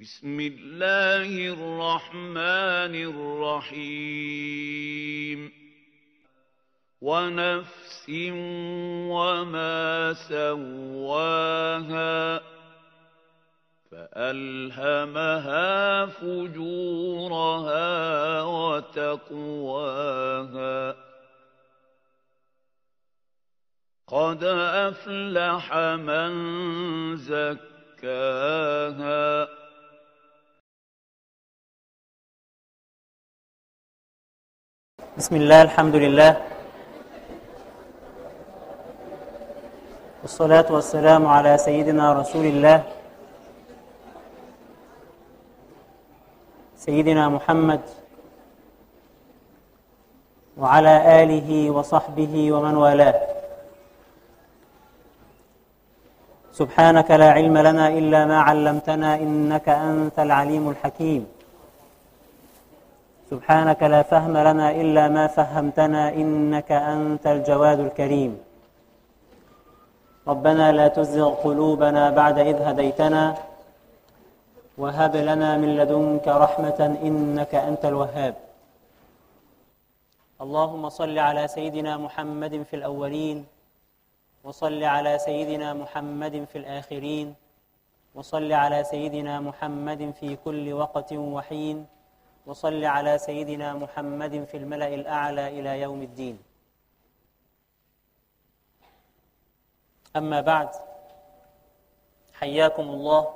بسم الله الرحمن الرحيم. ونفس وما سواها فألهمها فجورها وتقواها. قد أفلح من زكاها. بسم الله الحمد لله. والصلاة والسلام على سيدنا رسول الله. سيدنا محمد وعلى آله وصحبه ومن والاه. سبحانك لا علم لنا إلا ما علمتنا إنك أنت العليم الحكيم. سبحانك لا فهم لنا إلا ما فهمتنا إنك أنت الجواد الكريم. ربنا لا تزغ قلوبنا بعد إذ هديتنا وهب لنا من لدنك رحمة إنك أنت الوهاب. اللهم صل على سيدنا محمد في الأولين وصل على سيدنا محمد في الآخرين وصل على سيدنا محمد في كل وقت وحين. وصل على سيدنا محمد في الملأ الأعلى إلى يوم الدين. أما بعد حياكم الله.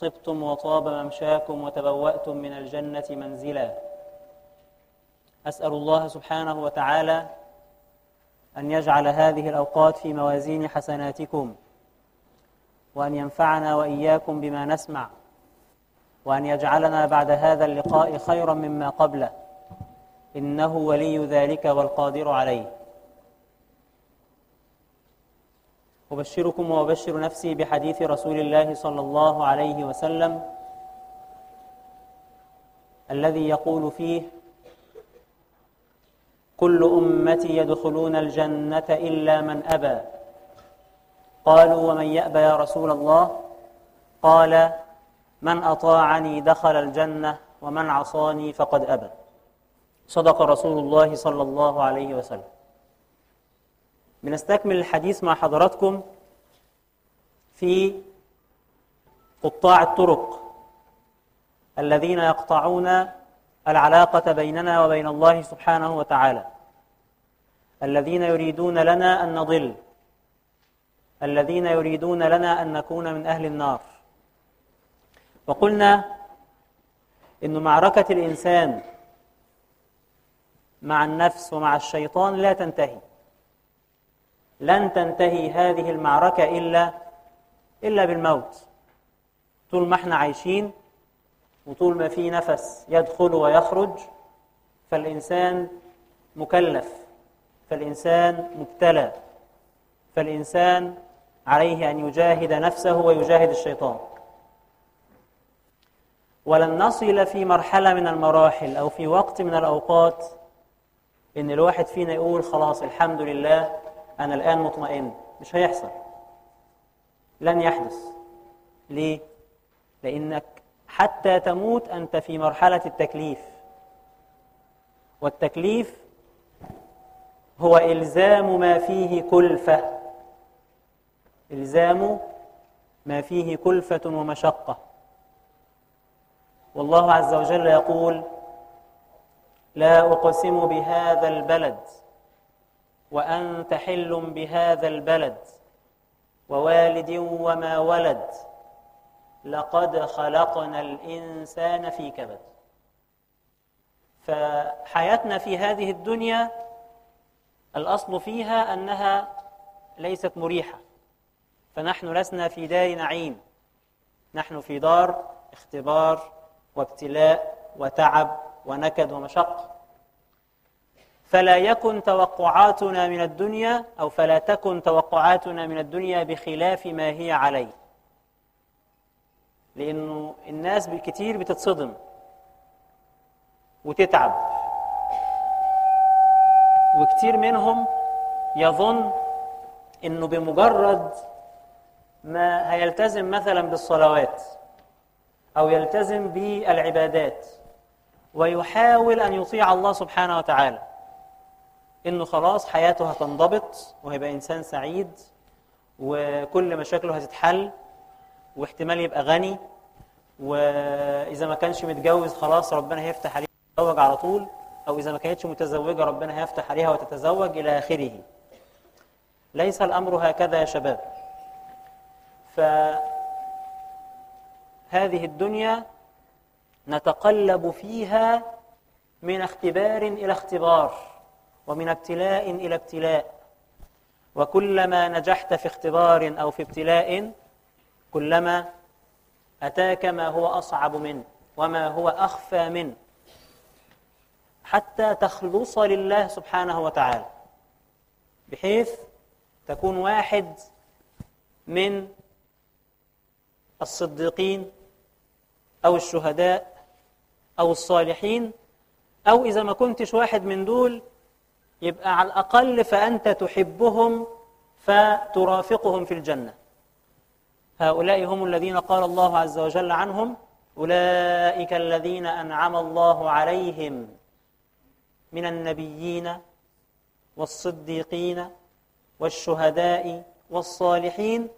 طبتم وطاب ممشاكم وتبوأتم من الجنة منزلا. أسأل الله سبحانه وتعالى أن يجعل هذه الأوقات في موازين حسناتكم وأن ينفعنا وإياكم بما نسمع. وأن يجعلنا بعد هذا اللقاء خيرا مما قبله. إنه ولي ذلك والقادر عليه. أبشركم وأبشر نفسي بحديث رسول الله صلى الله عليه وسلم الذي يقول فيه كل أمتي يدخلون الجنة إلا من أبى. قالوا ومن يأبى يا رسول الله؟ قال من أطاعني دخل الجنة ومن عصاني فقد أبى. صدق رسول الله صلى الله عليه وسلم. بنستكمل الحديث مع حضراتكم في قطاع الطرق الذين يقطعون العلاقة بيننا وبين الله سبحانه وتعالى. الذين يريدون لنا أن نضل. الذين يريدون لنا أن نكون من أهل النار. وقلنا إن معركة الإنسان مع النفس ومع الشيطان لا تنتهي. لن تنتهي هذه المعركة إلا إلا بالموت. طول ما إحنا عايشين وطول ما في نفس يدخل ويخرج فالإنسان مكلف فالإنسان مبتلى فالإنسان عليه أن يجاهد نفسه ويجاهد الشيطان. ولن نصل في مرحلة من المراحل أو في وقت من الأوقات إن الواحد فينا يقول خلاص الحمد لله أنا الآن مطمئن. مش هيحصل. لن يحدث. ليه؟ لأنك حتى تموت أنت في مرحلة التكليف. والتكليف هو إلزام ما فيه كلفة. إلزام ما فيه كلفة ومشقة. والله عز وجل يقول لا أقسم بهذا البلد وأنت حل بهذا البلد ووالد وما ولد لقد خلقنا الإنسان في كبد. فحياتنا في هذه الدنيا الأصل فيها أنها ليست مريحة. فنحن لسنا في دار نعيم. نحن في دار اختبار وابتلاء وتعب ونكد ومشقة. فلا يكن توقعاتنا من الدنيا أو فلا تكن توقعاتنا من الدنيا بخلاف ما هي عليه لأنه الناس بالكتير بتتصدم وتتعب. وكتير منهم يظن إنه بمجرد ما هيلتزم مثلا بالصلوات أو يلتزم بالعبادات ويحاول أن يطيع الله سبحانه وتعالى. إنه خلاص حياته هتنضبط وهيبقى إنسان سعيد وكل مشاكله هتتحل واحتمال يبقى غني وإذا ما كانش متجوز خلاص ربنا هيفتح عليه يتزوج على طول أو إذا ما كانتش متزوجة ربنا هيفتح عليها وتتزوج إلى آخره. ليس الأمر هكذا يا شباب. فهذه الدنيا نتقلب فيها من اختبار إلى اختبار ومن ابتلاء إلى ابتلاء. وكلما نجحت في اختبار أو في ابتلاء كلما أتاك ما هو أصعب منه وما هو أخفى منه حتى تخلص لله سبحانه وتعالى. بحيث تكون واحد من الصديقين أو الشهداء أو الصالحين أو إذا ما كنتش واحد من دول يبقى على الأقل فأنت تحبهم فترافقهم في الجنة. هؤلاء هم الذين قال الله عز وجل عنهم أولئك الذين أنعم الله عليهم من النبيين والصديقين والشهداء والصالحين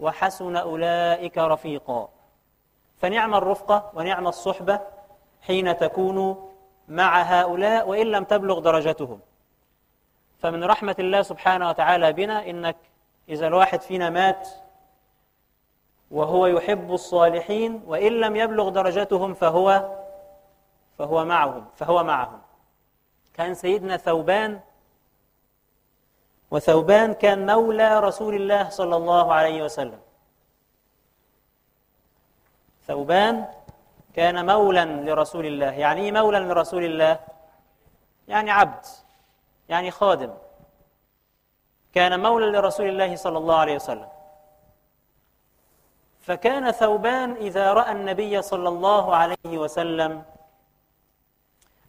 وحسن أولئك رفيقا. فنعم الرفقة ونعم الصحبة حين تكون مع هؤلاء وإن لم تبلغ درجتهم. فمن رحمة الله سبحانه وتعالى بنا إنك إذا الواحد فينا مات وهو يحب الصالحين وإن لم يبلغ درجتهم فهو فهو معهم فهو معهم. كان سيدنا ثوبان وثوبان كان مولى رسول الله صلى الله عليه وسلم. ثوبان كان مولا لرسول الله. يعني إيه مولا لرسول الله؟ يعني عبد يعني خادم. كان مولا لرسول الله صلى الله عليه وسلم. فكان ثوبان إذا رأى النبي صلى الله عليه وسلم.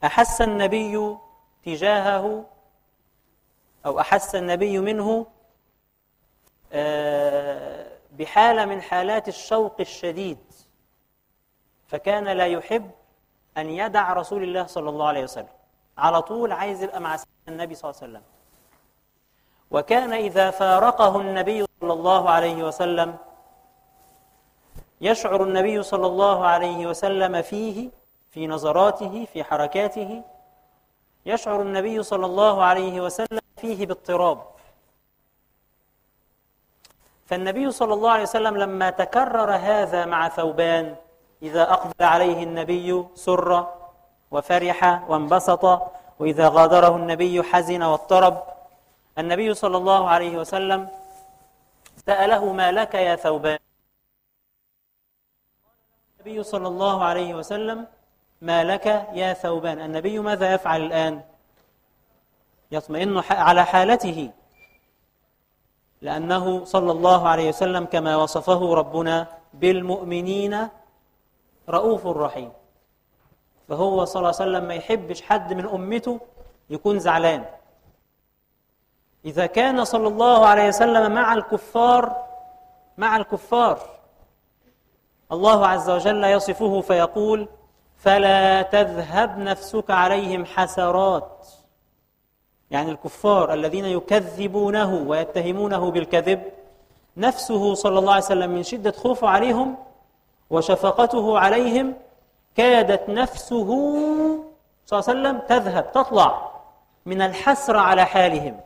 أحس النبي تجاهه أو أحس النبي منه آه، بحالة من حالات الشوق الشديد. فكان لا يحب أن يدع رسول الله صلى الله عليه وسلم. على طول عايز يبقى مع النبي صلى الله عليه وسلم. وكان إذا فارقه النبي صلى الله عليه وسلم يشعر النبي صلى الله عليه وسلم فيه في نظراته في حركاته يشعر النبي صلى الله عليه وسلم فيه باضطراب. فالنبي صلى الله عليه وسلم لما تكرر هذا مع ثوبان إذا أقبل عليه النبي سر وفرح وانبسط وإذا غادره النبي حزن واضطرب النبي صلى الله عليه وسلم سأله ما لك يا ثوبان؟ النبي صلى الله عليه وسلم ما لك يا ثوبان؟ النبي ماذا يفعل الآن؟ يطمئن على حالته لأنه صلى الله عليه وسلم كما وصفه ربنا بالمؤمنين رؤوف رحيم. فهو صلى الله عليه وسلم ما يحبش حد من أمته يكون زعلان. إذا كان صلى الله عليه وسلم مع الكفار مع الكفار الله عز وجل يصفه فيقول فلا تذهب نفسك عليهم حسرات. يعني الكفار الذين يكذبونه ويتهمونه بالكذب نفسه صلى الله عليه وسلم من شدة خوفه عليهم وشفقته عليهم كادت نفسه صلى الله عليه وسلم تذهب تطلع من الحسرة على حالهم.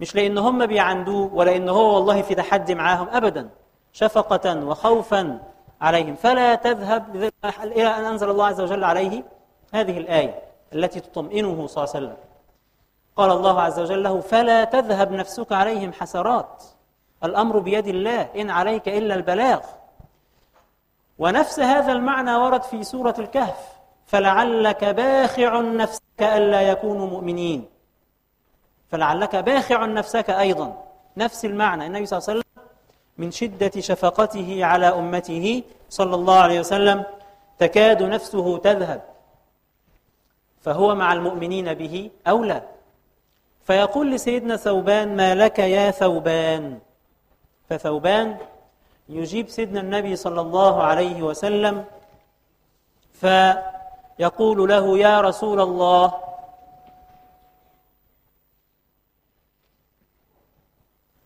مش لأن هم بيعندوه ولا إن هو والله في تحدي معاهم أبدا. شفقة وخوفا عليهم. فلا تذهب إلى أن أنزل الله عز وجل عليه هذه الآية التي تطمئنه صلى الله عليه وسلم. قال الله عز وجل له فلا تذهب نفسك عليهم حسرات. الأمر بيد الله إن عليك إلا البلاغ. ونفس هذا المعنى ورد في سورة الكهف. فلعلك باخع نفسك ألا يكونوا مؤمنين. فلعلك باخع نفسك أيضا. نفس المعنى. النبي صلى الله عليه وسلم من شدة شفقته على أمته صلى الله عليه وسلم تكاد نفسه تذهب. فهو مع المؤمنين به أولى. فيقول لسيدنا ثوبان ما لك يا ثوبان؟ فثوبان يجيب سيدنا النبي صلى الله عليه وسلم فيقول له يا رسول الله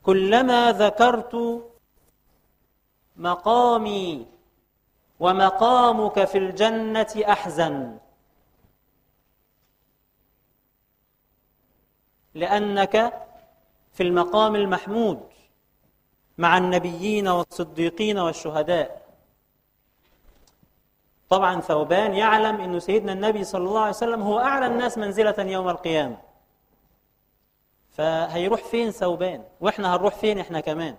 كلما ذكرت مقامي ومقامك في الجنة أحزن. لأنك في المقام المحمود. مع النبيين والصديقين والشهداء. طبعا ثوبان يعلم أن سيدنا النبي صلى الله عليه وسلم هو أعلى الناس منزلة يوم القيامة. فهيروح فين ثوبان؟ وإحنا هنروح فين إحنا كمان؟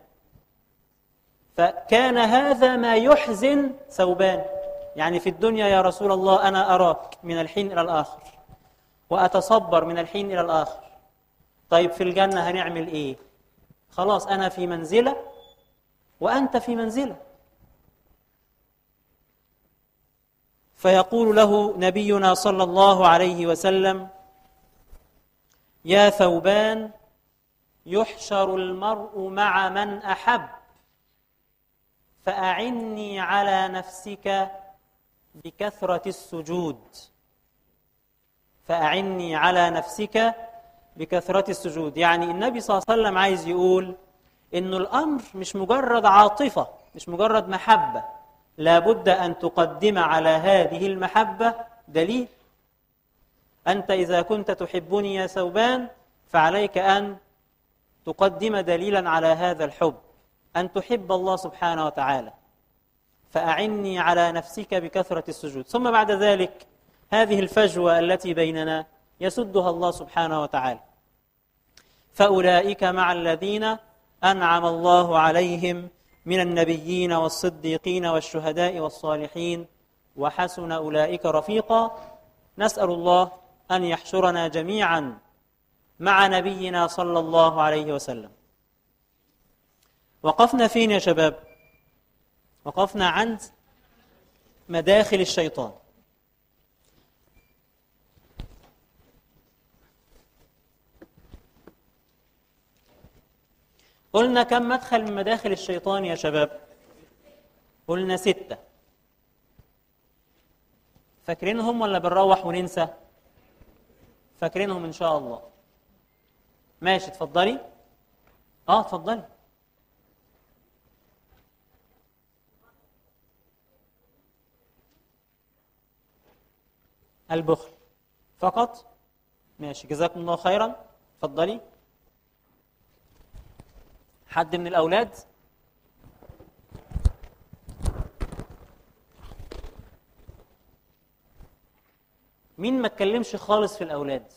فكان هذا ما يحزن ثوبان. يعني في الدنيا يا رسول الله أنا أراك من الحين إلى الآخر وأتصبر من الحين إلى الآخر. طيب في الجنة هنعمل إيه؟ خلاص أنا في منزلة وأنت في منزلة. فيقول له نبينا صلى الله عليه وسلم يا ثوبان يحشر المرء مع من أحب فأعني على نفسك بكثرة السجود فأعني على نفسك بكثرة السجود. يعني النبي صلى الله عليه وسلم عايز يقول إنه الأمر مش مجرد عاطفة مش مجرد محبة. لابد أن تقدم على هذه المحبة دليل. أنت إذا كنت تحبني يا ثوبان فعليك أن تقدم دليلا على هذا الحب. أن تحب الله سبحانه وتعالى. فأعني على نفسك بكثرة السجود. ثم بعد ذلك هذه الفجوة التي بيننا يسدها الله سبحانه وتعالى. فأولئك مع الذين أنعم الله عليهم من النبيين والصديقين والشهداء والصالحين وحسن أولئك رفيقا. نسأل الله أن يحشرنا جميعا مع نبينا صلى الله عليه وسلم. وقفنا فين يا شباب؟ وقفنا عند مداخل الشيطان. قلنا كم مدخل من مداخل الشيطان يا شباب؟ قلنا ستة. فاكرينهم ولا بنروح وننسى؟ فاكرينهم إن شاء الله. ماشي اتفضلي. آه اتفضلي. البخل. فقط؟ ماشي جزاكم الله خيرا. اتفضلي. حد من الأولاد؟ مين ما اتكلمش خالص في الأولاد؟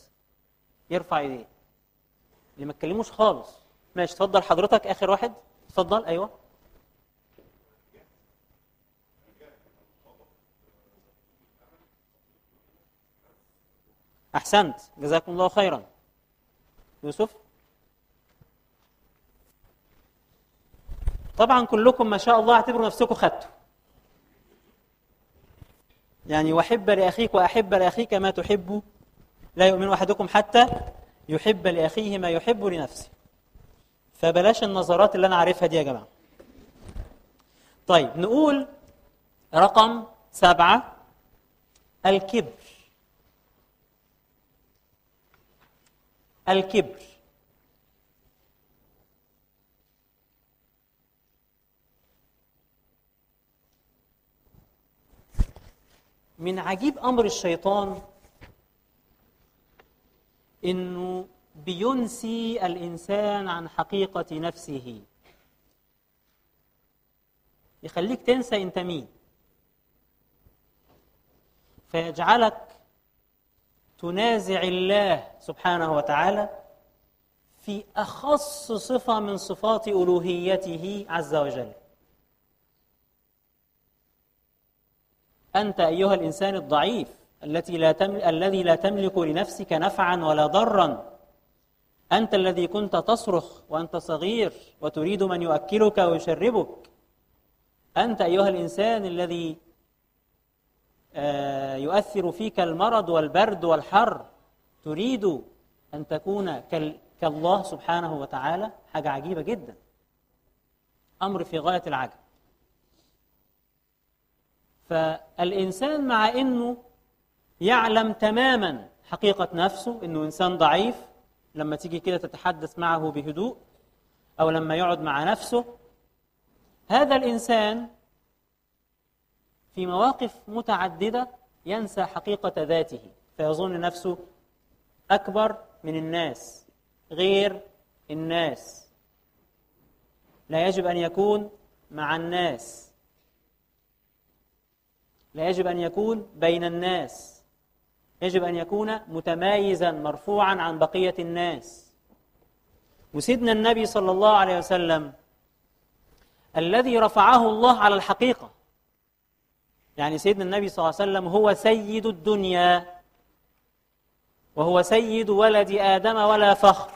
يرفع ايديه. اللي ما اتكلموش خالص. ماشي اتفضل. حضرتك آخر واحد؟ اتفضل. أيوه. أحسنت. جزاكم الله خيرا. يوسف؟ طبعا كلكم ما شاء الله اعتبروا نفسكم خدتوا. يعني وحب لأخيك وأحب لأخيك ما تحب. لا يؤمن أحدكم حتى يحب لأخيه ما يحب لنفسه. فبلاش النظرات اللي أنا عارفها دي يا جماعة. طيب نقول رقم سبعة الكبر. الكبر. من عجيب أمر الشيطان إنه بينسي الإنسان عن حقيقة نفسه. يخليك تنسى أنت مين. فيجعلك تنازع الله سبحانه وتعالى في أخص صفة من صفات ألوهيته عز وجل. أنت أيها الإنسان الضعيف التي لا تمل... الذي لا تملك لنفسك نفعا ولا ضرا. أنت الذي كنت تصرخ وأنت صغير وتريد من يؤكلك ويشربك. أنت أيها الإنسان الذي آه، يؤثر فيك المرض والبرد والحر. تريد أن تكون كالله سبحانه وتعالى. حاجة عجيبة جدا. أمر في غاية العجب. فالإنسان مع أنه يعلم تماما حقيقة نفسه أنه إنسان ضعيف لما تيجي كده تتحدث معه بهدوء أو لما يقعد مع نفسه هذا الإنسان في مواقف متعددة ينسى حقيقة ذاته فيظن نفسه أكبر من الناس غير الناس. لا يجب أن يكون مع الناس. لا يجب أن يكون بين الناس. يجب أن يكون متمايزا مرفوعا عن بقية الناس. وسيدنا النبي صلى الله عليه وسلم الذي رفعه الله على الحقيقة. يعني سيدنا النبي صلى الله عليه وسلم هو سيد الدنيا وهو سيد ولد آدم ولا فخر.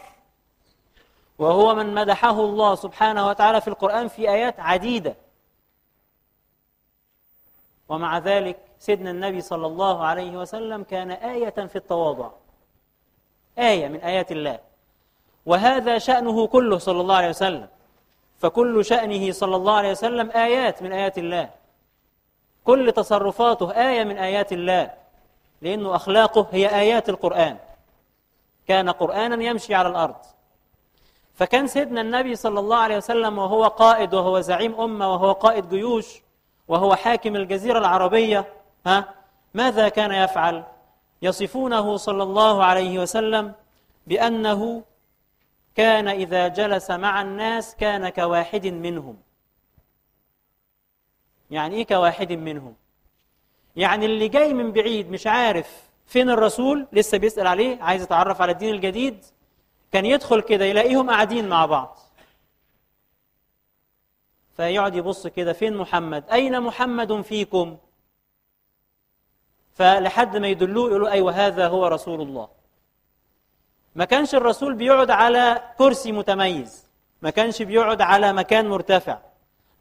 وهو من مدحه الله سبحانه وتعالى في القرآن في آيات عديدة. ومع ذلك سيدنا النبي صلى الله عليه وسلم كان آية في التواضع. آية من آيات الله. وهذا شأنه كله صلى الله عليه وسلم. فكل شأنه صلى الله عليه وسلم آيات من آيات الله. كل تصرفاته آية من آيات الله. لأنه أخلاقه هي آيات القرآن. كان قرآنا يمشي على الأرض. فكان سيدنا النبي صلى الله عليه وسلم وهو قائد وهو زعيم أمة وهو قائد جيوش وهو حاكم الجزيرة العربية ها؟ ماذا كان يفعل؟ يصفونه صلى الله عليه وسلم بأنه كان إذا جلس مع الناس كان كواحد منهم. يعني إيه كواحد منهم؟ يعني اللي جاي من بعيد مش عارف فين الرسول لسه بيسأل عليه عايز يتعرف على الدين الجديد كان يدخل كده يلاقيهم قاعدين مع بعض. فيقعد يبص كده فين محمد؟ أين محمد فيكم؟ فلحد ما يدلوه يقولوا أيوة هذا هو رسول الله. ما كانش الرسول بيقعد على كرسي متميز ما كانش بيقعد على مكان مرتفع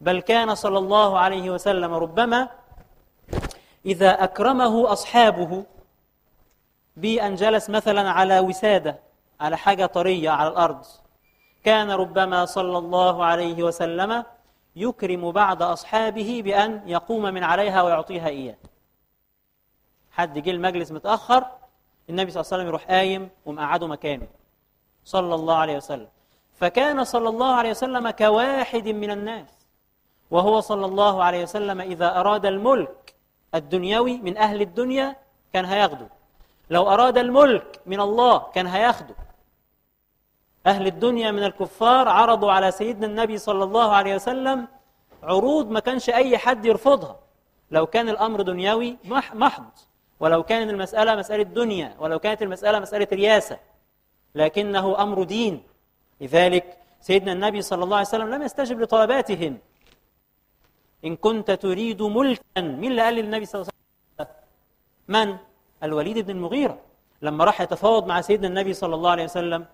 بل كان صلى الله عليه وسلم ربما إذا أكرمه أصحابه بأن جلس مثلا على وسادة على حاجة طرية على الأرض. كان ربما صلى الله عليه وسلم يكرم بعض أصحابه بأن يقوم من عليها ويعطيها إياه. حد جه المجلس متأخر النبي صلى الله عليه وسلم يروح قايم ومقعده مكانه. صلى الله عليه وسلم. فكان صلى الله عليه وسلم كواحد من الناس. وهو صلى الله عليه وسلم إذا أراد الملك الدنيوي من أهل الدنيا كان هياخده. لو أراد الملك من الله كان هياخده. أهل الدنيا من الكفار عرضوا على سيدنا النبي صلى الله عليه وسلم عروض ما كانش أي حد يرفضها. لو كان الأمر دنيوي محض. ولو كان المسألة مسألة دنيا ولو كانت المسألة مسألة رياسة. لكنه أمر دين. لذلك سيدنا النبي صلى الله عليه وسلم لم يستجب لطلباتهم. إن كنت تريد ملكا مين اللي قال للنبي صلى الله عليه وسلم. من؟ الوليد بن المغيرة. لما راح يتفاوض مع سيدنا النبي صلى الله عليه وسلم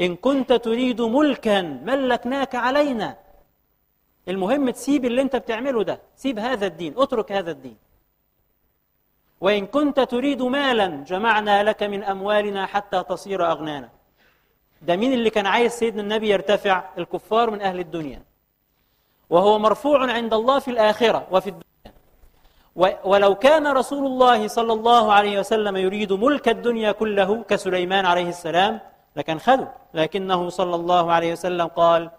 إن كنت تريد ملكا ملكناك علينا. المهم تسيب اللي أنت بتعمله ده سيب هذا الدين اترك هذا الدين. وإن كنت تريد مالا جمعنا لك من أموالنا حتى تصير أغنانا ده مين اللي كان عايز سيدنا النبي يرتفع؟ الكفار من أهل الدنيا. وهو مرفوع عند الله في الآخرة وفي الدنيا. ولو كان رسول الله صلى الله عليه وسلم يريد ملك الدنيا كله كسليمان عليه السلام لكن خذوا. لكنه صلى الله عليه وسلم قال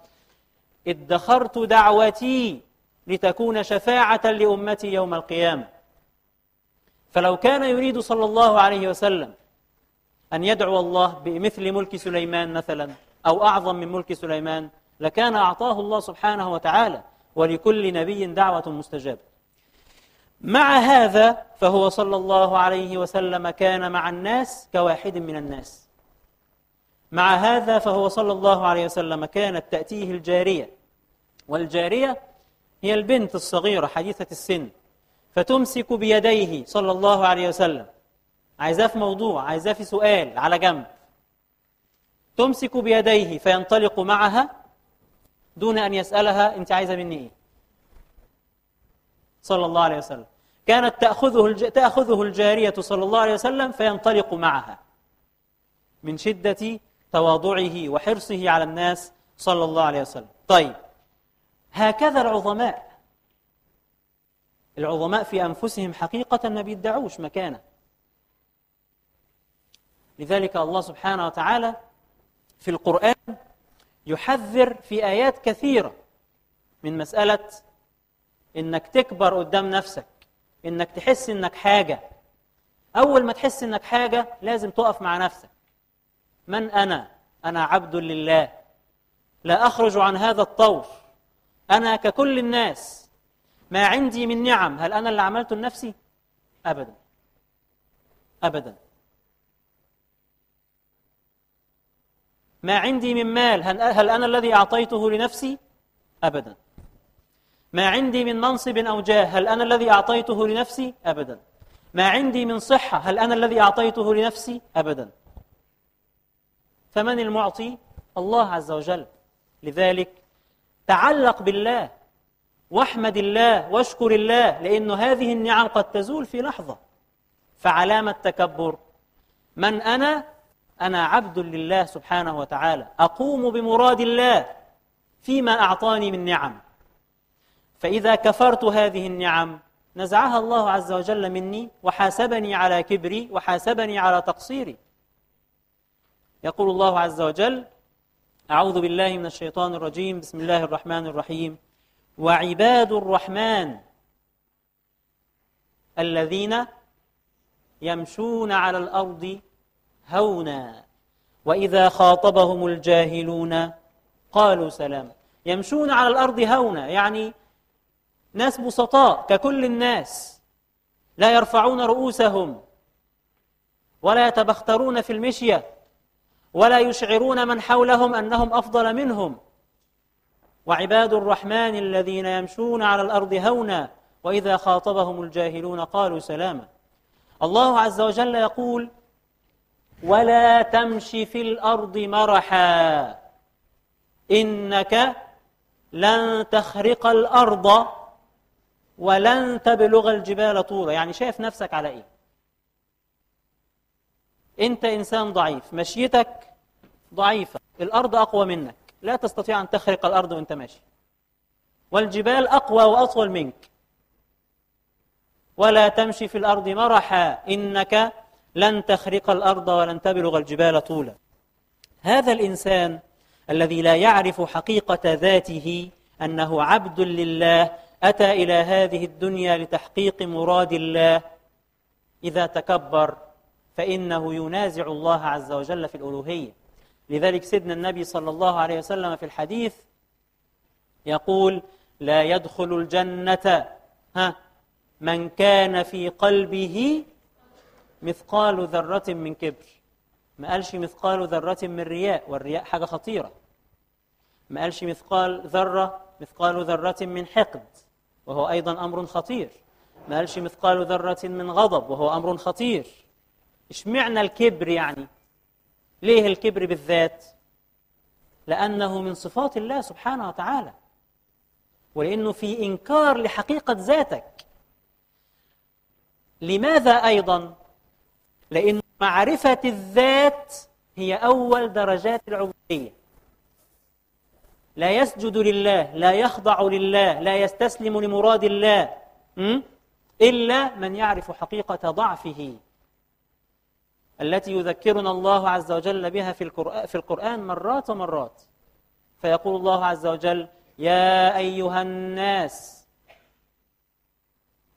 ادخرت دعوتي لتكون شفاعة لأمتي يوم القيامة. فلو كان يريد صلى الله عليه وسلم أن يدعو الله بمثل ملك سليمان مثلا أو أعظم من ملك سليمان لكان أعطاه الله سبحانه وتعالى ولكل نبي دعوة مستجابة. مع هذا فهو صلى الله عليه وسلم كان مع الناس كواحد من الناس. مع هذا فهو صلى الله عليه وسلم كانت تأتيه الجارية. والجارية هي البنت الصغيرة حديثة السن. فتمسك بيديه صلى الله عليه وسلم. عايزاه في موضوع عايزاه في سؤال على جنب. تمسك بيديه فينطلق معها دون أن يسألها أنت عايزة مني إيه. صلى الله عليه وسلم. كانت تأخذه, الج... تأخذه الجارية صلى الله عليه وسلم فينطلق معها. من شدة تواضعه وحرصه على الناس صلى الله عليه وسلم. طيب هكذا العظماء. العظماء في أنفسهم حقيقة ما بيدعوش مكانه. لذلك الله سبحانه وتعالى في القرآن يحذر في آيات كثيرة من مسألة إنك تكبر قدام نفسك إنك تحس إنك حاجة. أول ما تحس إنك حاجة لازم تقف مع نفسك. من أنا؟ أنا عبد لله. لا أخرج عن هذا الطور أنا ككل الناس. ما عندي من نعم. هل أنا اللي عملته لنفسي؟ أبدا. أبدا. ما عندي من مال. هل أنا الذي أعطيته لنفسي؟ أبدا. ما عندي من منصب أو جاه. هل أنا الذي أعطيته لنفسي؟ أبدا. ما عندي من صحة. هل أنا الذي أعطيته لنفسي؟ أبدا. فمن المعطي؟ الله عز وجل. لذلك تعلق بالله واحمد الله واشكر الله لأن هذه النعم قد تزول في لحظة. فعلامة تكبر من أنا؟ أنا عبد لله سبحانه وتعالى. أقوم بمراد الله فيما أعطاني من نعم. فإذا كفرت هذه النعم نزعها الله عز وجل مني وحاسبني على كبري وحاسبني على تقصيري. يقول الله عز وجل أعوذ بالله من الشيطان الرجيم بسم الله الرحمن الرحيم. وعباد الرحمن الذين يمشون على الأرض هونا وإذا خاطبهم الجاهلون قالوا سلام يمشون على الأرض هونا يعني ناس بسطاء ككل الناس لا يرفعون رؤوسهم ولا يتبخترون في المشية. ولا يشعرون من حولهم أنهم أفضل منهم. وعباد الرحمن الذين يمشون على الأرض هونا وإذا خاطبهم الجاهلون قالوا سلاما. الله عز وجل يقول ولا تمش في الأرض مرحا إنك لن تخرق الأرض ولن تبلغ الجبال طولا يعني شايف نفسك على إيه؟ أنت إنسان ضعيف مشيتك ضعيفة الأرض أقوى منك لا تستطيع أن تخرق الأرض وأنت ماشي. والجبال أقوى وأطول منك. ولا تمشي في الأرض مرحا إنك لن تخرق الأرض ولن تبلغ الجبال طولا. هذا الإنسان الذي لا يعرف حقيقة ذاته أنه عبد لله أتى إلى هذه الدنيا لتحقيق مراد الله. إذا تكبر فإنه ينازع الله عز وجل في الألوهية. لذلك سيدنا النبي صلى الله عليه وسلم في الحديث يقول لا يدخل الجنة ها من كان في قلبه مثقال ذرة من كبر. ما قالش مثقال ذرة من رياء والرياء حاجة خطيرة. ما قالش مثقال ذرة مثقال ذرة من حقد وهو أيضا أمر خطير. ما قالش مثقال ذرة من غضب وهو أمر خطير. اشمعنى الكبر يعني؟ ليه الكبر بالذات؟ لأنه من صفات الله سبحانه وتعالى. ولأنه في إنكار لحقيقة ذاتك. لماذا أيضا؟ لأن معرفة الذات هي أول درجات العبودية. لا يسجد لله لا يخضع لله لا يستسلم لمراد الله إلا من يعرف حقيقة ضعفه. التي يذكرنا الله عز وجل بها في القرآن, في القرآن مرات ومرات. فيقول الله عز وجل يا أيها الناس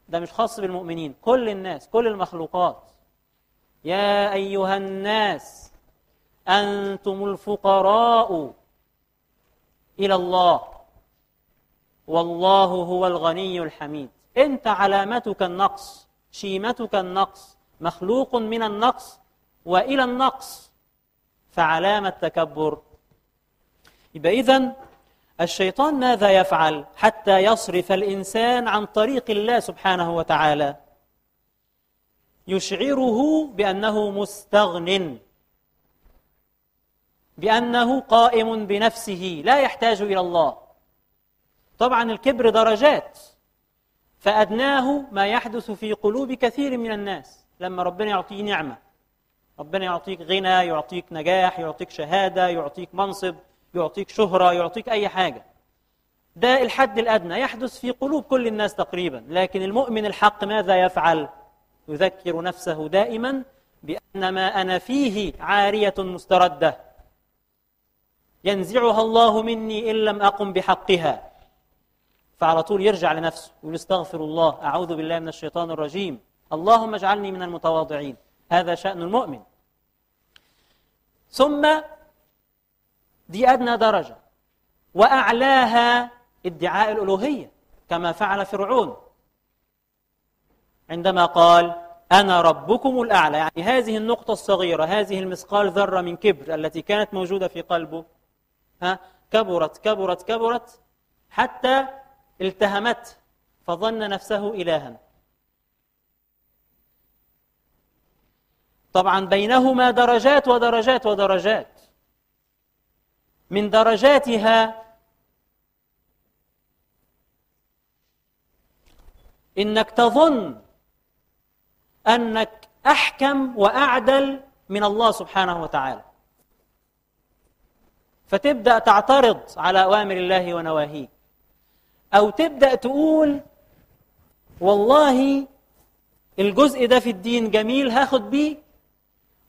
ده مش خاص بالمؤمنين كل الناس كل المخلوقات. يا أيها الناس أنتم الفقراء إلى الله والله هو الغني الحميد. أنت علامتك النقص شيمتك النقص مخلوق من النقص وإلى النقص فعلامة تكبر يبقى إذن الشيطان ماذا يفعل حتى يصرف الإنسان عن طريق الله سبحانه وتعالى؟ يشعره بأنه مستغن بأنه قائم بنفسه لا يحتاج إلى الله. طبعا الكبر درجات فأدناه ما يحدث في قلوب كثير من الناس. لما ربنا يعطيه نعمة. ربنا يعطيك غنى يعطيك نجاح يعطيك شهادة يعطيك منصب يعطيك شهرة يعطيك أي حاجة. ده الحد الأدنى. يحدث في قلوب كل الناس تقريبا. لكن المؤمن الحق ماذا يفعل؟ يذكر نفسه دائما بأن ما أنا فيه عارية مستردة. ينزعها الله مني إن لم أقم بحقها. فعلى طول يرجع لنفسه ويقول استغفر الله. أعوذ بالله من الشيطان الرجيم. اللهم اجعلني من المتواضعين. هذا شأن المؤمن. ثم دي أدنى درجة وأعلاها ادعاء الألوهية كما فعل فرعون. عندما قال أنا ربكم الأعلى يعني هذه النقطة الصغيرة هذه المثقال ذرة من كبر التي كانت موجودة في قلبه ها كبرت كبرت كبرت حتى التهمته فظن نفسه إلها. طبعا بينهما درجات ودرجات ودرجات. من درجاتها إنك تظن أنك أحكم وأعدل من الله سبحانه وتعالى. فتبدأ تعترض على أوامر الله ونواهيه. أو تبدأ تقول والله الجزء ده في الدين جميل هاخد بيه.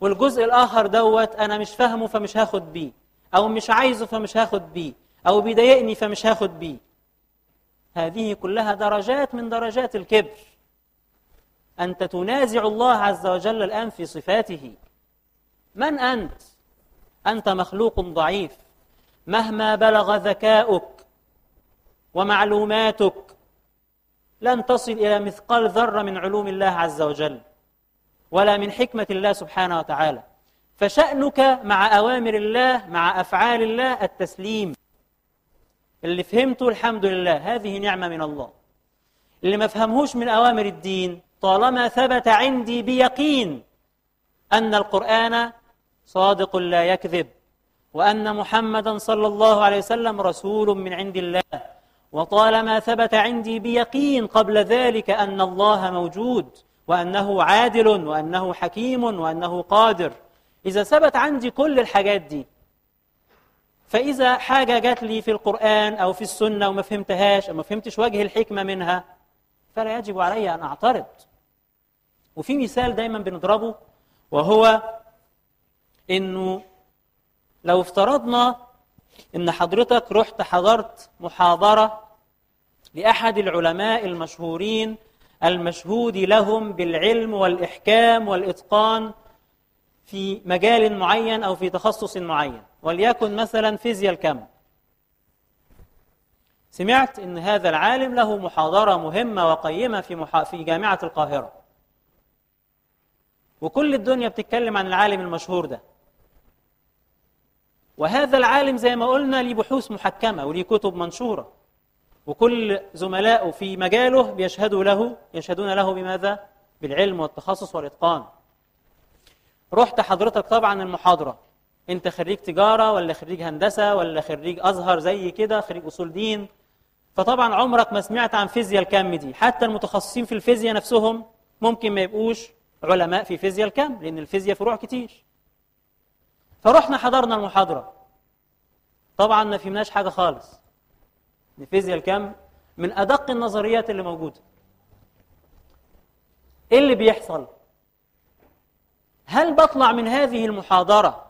والجزء الآخر دوت أنا مش فاهمه فمش هاخد بيه أو مش عايزه فمش هاخد بيه أو بيضايقني فمش هاخد بيه. هذه كلها درجات من درجات الكبر. أنت تنازع الله عز وجل الآن في صفاته. من أنت؟ أنت مخلوق ضعيف. مهما بلغ ذكاؤك ومعلوماتك لن تصل إلى مثقال ذرة من علوم الله عز وجل. ولا من حكمة الله سبحانه وتعالى. فشأنك مع أوامر الله مع أفعال الله التسليم. اللي فهمته الحمد لله هذه نعمة من الله. اللي ما فهمهوش من أوامر الدين طالما ثبت عندي بيقين أن القرآن صادق لا يكذب وأن محمدا صلى الله عليه وسلم رسول من عند الله وطالما ثبت عندي بيقين قبل ذلك أن الله موجود وأنه عادل وأنه حكيم وأنه قادر. إذا ثبت عندي كل الحاجات دي فإذا حاجة جات لي في القرآن أو في السنة وما فهمتهاش أو ما فهمتش وجه الحكمة منها فلا يجب علي أن أعترض. وفي مثال دايما بنضربه وهو إنه لو افترضنا إن حضرتك رحت حضرت محاضرة لأحد العلماء المشهورين المشهود لهم بالعلم والإحكام والإتقان في مجال معين أو في تخصص معين. وليكن مثلا فيزياء الكم سمعت أن هذا العالم له محاضرة مهمة وقيمة في, محا... في جامعة القاهرة. وكل الدنيا بتتكلم عن العالم المشهور ده. وهذا العالم زي ما قلنا ليه بحوث محكمة وليه كتب منشورة. وكل زملائه في مجاله بيشهدوا له يشهدون له بماذا؟ بالعلم والتخصص والإتقان. رحت حضرتك طبعا المحاضرة. أنت خريج تجارة ولا خريج هندسة ولا خريج أزهر زي كده خريج أصول دين. فطبعا عمرك ما سمعت عن فيزياء الكم دي. حتى المتخصصين في الفيزياء نفسهم ممكن ما يبقوش علماء في فيزياء الكم لأن الفيزياء فروع كتير. فرحنا حضرنا المحاضرة. طبعا ما فهمناش حاجة خالص. فيزياء الكم من أدق النظريات اللي موجودة. إيه اللي بيحصل؟ هل بطلع من هذه المحاضرة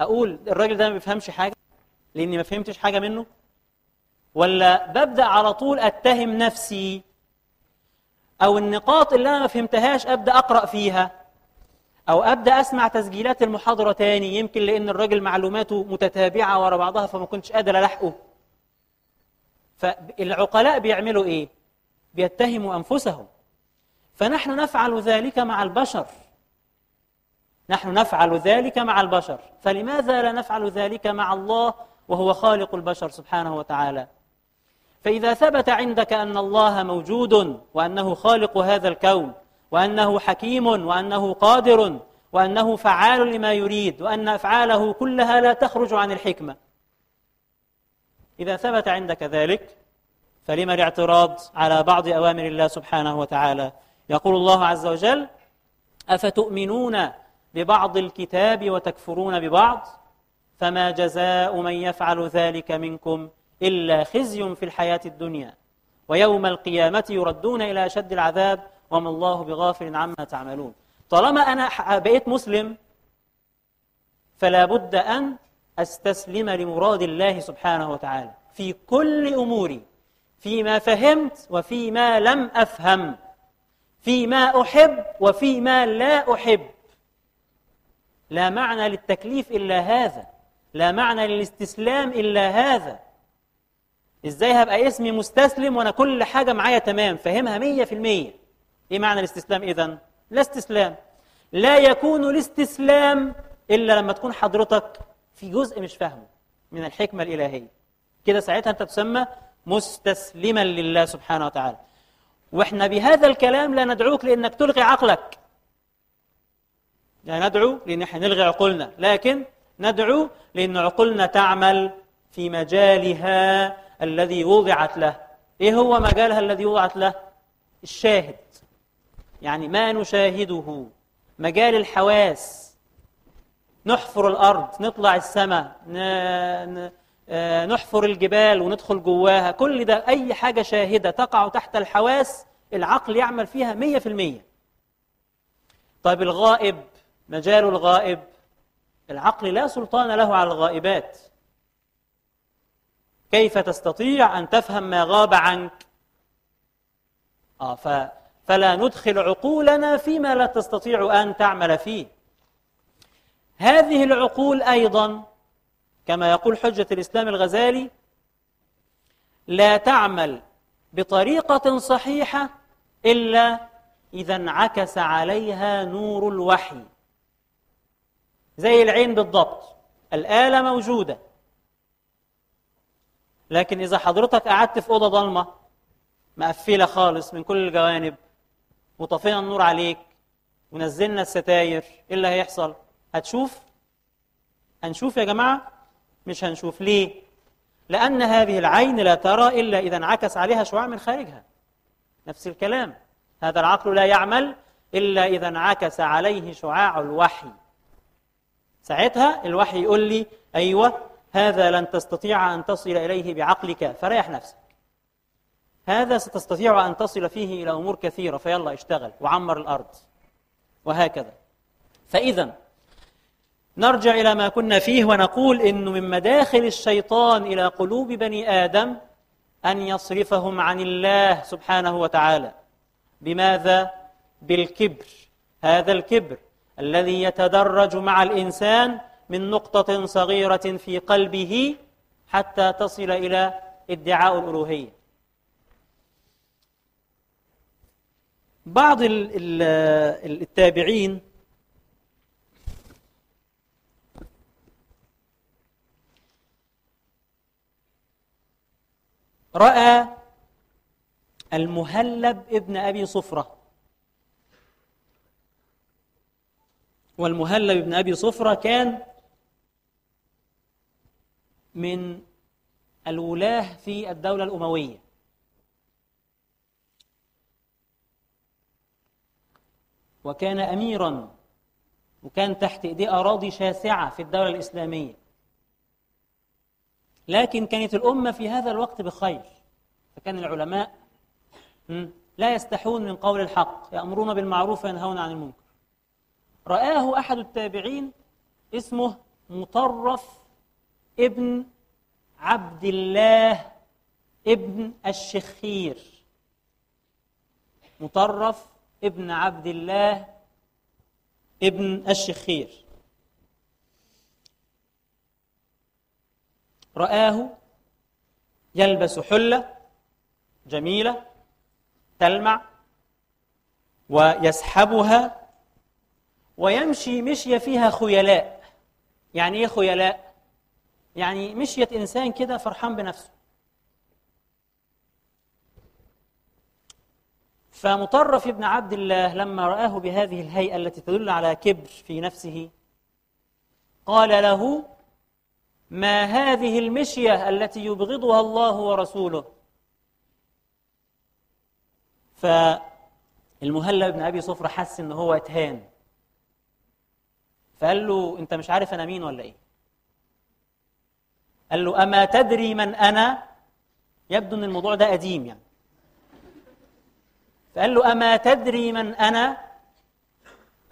أقول الراجل ده ما بيفهمش حاجة لأني ما فهمتش حاجة منه؟ ولا ببدأ على طول أتهم نفسي أو النقاط اللي أنا ما فهمتهاش أبدأ أقرأ فيها أو أبدأ أسمع تسجيلات المحاضرة تاني؟ يمكن لأن الراجل معلوماته متتابعة ورا بعضها فما كنتش قادر ألحقه. فالعقلاء بيعملوا إيه؟ بيتهموا أنفسهم. فنحن نفعل ذلك مع البشر. نحن نفعل ذلك مع البشر. فلماذا لا نفعل ذلك مع الله وهو خالق البشر سبحانه وتعالى؟ فإذا ثبت عندك أن الله موجود وأنه خالق هذا الكون وأنه حكيم وأنه قادر وأنه فعال لما يريد وأن أفعاله كلها لا تخرج عن الحكمة إذا ثبت عندك ذلك فلما الاعتراض على بعض أوامر الله سبحانه وتعالى؟ يقول الله عز وجل أفتؤمنون ببعض الكتاب وتكفرون ببعض؟ فما جزاء من يفعل ذلك منكم إلا خزي في الحياة الدنيا ويوم القيامة يردون إلى أشد العذاب وما الله بغافل عما تعملون. طالما أنا بقيت مسلم فلا بد أن أستسلم لمراد الله سبحانه وتعالى. في كل أموري فيما فهمت وفيما لم أفهم فيما أحب وفيما لا أحب. لا معنى للتكليف إلا هذا لا معنى للاستسلام إلا هذا. إزاي هبقى اسمي مستسلم وأنا كل حاجة معايا تمام؟ فهمها مية في المية. إيه معنى الاستسلام إذن؟ لا استسلام. لا يكون الاستسلام إلا لما تكون حضرتك في جزء مش فاهمه من الحكمة الإلهية. كده ساعتها أنت تسمى مستسلما لله سبحانه وتعالى. وإحنا بهذا الكلام لا ندعوك لأنك تلغي عقلك. لا ندعو لأن إحنا نلغي عقولنا لكن ندعو لأن عقولنا تعمل في مجالها الذي وضعت له. إيه هو مجالها الذي وضعت له؟ الشاهد. يعني ما نشاهده. مجال الحواس. نحفر الأرض نطلع السماء آه، نحفر الجبال وندخل جواها. كل ده أي حاجة شاهدة تقع تحت الحواس العقل يعمل فيها مية في المية. طيب الغائب مجال الغائب العقل لا سلطان له على الغائبات. كيف تستطيع أن تفهم ما غاب عنك؟ آه ف فلا ندخل عقولنا فيما لا تستطيع أن تعمل فيه. هذه العقول أيضا كما يقول حجة الإسلام الغزالي لا تعمل بطريقة صحيحة إلا إذا انعكس عليها نور الوحي زي العين بالضبط الآلة موجودة لكن إذا حضرتك قعدت في أوضة ضلمة مقفلة خالص من كل الجوانب وطفينا النور عليك ونزلنا الستاير إيه اللي هيحصل؟ هتشوف؟ هنشوف يا جماعة؟ مش هنشوف. ليه؟ لأن هذه العين لا ترى إلا إذا انعكس عليها شعاع من خارجها. نفس الكلام. هذا العقل لا يعمل إلا إذا انعكس عليه شعاع الوحي. ساعتها الوحي يقول لي أيوة هذا لن تستطيع أن تصل إليه بعقلك فريح نفسك. هذا ستستطيع أن تصل فيه إلى أمور كثيرة فيلا اشتغل وعمر الأرض وهكذا. فإذا نرجع إلى ما كنا فيه ونقول إنه من مداخل الشيطان إلى قلوب بني آدم أن يصرفهم عن الله سبحانه وتعالى. بماذا؟ بالكبر. هذا الكبر الذي يتدرج مع الإنسان من نقطة صغيرة في قلبه حتى تصل إلى ادعاء الألوهية. بعض التابعين رأى المهلب ابن أبي صفرة. والمهلب ابن أبي صفرة كان من الولاة في الدولة الأموية. وكان أميرا وكان تحت إيديه أراضي شاسعة في الدولة الإسلامية. لكن كانت الأمة في هذا الوقت بخير. فكان العلماء لا يستحون من قول الحق يأمرون بالمعروف وينهون عن المنكر. رآه أحد التابعين اسمه مطرف ابن عبد الله ابن الشخير. مطرف ابن عبد الله ابن الشخير. رآه يلبس حلة جميلة تلمع ويسحبها ويمشي مشية فيها خيلاء يعني إيه خيلاء؟ يعني مشية إنسان كده فرحان بنفسه فمطرف ابن عبد الله لما رآه بهذه الهيئة التي تدل على كبر في نفسه قال له ما هذه المشية التي يبغضها الله ورسوله. فالمهلب بن أبي صفر حس إن هو اتهان. فقال له أنت مش عارف أنا مين ولا إيه؟ قال له أما تدري من أنا؟ يبدو أن الموضوع ده قديم يعني. فقال له أما تدري من أنا؟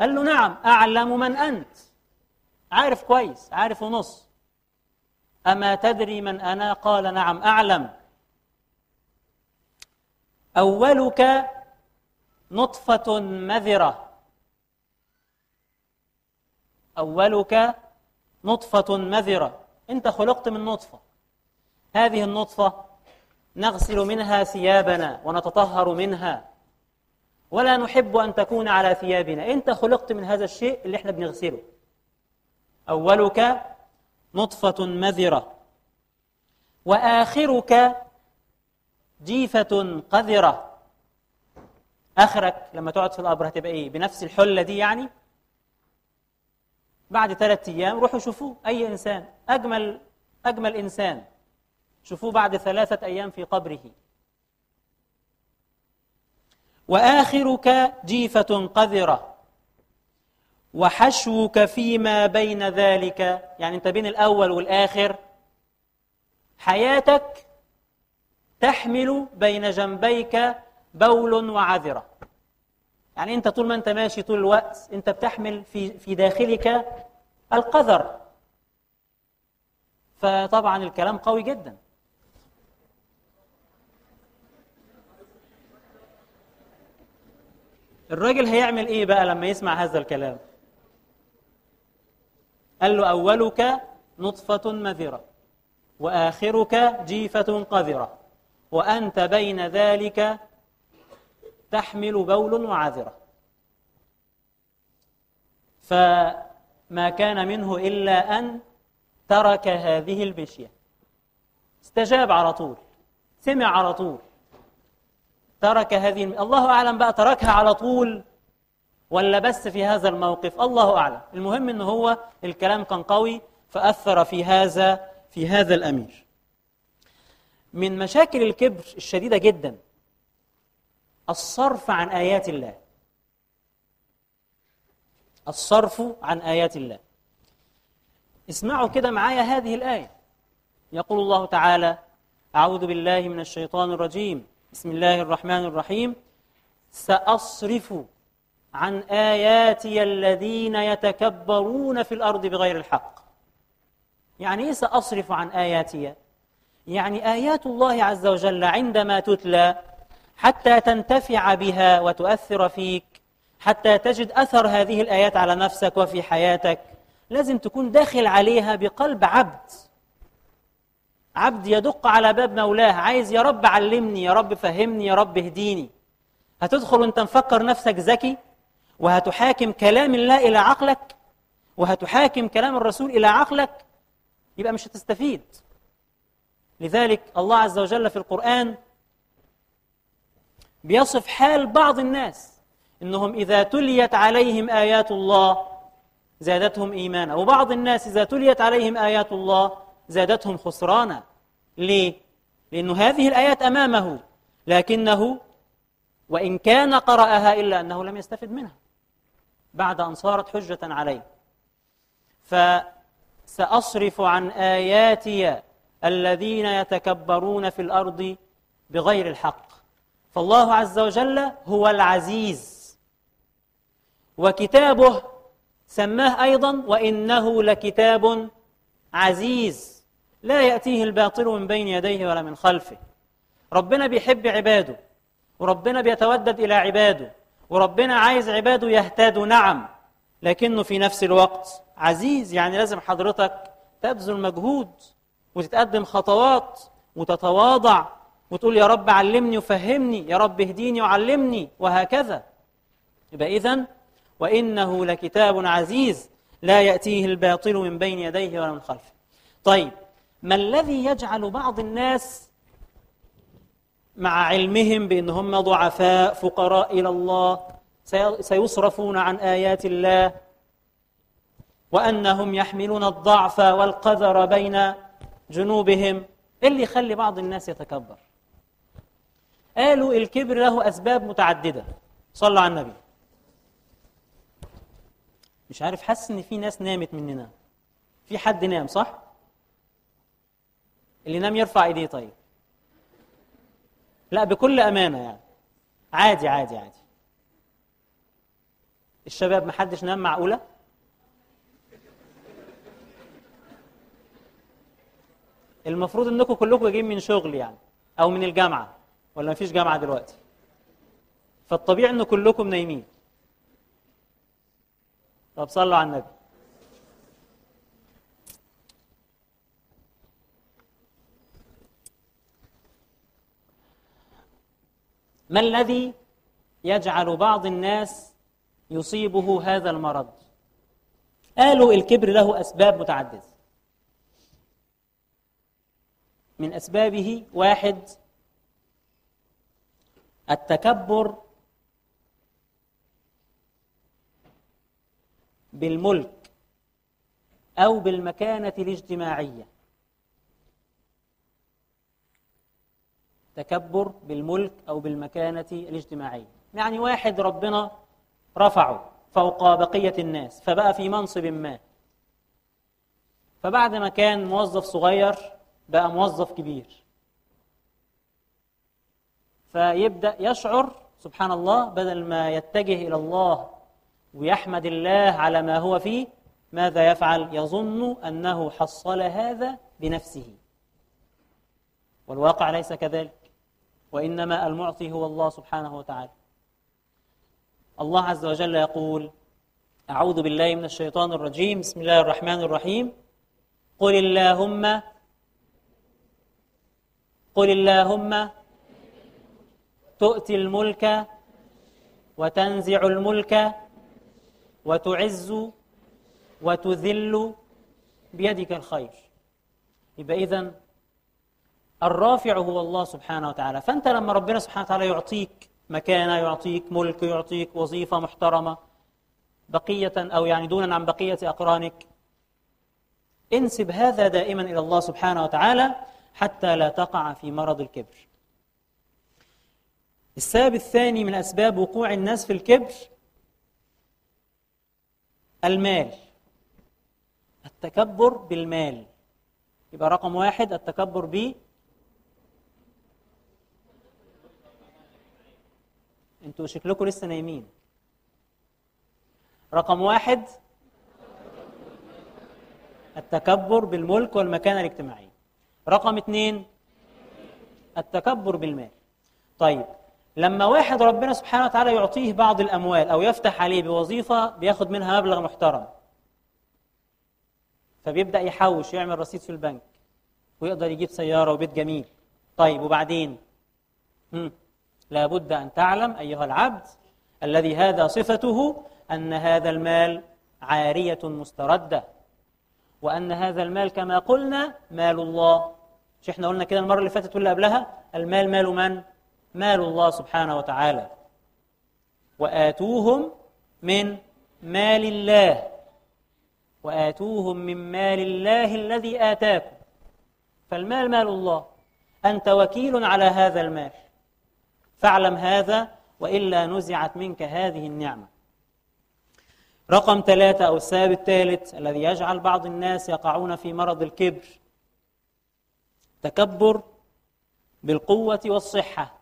قال له نعم أعلم من أنت. عارف كويس عارف ونص. أما تدري من أنا؟ قال نعم أعلم. أولك نطفة مذرة. أولك نطفة مذرة. أنت خلقت من نطفة. هذه النطفة نغسل منها ثيابنا ونتطهر منها. ولا نحب أن تكون على ثيابنا. أنت خلقت من هذا الشيء اللي إحنا بنغسله. أولك نطفة مذرة. وآخرك جيفة قذرة. آخرك لما تقعد في القبر هتبقى إيه؟ بنفس الحلة دي يعني؟ بعد ثلاثة أيام روحوا شوفوه أي إنسان أجمل أجمل إنسان. شوفوه بعد ثلاثة أيام في قبره. وآخرك جيفة قذرة. وحشوك فيما بين ذلك يعني أنت بين الأول والآخر حياتك تحمل بين جنبيك بول وعذرة. يعني أنت طول ما أنت ماشي طول الوقت أنت بتحمل في, في داخلك القذر. فطبعا الكلام قوي جدا. الراجل هيعمل إيه بقى لما يسمع هذا الكلام؟ قال له أولك نطفة مذرة وآخرك جيفة قذرة وأنت بين ذلك تحمل بول وعذرة. فما كان منه إلا أن ترك هذه المشية. استجاب على طول سمع على طول ترك هذه الله أعلم بقى تركها على طول. ولا بس في هذا الموقف؟ الله أعلم. المهم أنه هو الكلام كان قوي فأثر في هذا في هذا الأمير. من مشاكل الكبر الشديدة جدا الصرف عن آيات الله. الصرف عن آيات الله. اسمعوا كده معايا هذه الآية. يقول الله تعالى أعوذ بالله من الشيطان الرجيم. بسم الله الرحمن الرحيم. سأصرف عن آياتي الذين يتكبرون في الأرض بغير الحق. يعني إيه سأصرف عن آياتي؟ يعني آيات الله عز وجل عندما تتلى حتى تنتفع بها وتؤثر فيك حتى تجد أثر هذه الآيات على نفسك وفي حياتك لازم تكون داخل عليها بقلب عبد. عبد يدق على باب مولاه عايز يا رب علمني يا رب فهمني يا رب اهديني. هتدخل وانت مفكر نفسك ذكي؟ وهتحاكم كلام الله إلى عقلك وهتحاكم كلام الرسول إلى عقلك يبقى مش هتستفيد. لذلك الله عز وجل في القرآن بيصف حال بعض الناس إنهم إذا تليت عليهم آيات الله زادتهم إيمانا وبعض الناس إذا تليت عليهم آيات الله زادتهم خسرانا. ليه؟ لأن هذه الآيات أمامه لكنه وإن كان قرأها إلا أنه لم يستفد منها. بعد أن صارت حجة عليه فسأصرف عن آياتي الذين يتكبرون في الأرض بغير الحق. فالله عز وجل هو العزيز. وكتابه سماه أيضا وإنه لكتاب عزيز. لا يأتيه الباطل من بين يديه ولا من خلفه. ربنا بيحب عباده. وربنا بيتودد إلى عباده. وربنا عايز عباده يهتدوا نعم لكنه في نفس الوقت. عزيز يعني لازم حضرتك تبذل مجهود وتتقدم خطوات وتتواضع وتقول يا رب علمني وفهمني يا رب اهديني وعلمني وهكذا. يبقى إذن وإنه لكتاب عزيز لا يأتيه الباطل من بين يديه ولا من خلفه. طيب ما الذي يجعل بعض الناس مع علمهم بأن هم ضعفاء فقراء إلى الله سيصرفون عن آيات الله. وأنهم يحملون الضعف والقذر بين جنوبهم. اللي يخلي بعض الناس يتكبر. قالوا الكبر له أسباب متعددة. صلى على النبي. مش عارف حاسس إن في ناس نامت مننا. في حد نام صح؟ اللي نام يرفع إيديه طيب. لا بكل أمانة يعني. عادي عادي عادي. الشباب محدش نام معقولة؟ المفروض إنكم كلكم جايين من شغل يعني أو من الجامعة ولا مفيش جامعة دلوقتي؟ فالطبيعي إن كلكم نايمين. طب صلوا على النبي. ما الذي يجعل بعض الناس يصيبه هذا المرض؟ قالوا الكبر له أسباب متعددة. من أسبابه واحد التكبر بالملك أو بالمكانة الاجتماعية. تكبر بالملك أو بالمكانة الاجتماعية. يعني واحد ربنا رفعه فوق بقية الناس فبقى في منصب ما. فبعد ما كان موظف صغير بقى موظف كبير. فيبدأ يشعر سبحان الله بدل ما يتجه إلى الله ويحمد الله على ما هو فيه ماذا يفعل؟ يظن أنه حصل هذا بنفسه. والواقع ليس كذلك. وإنما المعطي هو الله سبحانه وتعالى. الله عز وجل يقول أعوذ بالله من الشيطان الرجيم بسم الله الرحمن الرحيم. قل اللهم قل اللهم تؤتي الملك وتنزع الملك وتعز وتذل بيدك الخير. يبقى إذن الرافع هو الله سبحانه وتعالى. فأنت لما ربنا سبحانه وتعالى يعطيك مكانة يعطيك ملك يعطيك وظيفة محترمة بقية أو يعني دونا عن بقية أقرانك انسب هذا دائما إلى الله سبحانه وتعالى حتى لا تقع في مرض الكبر. السبب الثاني من أسباب وقوع الناس في الكبر المال. التكبر بالمال. يبقى رقم واحد التكبر أنتوا شكلكم لسه نايمين. رقم واحد التكبر بالملك والمكانة الاجتماعية. رقم اثنين التكبر بالمال. طيب لما واحد ربنا سبحانه وتعالى يعطيه بعض الأموال أو يفتح عليه بوظيفة بياخد منها مبلغ محترم. فبيبدأ يحوش يعمل رصيد في البنك ويقدر يجيب سيارة وبيت جميل. طيب وبعدين؟ هم. لابد أن تعلم أيها العبد الذي هذا صفته أن هذا المال عارية مستردة وأن هذا المال كما قلنا مال الله. مش إحنا قلنا كده المرة اللي فاتت واللي قبلها؟ المال مال من؟ مال الله سبحانه وتعالى. وآتوهم من مال الله. وآتوهم من مال الله الذي آتاكم. فالمال مال الله. أنت وكيل على هذا المال. فاعلم هذا وإلا نزعت منك هذه النعمة. رقم ثلاثة أو السبب الثالث الذي يجعل بعض الناس يقعون في مرض الكبر تكبر بالقوة والصحة.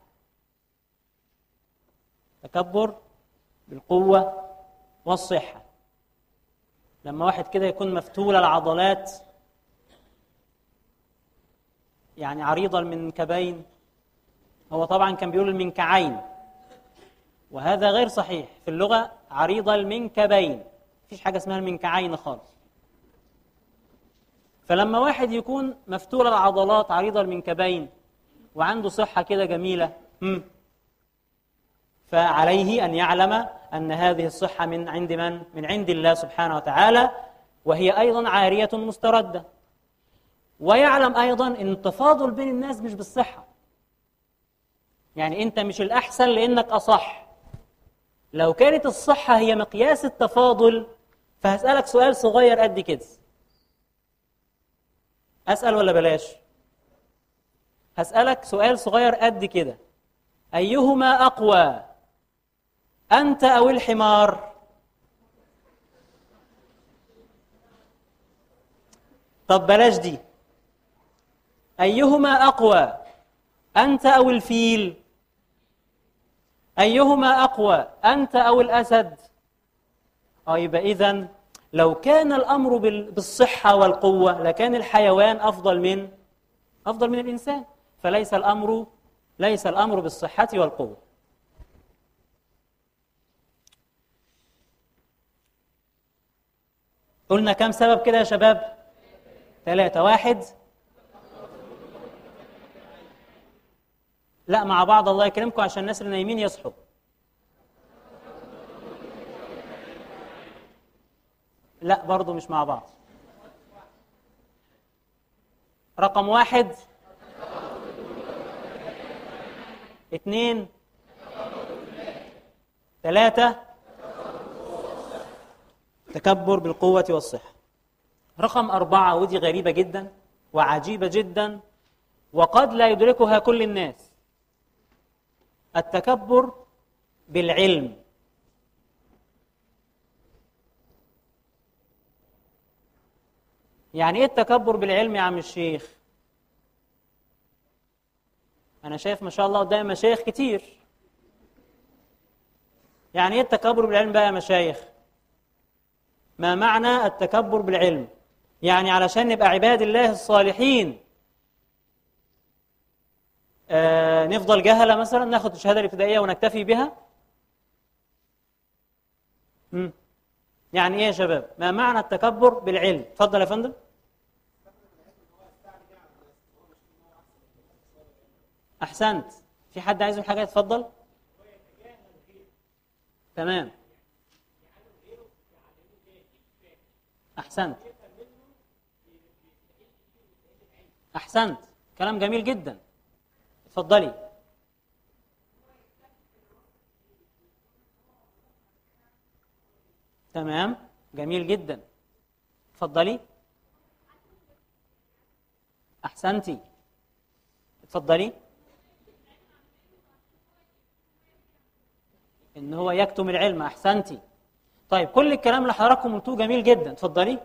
تكبر بالقوة والصحة. لما واحد كده يكون مفتول العضلات يعني عريض المنكبين هو طبعا كان بيقول المنكعين وهذا غير صحيح. في اللغة عريض المنكبين. مفيش حاجة اسمها المنكعين خالص. فلما واحد يكون مفتول العضلات عريض المنكبين وعنده صحة كده جميلة فعليه أن يعلم أن هذه الصحة من عند من؟ من عند الله سبحانه وتعالى وهي أيضا عارية مستردة. ويعلم أيضا أن التفاضل بين الناس مش بالصحة. يعني أنت مش الأحسن لأنك أصح. لو كانت الصحة هي مقياس التفاضل فهسألك سؤال صغير قد كده. أسأل ولا بلاش؟ هسألك سؤال صغير قد كده. أيهما أقوى أنت أو الحمار؟ طب بلاش دي. أيهما أقوى أنت أو الفيل. أيهما أقوى أنت أو الأسد؟ يبقى إذن لو كان الأمر بالصحة والقوة لكان الحيوان أفضل من أفضل من الإنسان. فليس الأمر ليس الأمر بالصحة والقوة. قلنا كم سبب كده يا شباب؟ ثلاثة واحد. لا مع بعض الله يكرمكم عشان الناس اللي نايمين يصحوا. لا برضو مش مع بعض. رقم واحد. اثنين ثلاثة تكبر بالقوة والصحة. رقم أربعة ودي غريبة جدا وعجيبة جدا وقد لا يدركها كل الناس. التكبر بالعلم. يعني إيه التكبر بالعلم يا عم الشيخ؟ أنا شايف ما شاء الله قدامي مشايخ كتير. يعني إيه التكبر بالعلم بقى يا مشايخ؟ ما معنى التكبر بالعلم؟ يعني علشان نبقى عباد الله الصالحين آه نفضل جهلة مثلا ناخد الشهادة الابتدائية ونكتفي بها؟ مم. يعني إيه يا شباب؟ ما معنى التكبر بالعلم؟ اتفضل يا فندم. أحسنت. في حد عايز حاجة؟ يتفضل تمام. أحسنت. أحسنت. كلام جميل جدا. اتفضلي تمام جميل جدا. اتفضلي احسنتي اتفضلي إن هو يكتم العلم احسنتي طيب كل الكلام اللي حضراتكم قلتوه جميل جدا. اتفضلي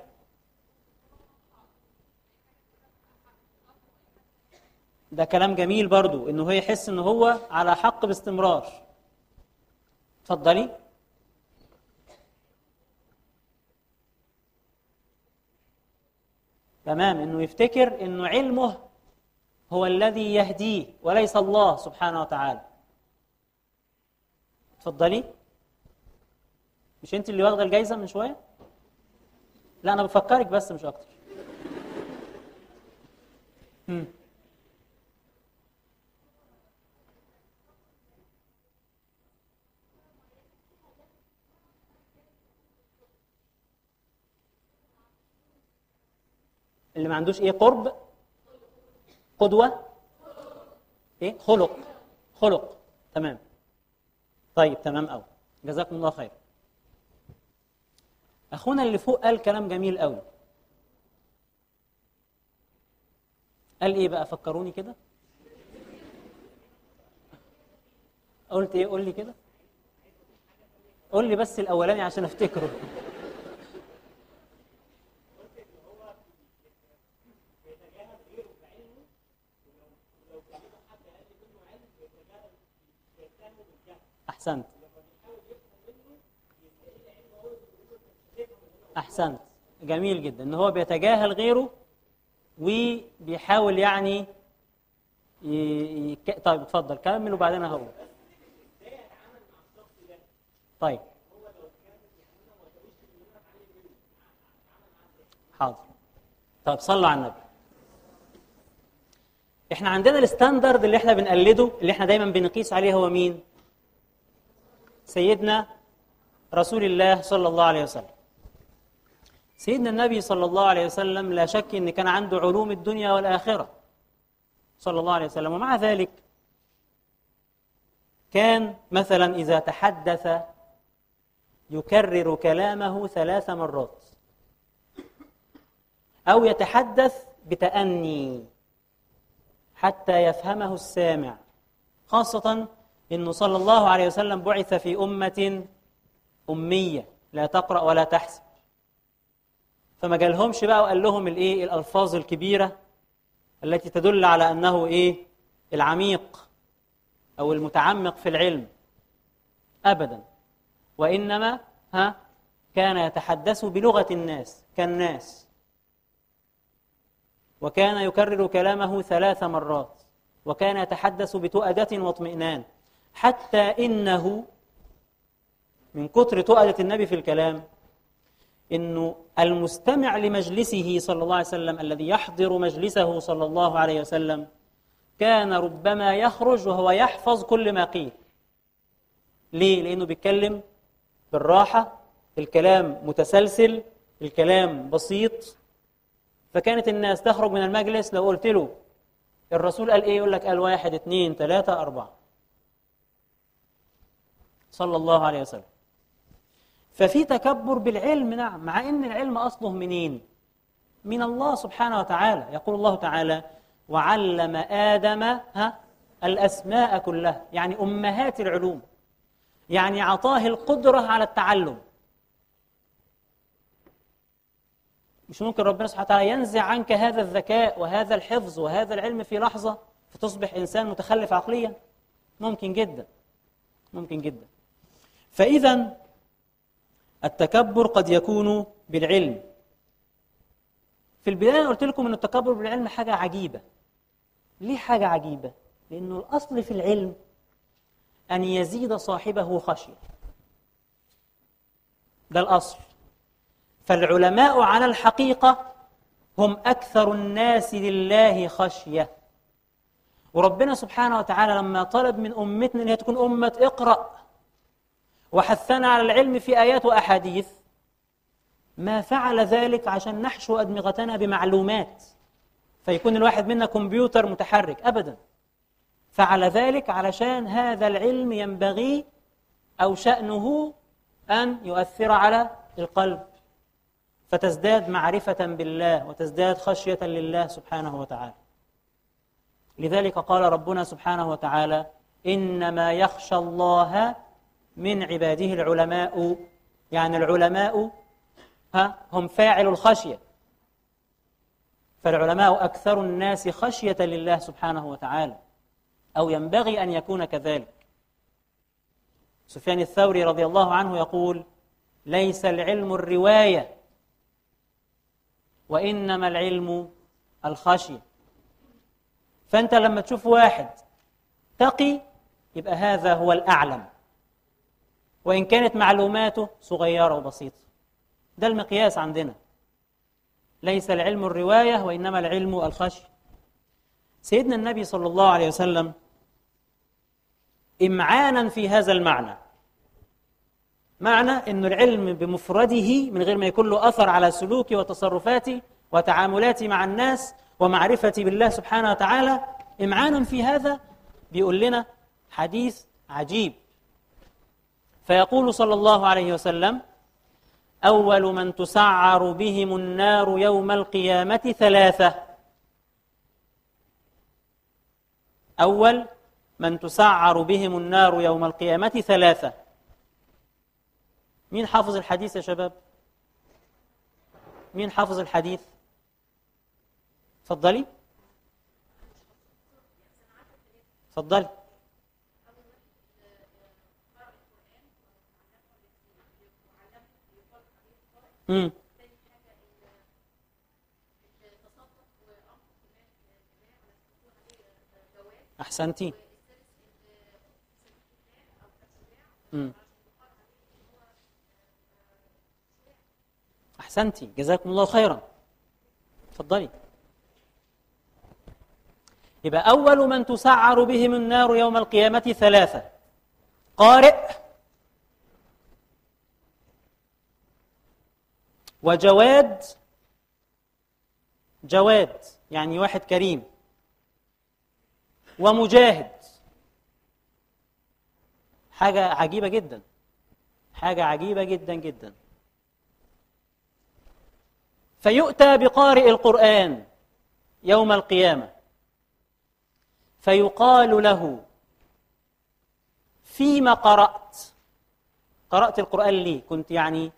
ده كلام جميل برضو إنه هو يحس إن هو على حق باستمرار. اتفضلي. تمام إنه يفتكر إنه علمه هو الذي يهديه وليس الله سبحانه وتعالى. اتفضلي. مش أنت اللي واخدة الجايزة من شوية؟ لا أنا بفكرك بس مش أكتر. اللي ما عندوش إيه؟ قرب. قدوة. إيه؟ خلق. خلق. تمام. طيب تمام قوي جزاكم الله خير. أخونا اللي فوق قال كلام جميل قوي قال إيه بقى؟ فكروني كده. قلت إيه؟ قول لي كده. قول لي بس الأولاني عشان أفتكره. أحسنت. أحسنت. جميل جدا. إن هو بيتجاهل غيره وبيحاول يعني ي... ي... طيب اتفضل. كمل وبعدين هقول طيب. حاضر. طيب صلوا على النبي. إحنا عندنا الستاندرد اللي إحنا بنقلده اللي إحنا دايما بنقيس عليه هو مين؟ سيدنا رسول الله صلى الله عليه وسلم. سيدنا النبي صلى الله عليه وسلم لا شك إن كان عنده علوم الدنيا والآخرة صلى الله عليه وسلم. ومع ذلك كان مثلا إذا تحدث يكرر كلامه ثلاث مرات أو يتحدث بتأني حتى يفهمه السامع خاصة إنه صلى الله عليه وسلم بعث في أمة أمية. لا تقرأ ولا تحسب. فما جالهمش بقى وقال لهم الإيه؟ الألفاظ الكبيرة التي تدل على أنه إيه؟ العميق أو المتعمق في العلم. أبدا. وإنما ها كان يتحدث بلغة الناس كالناس. وكان يكرر كلامه ثلاث مرات. وكان يتحدث بتؤدة واطمئنان. حتى إنه من كتر تؤدة النبي في الكلام إنه المستمع لمجلسه صلى الله عليه وسلم الذي يحضر مجلسه صلى الله عليه وسلم كان ربما يخرج وهو يحفظ كل ما قيل. ليه؟ لأنه بيتكلم بالراحة الكلام متسلسل الكلام بسيط. فكانت الناس تخرج من المجلس لو قلت له الرسول قال إيه؟ يقول لك قال واحد اثنين ثلاثة أربعة. صلى الله عليه وسلم. ففي تكبر بالعلم نعم مع إن العلم أصله منين؟ من الله سبحانه وتعالى. يقول الله تعالى وعلم آدم ها الأسماء كلها. يعني أمهات العلوم. يعني اعطاه القدرة على التعلم. مش ممكن ربنا سبحانه وتعالى ينزع عنك هذا الذكاء وهذا الحفظ وهذا العلم في لحظة فتصبح إنسان متخلف عقليا؟ ممكن جدا. ممكن جدا. فإذا التكبر قد يكون بالعلم. في البداية أنا قلت لكم أن التكبر بالعلم حاجة عجيبة. ليه حاجة عجيبة؟ لأنه الأصل في العلم أن يزيد صاحبه خشية. ده الأصل. فالعلماء على الحقيقة هم أكثر الناس لله خشية. وربنا سبحانه وتعالى لما طلب من أمتنا أن هي تكون أمة اقرأ. وحثنا على العلم في آيات وأحاديث. ما فعل ذلك عشان نحشو أدمغتنا بمعلومات. فيكون الواحد منا كمبيوتر متحرك أبدا. فعل ذلك علشان هذا العلم ينبغي أو شأنه أن يؤثر على القلب. فتزداد معرفة بالله وتزداد خشية لله سبحانه وتعالى. لذلك قال ربنا سبحانه وتعالى إنما يخشى الله من عباده العلماء. يعني العلماء ها هم فاعل الخشية. فالعلماء أكثر الناس خشية لله سبحانه وتعالى أو ينبغي أن يكون كذلك. سفيان الثوري رضي الله عنه يقول ليس العلم الرواية وإنما العلم الخشية. فأنت لما تشوف واحد تقي يبقى هذا هو الأعلم. وإن كانت معلوماته صغيرة وبسيطة. ده المقياس عندنا. ليس العلم الرواية وإنما العلم الخشية سيدنا النبي صلى الله عليه وسلم إمعانا في هذا المعنى. معنى أن العلم بمفرده من غير ما يكون له أثر على سلوكي وتصرفاتي وتعاملاتي مع الناس ومعرفتي بالله سبحانه وتعالى إمعانا في هذا بيقول لنا حديث عجيب. فيقول صلى الله عليه وسلم أول من تسعر بهم النار يوم القيامة ثلاثة أول من تسعر بهم النار يوم القيامة ثلاثة مين حافظ الحديث يا شباب؟ مين حافظ الحديث؟ تفضلي تفضلي امم أحسنتي. امم أحسنتي. جزاكم الله خيرا. تفضلي. يبقى أول من تسعر بهم النار يوم القيامة ثلاثة. قارئ. وجواد جواد يعني واحد كريم. ومجاهد. حاجة عجيبة جدا. حاجة عجيبة جدا جدا. فيؤتى بقارئ القرآن يوم القيامة. فيقال له فيما قرأت؟ قرأت القرآن ليه؟ كنت يعني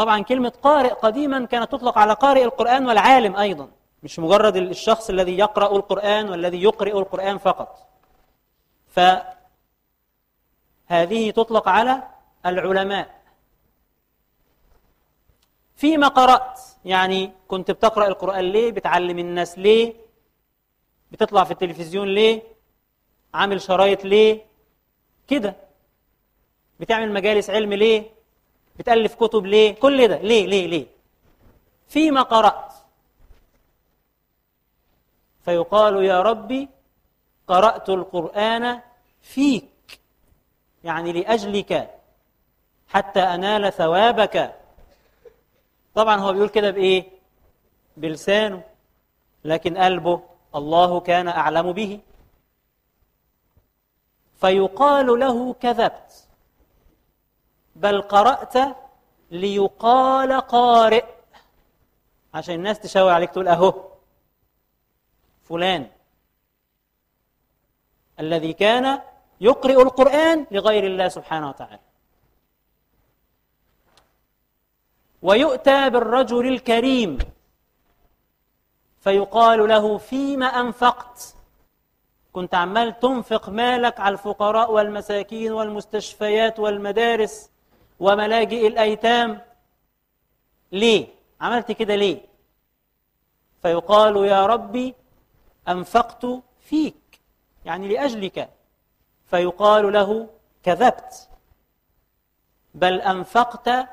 طبعا كلمة قارئ قديما كانت تطلق على قارئ القرآن والعالم أيضا مش مجرد الشخص الذي يقرأ القرآن والذي يقرئ القرآن فقط. فهذه تطلق على العلماء. فيما قرأت يعني كنت بتقرأ القرآن ليه؟ بتعلم الناس ليه؟ بتطلع في التلفزيون ليه؟ عامل شرايط ليه؟ كده. بتعمل مجالس علم ليه؟ بتألف كتب ليه؟ كل ده. ليه؟ ليه؟ ليه؟ فيما قرأت. فيقال يا ربي قرأت القرآن فيك. يعني لأجلك حتى أنال ثوابك. طبعا هو بيقول كده بإيه؟ بلسانه. لكن قلبه الله كان أعلم به. فيقال له كذبت. بل قرأت ليقال قارئ. عشان الناس تشاور عليك تقول أهو. فلان. الذي كان يقرئ القرآن لغير الله سبحانه وتعالى. ويؤتى بالرجل الكريم. فيقال له فيما أنفقت. كنت عمال تنفق مالك على الفقراء والمساكين والمستشفيات والمدارس. وملاجئ الأيتام. ليه؟ عملت كده ليه؟ فيقال يا ربي أنفقت فيك. يعني لأجلك. فيقال له كذبت. بل أنفقت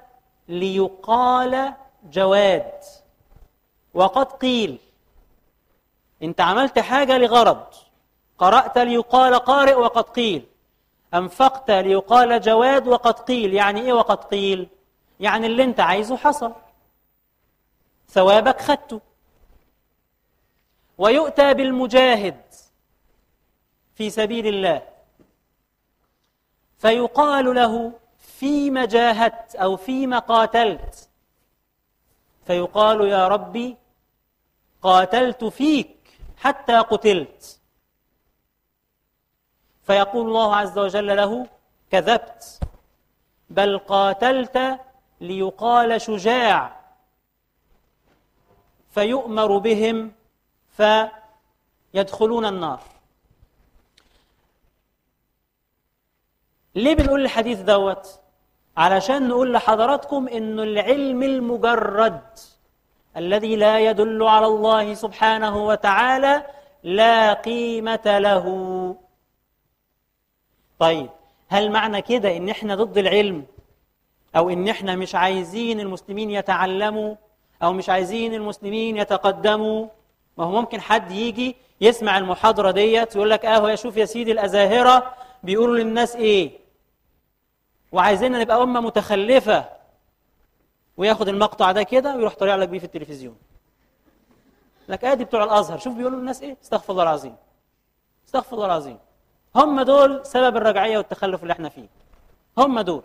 ليقال جواد. وقد قيل. انت عملت حاجة لغرض. قرأت ليقال قارئ وقد قيل. أنفقت ليقال جواد وقد قيل. يعني إيه وقد قيل؟ يعني اللي أنت عايزه حصل. ثوابك خدته. ويؤتى بالمجاهد في سبيل الله. فيقال له فيما جاهدت أو فيما قاتلت. فيقال يا ربي قاتلت فيك حتى قتلت. فيقول الله عز وجل له كذبت بل قاتلت ليقال شجاع فيؤمر بهم فيدخلون النار. ليه بنقول الحديث دوت؟ علشان نقول لحضراتكم انه العلم المجرد الذي لا يدل على الله سبحانه وتعالى لا قيمة له. طيب هل معنى كده إن إحنا ضد العلم؟ أو إن إحنا مش عايزين المسلمين يتعلموا؟ أو مش عايزين المسلمين يتقدموا؟ ما هو ممكن حد يجي يسمع المحاضرة ديت يقول لك آه يا شوف يا سيدي الأزاهرة بيقولوا للناس إيه؟ وعايزيننا نبقى أمة متخلفة. وياخد المقطع ده كده ويروح طالع لك بيه في التلفزيون. لك آدي بتوع الأزهر شوف بيقولوا للناس إيه؟ استغفر الله العظيم. استغفر الله العظيم. هم دول سبب الرجعية والتخلف اللي إحنا فيه. هم دول.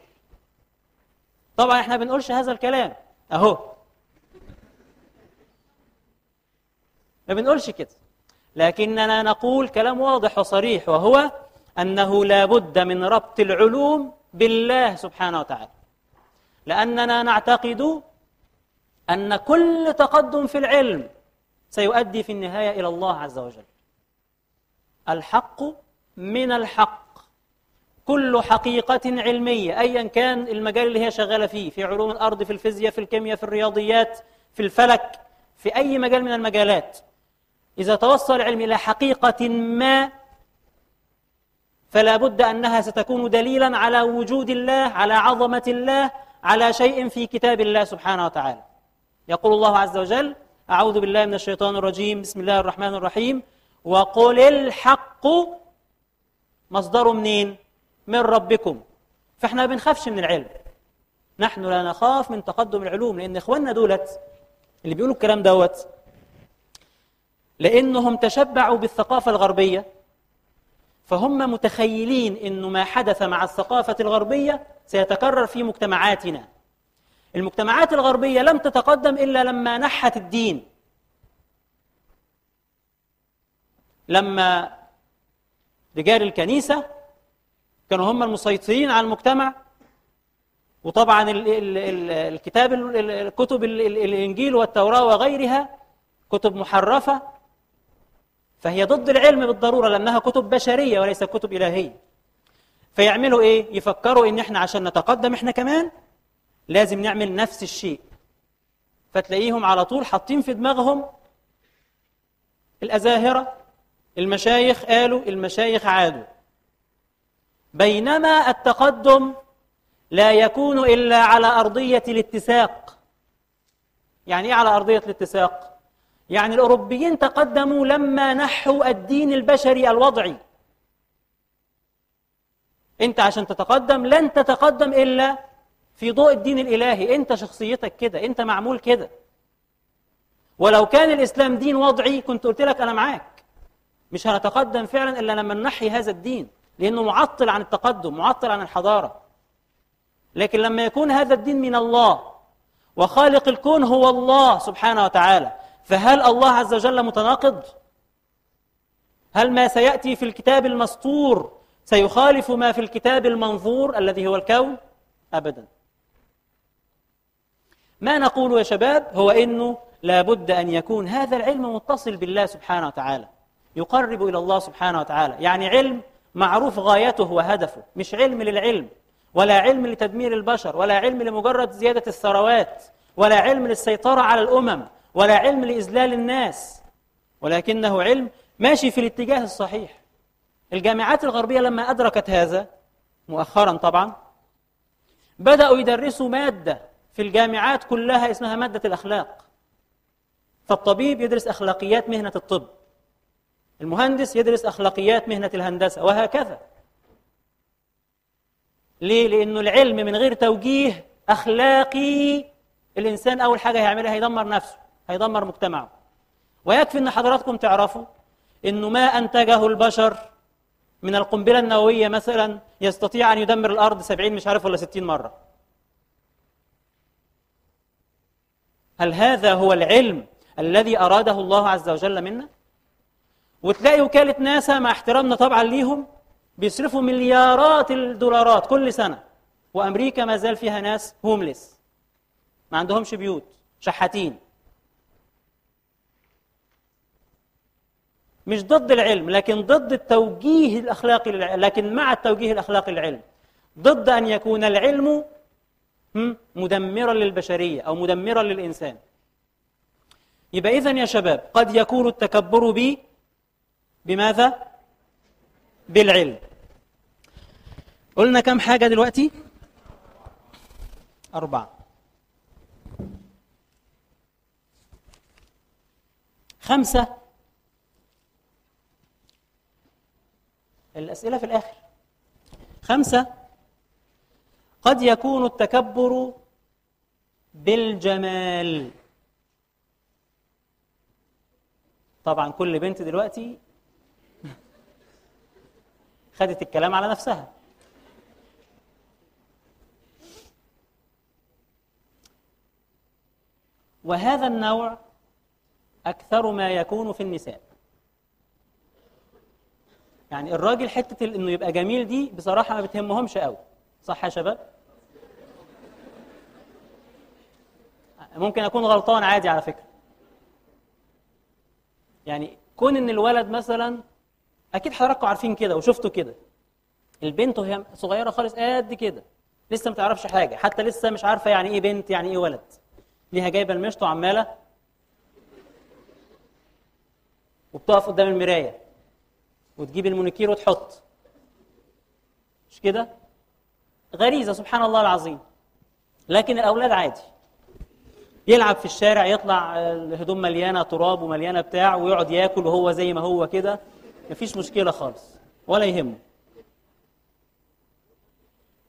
طبعا إحنا بنقولش هذا الكلام. أهو. ما بنقولش كده. لكننا نقول كلام واضح وصريح وهو أنه لا بد من ربط العلوم بالله سبحانه وتعالى. لأننا نعتقد أن كل تقدم في العلم سيؤدي في النهاية إلى الله عز وجل. الحق من الحق. كل حقيقة علمية أيا كان المجال اللي هي شغالة فيه في علوم الأرض في الفيزياء في الكيمياء في الرياضيات في الفلك في أي مجال من المجالات. إذا توصل العلم إلى حقيقة ما فلا بد أنها ستكون دليلا على وجود الله على عظمة الله على شيء في كتاب الله سبحانه وتعالى. يقول الله عز وجل أعوذ بالله من الشيطان الرجيم بسم الله الرحمن الرحيم وقل الحق مصدر منين؟ من ربكم. فإحنا ما بنخافش من العلم. نحن لا نخاف من تقدم العلوم لأن إخواننا دولت اللي بيقولوا الكلام دوت لأنهم تشبعوا بالثقافة الغربية فهم متخيلين أنه ما حدث مع الثقافة الغربية سيتكرر في مجتمعاتنا. المجتمعات الغربية لم تتقدم إلا لما نحت الدين. لما رجال الكنيسة كانوا هم المسيطرين على المجتمع وطبعا ال ال ال الكتاب الكتب الإنجيل والتوراة وغيرها كتب محرفة فهي ضد العلم بالضرورة لأنها كتب بشرية وليس كتب إلهية فيعملوا إيه؟ يفكروا إن إحنا عشان نتقدم إحنا كمان لازم نعمل نفس الشيء فتلاقيهم على طول حاطين في دماغهم الأزاهرة المشايخ قالوا المشايخ عادوا. بينما التقدم لا يكون إلا على أرضية الاتساق. يعني إيه على أرضية الاتساق؟ يعني الأوروبيين تقدموا لما نحوا الدين البشري الوضعي. أنت عشان تتقدم لن تتقدم إلا في ضوء الدين الإلهي. أنت شخصيتك كده أنت معمول كده. ولو كان الإسلام دين وضعي كنت قلت لك أنا معاك. مش هنتقدم فعلا إلا لما ننحي هذا الدين لأنه معطل عن التقدم معطل عن الحضارة لكن لما يكون هذا الدين من الله وخالق الكون هو الله سبحانه وتعالى فهل الله عز وجل متناقض؟ هل ما سيأتي في الكتاب المسطور سيخالف ما في الكتاب المنظور الذي هو الكون؟ أبدا ما نقول يا شباب هو إنه لابد أن يكون هذا العلم متصل بالله سبحانه وتعالى يقرب إلى الله سبحانه وتعالى. يعني علم معروف غايته وهدفه مش علم للعلم ولا علم لتدمير البشر ولا علم لمجرد زيادة الثروات ولا علم للسيطرة على الأمم ولا علم لإذلال الناس. ولكنه علم ماشي في الاتجاه الصحيح. الجامعات الغربية لما أدركت هذا مؤخرا طبعا بدأوا يدرسوا مادة في الجامعات كلها اسمها مادة الأخلاق. فالطبيب يدرس أخلاقيات مهنة الطب. المهندس يدرس أخلاقيات مهنة الهندسة وهكذا ليه؟ لأنه العلم من غير توجيه أخلاقي الإنسان أول حاجة هيعملها هيدمر نفسه هيدمر مجتمعه ويكفي أن حضراتكم تعرفوا أنه ما أنتجه البشر من القنبلة النووية مثلا يستطيع أن يدمر الأرض سبعين مش عارف ولا ستين مرة هل هذا هو العلم الذي أراده الله عز وجل منا؟ وتلاقي وكالة ناسا مع احترامنا طبعا ليهم بيصرفوا مليارات الدولارات كل سنة. وأمريكا ما زال فيها ناس هومليس ما عندهمش بيوت. شحاتين. مش ضد العلم لكن ضد التوجيه الأخلاقي للعلم لكن مع التوجيه الأخلاقي للعلم. ضد أن يكون العلم مدمرا للبشرية أو مدمرا للإنسان. يبقى إذن يا شباب قد يكون التكبر بي بماذا؟ بالعلم. قلنا كم حاجة دلوقتي؟ أربعة. خمسة. الأسئلة في الآخر. خمسة. قد يكون التكبر بالجمال. طبعا كل بنت دلوقتي خدت الكلام على نفسها. وهذا النوع أكثر ما يكون في النساء. يعني الراجل حتة إنه يبقى جميل دي بصراحة ما بتهمهمش قوي. صح يا شباب؟ ممكن أكون غلطان عادي على فكرة. يعني كون إن الولد مثلا أكيد حضراتكم عارفين كده وشفتوا كده. البنت وهي صغيرة خالص قد كده. لسه ما تعرفش حاجة. حتى لسه مش عارفة يعني إيه بنت يعني إيه ولد. ليها جايبة المشط وعمالة وبتقف قدام المراية وتجيب المونيكير وتحط. مش كده؟ غريزة سبحان الله العظيم. لكن الأولاد عادي. يلعب في الشارع يطلع الهدوم مليانة تراب ومليانة بتاع ويقعد ياكل وهو زي ما هو كده. مفيش مشكلة خالص ولا يهمه.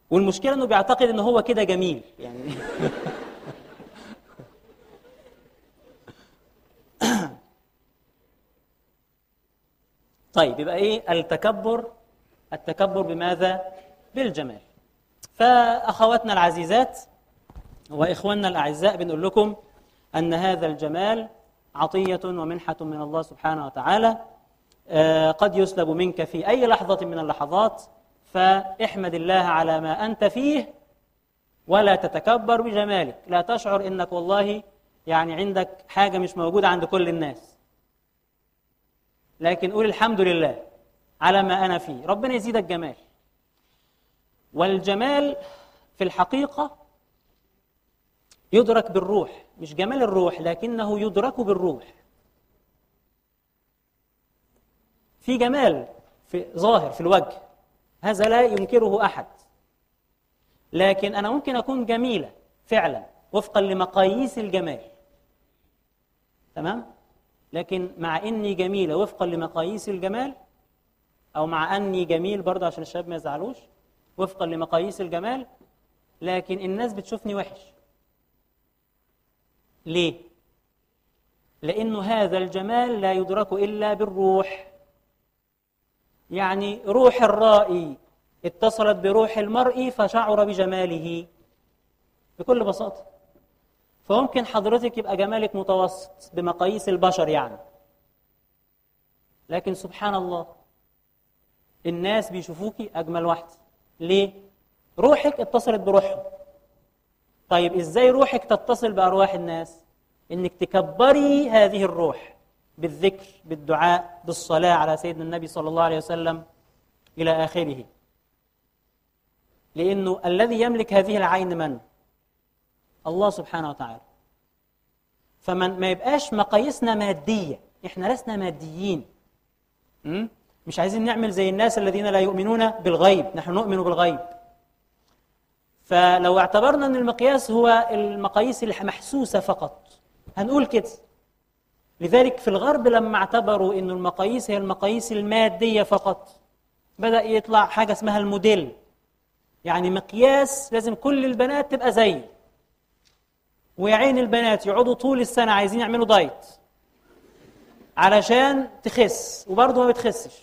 والمشكلة إنه بيعتقد إن هو كده جميل يعني. طيب يبقى إيه؟ التكبر التكبر بماذا؟ بالجمال. فأخواتنا العزيزات وإخواننا الأعزاء بنقول لكم أن هذا الجمال عطية ومنحة من الله سبحانه وتعالى. قد يسلب منك في أي لحظة من اللحظات فاحمد الله على ما أنت فيه ولا تتكبر بجمالك. لا تشعر إنك والله يعني عندك حاجة مش موجودة عند كل الناس. لكن قول الحمد لله على ما أنا فيه. ربنا يزيدك جمال. والجمال في الحقيقة يدرك بالروح مش جمال الروح لكنه يدرك بالروح. في جمال في ظاهر في الوجه. هذا لا ينكره أحد. لكن أنا ممكن أكون جميلة فعلا وفقا لمقاييس الجمال. تمام؟ لكن مع إني جميلة وفقا لمقاييس الجمال أو مع أني جميل برضه عشان الشباب ما يزعلوش وفقا لمقاييس الجمال لكن الناس بتشوفني وحش. ليه؟ لأنه هذا الجمال لا يدرك إلا بالروح. يعني روح الرائي اتصلت بروح المرء فشعر بجماله. بكل بساطة. فممكن حضرتك يبقى جمالك متوسط بمقاييس البشر يعني. لكن سبحان الله الناس بيشوفوكي أجمل واحدة ليه؟ روحك اتصلت بروحهم. طيب إزاي روحك تتصل بأرواح الناس؟ إنك تكبري هذه الروح. بالذكر بالدعاء بالصلاة على سيدنا النبي صلى الله عليه وسلم إلى آخره. لأنه الذي يملك هذه العين من؟ الله سبحانه وتعالى. فمن ما يبقاش مقاييسنا مادية إحنا لسنا ماديين? مش عايزين نعمل زي الناس الذين لا يؤمنون بالغيب. نحن نؤمن بالغيب. فلو اعتبرنا إن المقياس هو المقاييس المحسوسة فقط هنقول كده. لذلك في الغرب لما اعتبروا أن المقاييس هي المقاييس المادية فقط بدأ يطلع حاجة اسمها الموديل. يعني مقياس لازم كل البنات تبقى زي. ويا عين البنات يقعدوا طول السنة عايزين يعملوا دايت علشان تخس وبرضه ما بتخسش.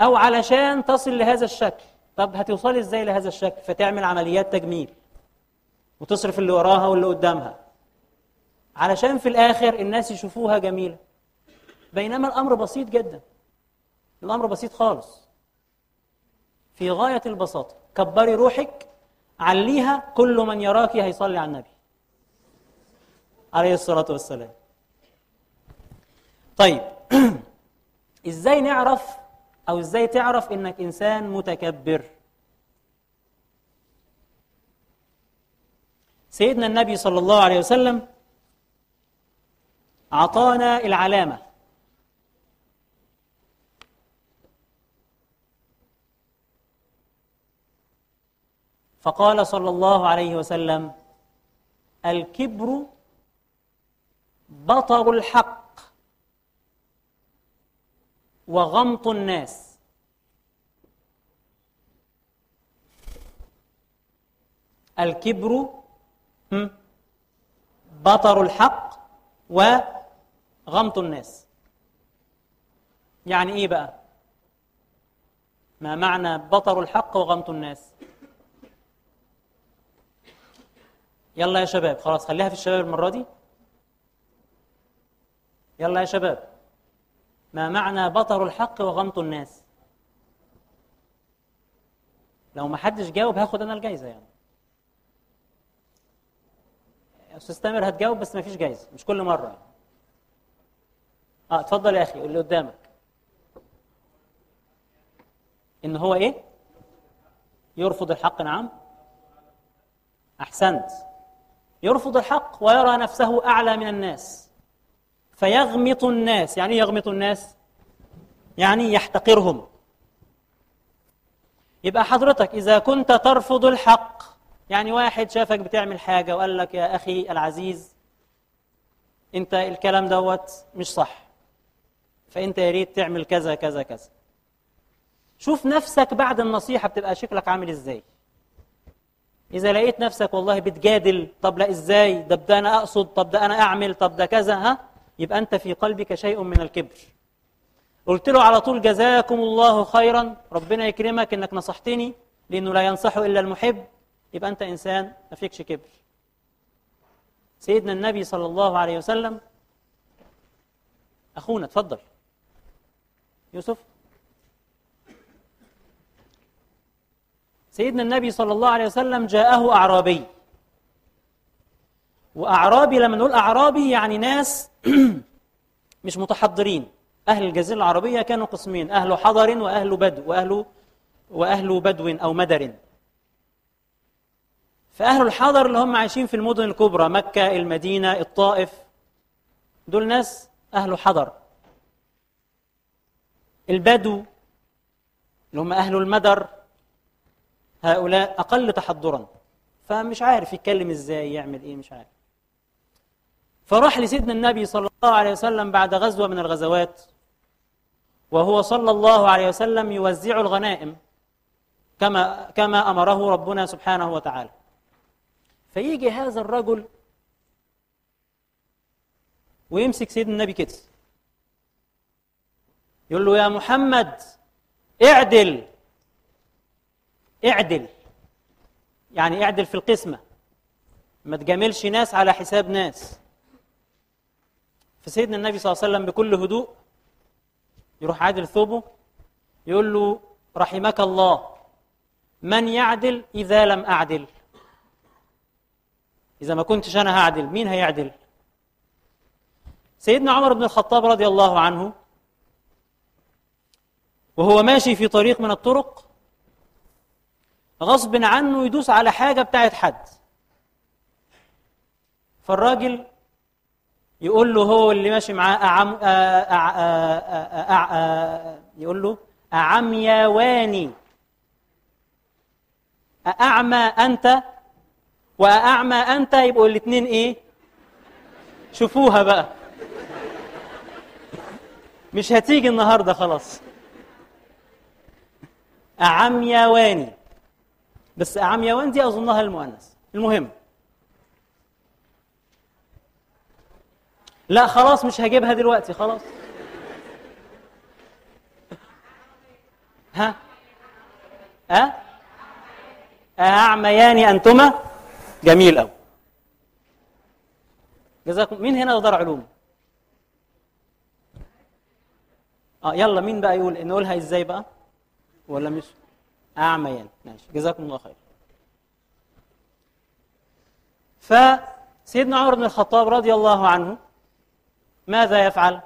أو علشان تصل لهذا الشكل. طب هتوصلي إزاي لهذا الشكل؟ فتعمل عمليات تجميل. وتصرف اللي وراها واللي قدامها. علشان في الآخر الناس يشوفوها جميلة. بينما الأمر بسيط جدا. الأمر بسيط خالص. في غاية البساطة كبري روحك عليها كل من يراك هيصلي على النبي. عليه الصلاة والسلام. طيب إزاي نعرف أو إزاي تعرف إنك إنسان متكبر؟ سيدنا النبي صلى الله عليه وسلم أعطانا العلامة. فقال صلى الله عليه وسلم الكبر بطر الحق وغمط الناس. الكبر بطر الحق وغمط الناس. يعني إيه بقى؟ ما معنى بطر الحق وغمط الناس؟ يلا يا شباب خلاص خليها في الشباب المرة دي. يلا يا شباب. ما معنى بطر الحق وغمط الناس؟ لو ما حدش جاوب هاخد أنا الجايزة يعني. أستاذ تامر هتجاوب بس ما فيش جايزة مش كل مرة يعني. آه اتفضل يا أخي اللي قدامك. إن هو إيه؟ يرفض الحق نعم. أحسنت. يرفض الحق ويرى نفسه أعلى من الناس. فيغمط الناس. يعني يغمط الناس؟ يعني يحتقرهم. يبقى حضرتك إذا كنت ترفض الحق يعني واحد شافك بتعمل حاجة وقال لك يا أخي العزيز أنت الكلام دوت مش صح. فأنت يا ريت تعمل كذا كذا كذا. شوف نفسك بعد النصيحة بتبقى شكلك عامل إزاي. إذا لقيت نفسك والله بتجادل طب لا إزاي؟ ده ده أنا أقصد طب ده أنا أعمل طب ده كذا ها؟ يبقى أنت في قلبك شيء من الكبر. قلت له على طول جزاكم الله خيرا. ربنا يكرمك إنك نصحتني لأنه لا ينصح إلا المحب. يبقى أنت إنسان ما فيكش كبر. سيدنا النبي صلى الله عليه وسلم أخونا تفضل يوسف. سيدنا النبي صلى الله عليه وسلم جاءه أعرابي. وأعرابي لما نقول أعرابي يعني ناس مش متحضرين. أهل الجزيرة العربية كانوا قسمين أهل حضر وأهل بدو وأهل وأهل بدو أو مدر. فأهل الحضر اللي هم عايشين في المدن الكبرى مكة المدينة الطائف دول ناس أهل حضر. البدو اللي هم أهل المدر هؤلاء أقل تحضرا. فمش عارف يتكلم إزاي يعمل إيه مش عارف. فراح لسيدنا النبي صلى الله عليه وسلم بعد غزوة من الغزوات وهو صلى الله عليه وسلم يوزع الغنائم كما كما أمره ربنا سبحانه وتعالى. فيجي هذا الرجل ويمسك سيدنا النبي كده يقول له يا محمد اعدل. اعدل. يعني اعدل في القسمة. ما تجاملش ناس على حساب ناس. فسيدنا النبي صلى الله عليه وسلم بكل هدوء يروح عادل ثوبه يقول له رحمك الله من يعدل إذا لم أعدل؟ إذا ما كنتش أنا هعدل مين هيعدل؟ سيدنا عمر بن الخطاب رضي الله عنه وهو ماشي في طريق من الطرق غصب عنه يدوس على حاجة بتاعت حد. فالراجل يقول له هو اللي ماشي معاه أعم أع يقول له أعميواني أأعمى أنت؟ وأعمى أنت؟ يبقوا الاثنين إيه؟ شوفوها بقى. مش هتيجي النهارده خلاص. أعميواني بس أعميوان دي أظنها المؤنث. المهم. لا خلاص مش هجيبها دلوقتي خلاص. ها؟ ها؟ أعميان أنتما؟ جميل أوي. جزاكم مين هنا دار علوم؟ آه يلا مين بقى يقول؟ نقولها إزاي بقى؟ ولا مش؟ أعميان ماشي. جزاكم الله خير. فسيدنا عمر بن الخطاب رضي الله عنه ماذا يفعل؟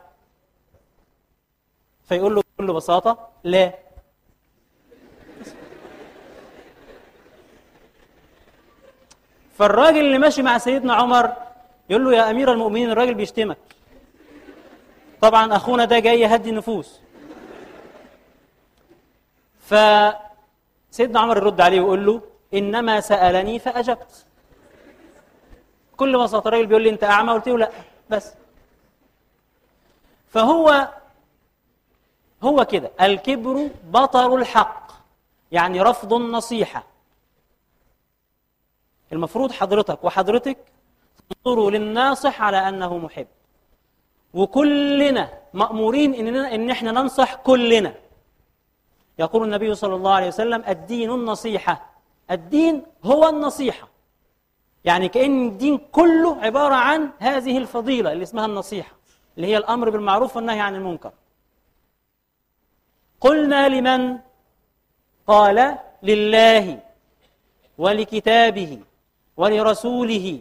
فيقول له بكل بساطة لا. فالراجل اللي ماشي مع سيدنا عمر يقول له يا أمير المؤمنين الراجل بيشتمك. طبعا أخونا ده جاي يهدي النفوس. فسيدنا عمر يرد عليه ويقول له إنما سألني فأجبت. كل بساطة الراجل بيقول لي أنت أعمى قلت له لأ بس. فهو هو كده. الكبر بطر الحق يعني رفض النصيحة. المفروض حضرتك وحضرتك تنظروا للناصح على أنه محب. وكلنا مأمورين إننا إن إحنا ننصح كلنا. يقول النبي صلى الله عليه وسلم الدين النصيحة. الدين هو النصيحة. يعني كأن الدين كله عبارة عن هذه الفضيلة اللي اسمها النصيحة اللي هي الأمر بالمعروف والنهي عن المنكر. قلنا لمن؟ قال لله ولكتابه ولرسوله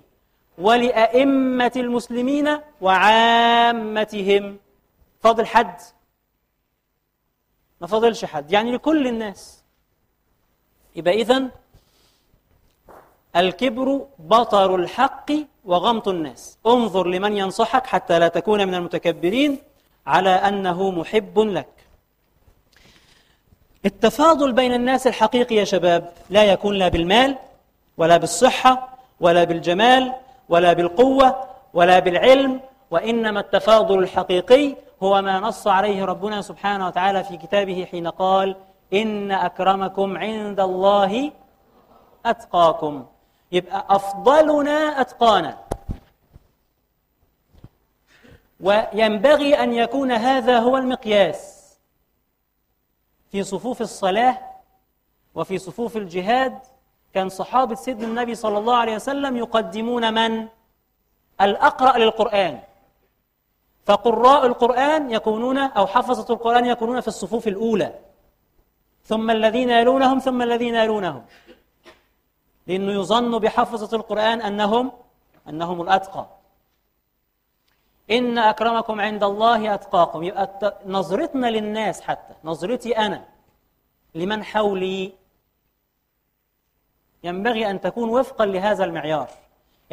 ولأئمة المسلمين وعامتهم. فاضل حد. ما فاضلش حد. يعني لكل الناس. يبقى إذن الكبر بطر الحق وغمط الناس. انظر لمن ينصحك حتى لا تكون من المتكبرين على أنه محب لك. التفاضل بين الناس الحقيقي يا شباب لا يكون لا بالمال ولا بالصحة ولا بالجمال ولا بالقوة ولا بالعلم وإنما التفاضل الحقيقي هو ما نص عليه ربنا سبحانه وتعالى في كتابه حين قال إن أكرمكم عند الله أتقاكم. يبقى أفضلنا أتقانا. وينبغي أن يكون هذا هو المقياس في صفوف الصلاة وفي صفوف الجهاد. كان صحابة سيدنا النبي صلى الله عليه وسلم يقدمون من؟ الأقرأ للقرآن. فقراء القرآن يكونون أو حفظة القرآن يكونون في الصفوف الأولى. ثم الذين يلونهم ثم الذين يلونهم. لأنه يظن بحفظة القرآن أنهم أنهم الأتقى. إن أكرمكم عند الله أتقاكم. يبقى نظرتنا للناس حتى. نظرتي أنا لمن حولي. ينبغي أن تكون وفقا لهذا المعيار.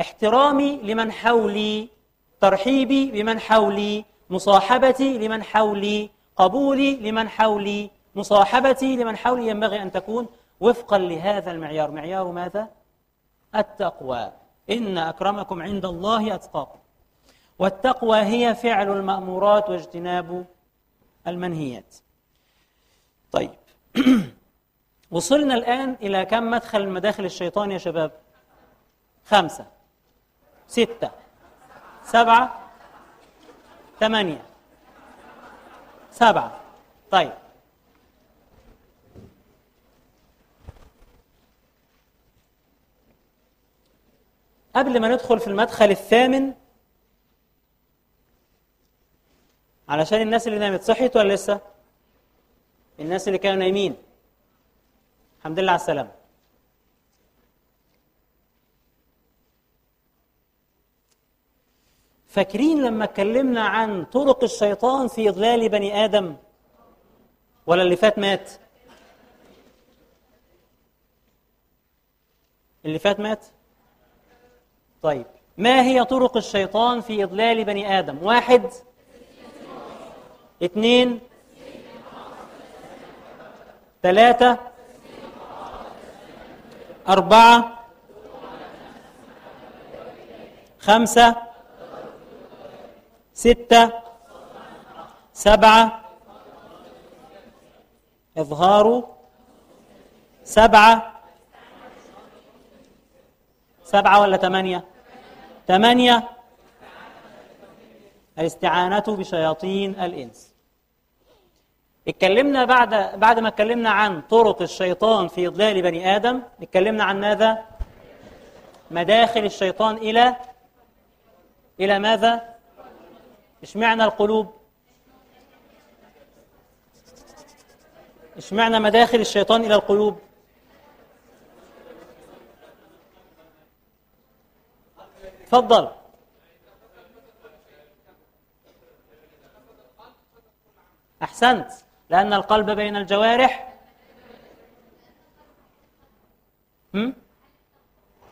احترامي لمن حولي. ترحيبي بمن حولي مصاحبتي لمن حولي قبولي لمن حولي مصاحبتي لمن حولي. ينبغي أن تكون وفقا لهذا المعيار. معيار ماذا؟ التقوى. إن أكرمكم عند الله أتقاكم. والتقوى هي فعل المأمورات واجتناب المنهيات. طيب. وصلنا الآن إلى كم مدخل؟ من مداخل الشيطان يا شباب. خمسة. ستة. سبعة ثمانية. سبعة. طيب. قبل ما ندخل في المدخل الثامن علشان الناس اللي نامت صحيت ولا لسه؟ الناس اللي كانوا نايمين. الحمد لله على السلامة. فاكرين لما اتكلمنا عن طرق الشيطان في إضلال بني آدم؟ ولا اللي فات مات؟ اللي فات مات؟ طيب ما هي طرق الشيطان في إضلال بني آدم؟ واحد اثنين ثلاثة أربعة خمسة ستة سبعة إظهار سبعة سبعة ولا ثمانية ثمانية الاستعانة بشياطين الإنس اتكلمنا بعد بعد ما اتكلمنا عن طرق الشيطان في إضلال بني آدم اتكلمنا عن ماذا؟ مداخل الشيطان إلى إلى ماذا؟ اشمعنى القلوب؟ اشمعنى مداخل الشيطان إلى القلوب؟ تفضل أحسنت لأن القلب بين الجوارح؟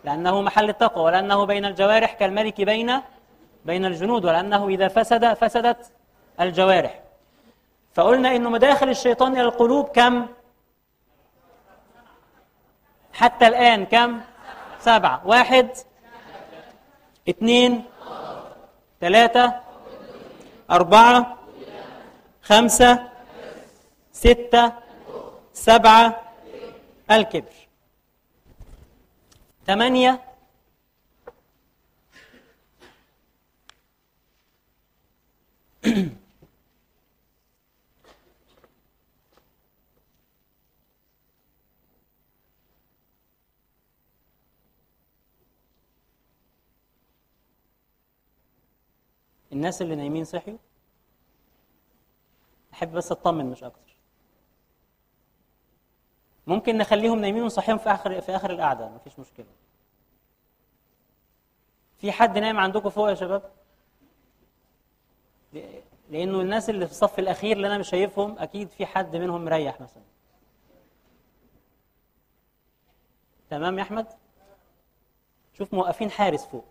لأنه محل التقوى ولأنه بين الجوارح كالملك بين بين الجنود ولأنه إذا فسد فسدت الجوارح فقلنا إنه مداخل الشيطان إلى القلوب كم؟ حتى الآن كم؟ سبعة واحد اثنين ثلاثة أربعة خمسة ستة سبعة الكبر ثمانية الناس اللي نايمين صحيوا؟ أحب بس أطمن مش أكتر. ممكن نخليهم نايمين ونصحيهم في اخر في آخر القعدة مفيش مشكلة. في حد نايم عندكم فوق يا شباب؟ لأنه الناس اللي في الصف الأخير اللي أنا مش شايفهم أكيد في حد منهم مريح مثلا. تمام يا أحمد؟ شوف موقفين حارس فوق.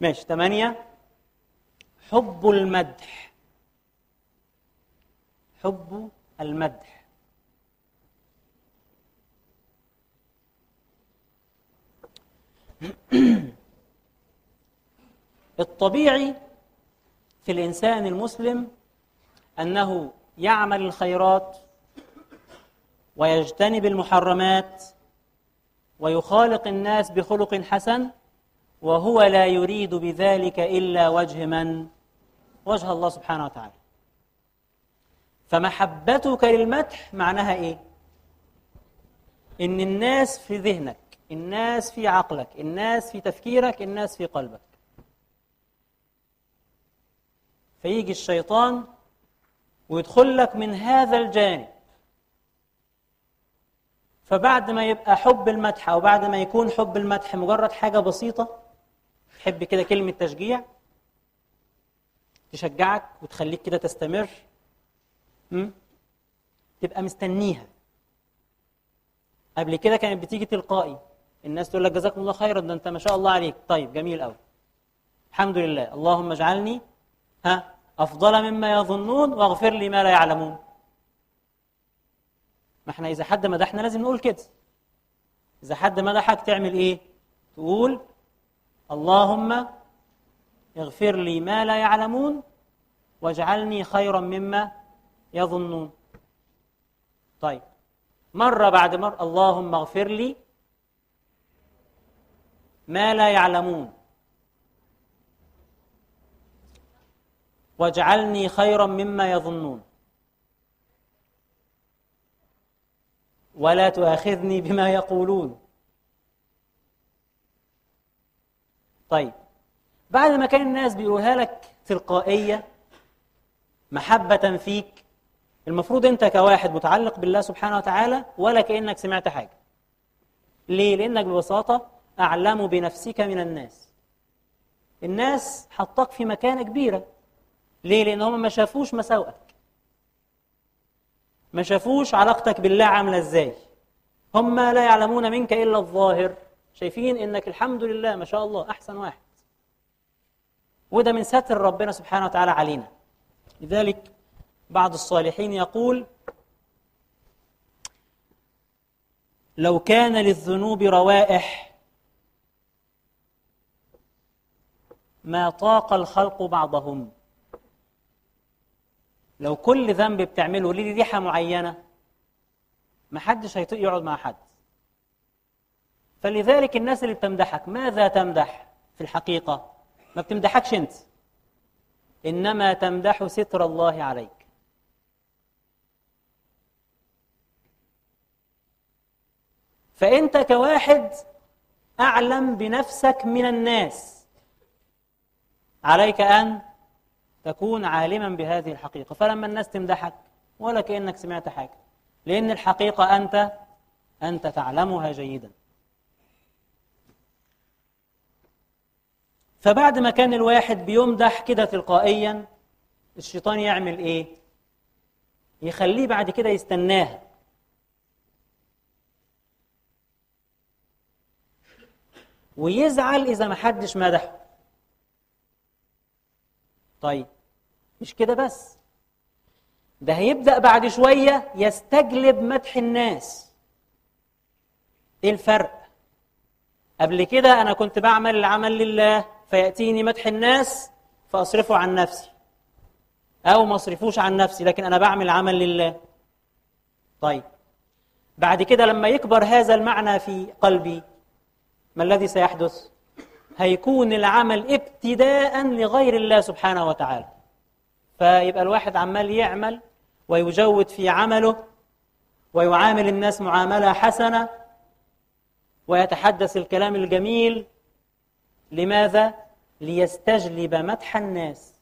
ماشي ثمانية حب المدح. حب المدح. الطبيعي في الإنسان المسلم أنه يعمل الخيرات ويجتنب المحرمات ويخالق الناس بخلق حسن وهو لا يريد بذلك إلا وجه من؟ وجه الله سبحانه وتعالى فمحبتك للمدح معناها إيه؟ إن الناس في ذهنك الناس في عقلك الناس في تفكيرك الناس في قلبك فيجي فبعد ما يبقى حب المدح أو بعد ما يكون حب المدح مجرد حاجة بسيطة تحب كده كلمة تشجيع تشجعك وتخليك كده تستمر م? تبقى مستنيها. قبل كده كانت بتيجي تلقائي. الناس تقول لك جزاكم الله خيرا ده أنت ما شاء الله عليك. طيب جميل قوي الحمد لله. اللهم اجعلني ها؟ أفضل مما يظنون واغفر لي ما لا يعلمون. ما إحنا إذا حد مدحنا لازم نقول كده. إذا حد مدحك تعمل إيه؟ تقول اللهم اغفر لي ما لا يعلمون واجعلني خيرا مما يظنون. طيب. مرة بعد مرة اللهم اغفر لي ما لا يعلمون. واجعلني خيرا مما يظنون. ولا تؤاخذني بما يقولون. طيب بعد ما كان الناس بيقولها لك تلقائية محبة فيك المفروض أنت كواحد متعلق بالله سبحانه وتعالى ولا كأنك سمعت حاجة. ليه؟ لأنك ببساطة أعلم بنفسك من الناس. الناس حطاك في مكانة كبيرة. ليه؟ لأن هم ما شافوش مساوئك. ما شافوش علاقتك بالله عاملة إزاي. هم لا يعلمون منك إلا الظاهر. شايفين إنك الحمد لله ما شاء الله أحسن واحد. وده من ستر ربنا سبحانه وتعالى علينا. لذلك بعض الصالحين يقول لو كان للذنوب روائح ما طاق الخلق بعضهم. لو كل ذنب بتعمله ليه ريحة معينة ما حدش هيطيق يقعد مع حد. فلذلك الناس اللي بتمدحك ماذا تمدح في الحقيقة؟ ما بتمدحكش انت. إنما تمدح ستر الله عليك. فأنت كواحد أعلم بنفسك من الناس. عليك أن تكون عالما بهذه الحقيقة. فلما الناس تمدحك ولا كأنك سمعت حاجة. لأن الحقيقة أنت أنت تعلمها جيدا. فبعد ما كان الواحد بيمدح كده تلقائيا الشيطان يعمل إيه؟ يخليه بعد كده يستناها ويزعل إذا ما حدش مدحه. طيب مش كده بس. ده هيبدأ بعد شوية يستجلب مدح الناس. إيه الفرق؟ قبل كده أنا كنت بعمل العمل لله فيأتيني مدح الناس فأصرفه عن نفسي. أو ما أصرفوش عن نفسي لكن أنا بعمل عمل لله. طيب بعد كده لما يكبر هذا المعنى في قلبي ما الذي سيحدث؟ هيكون العمل ابتداء لغير الله سبحانه وتعالى. فيبقى الواحد عمال يعمل ويجود في عمله ويعامل الناس معاملة حسنة ويتحدث الكلام الجميل لماذا؟ ليستجلب مدح الناس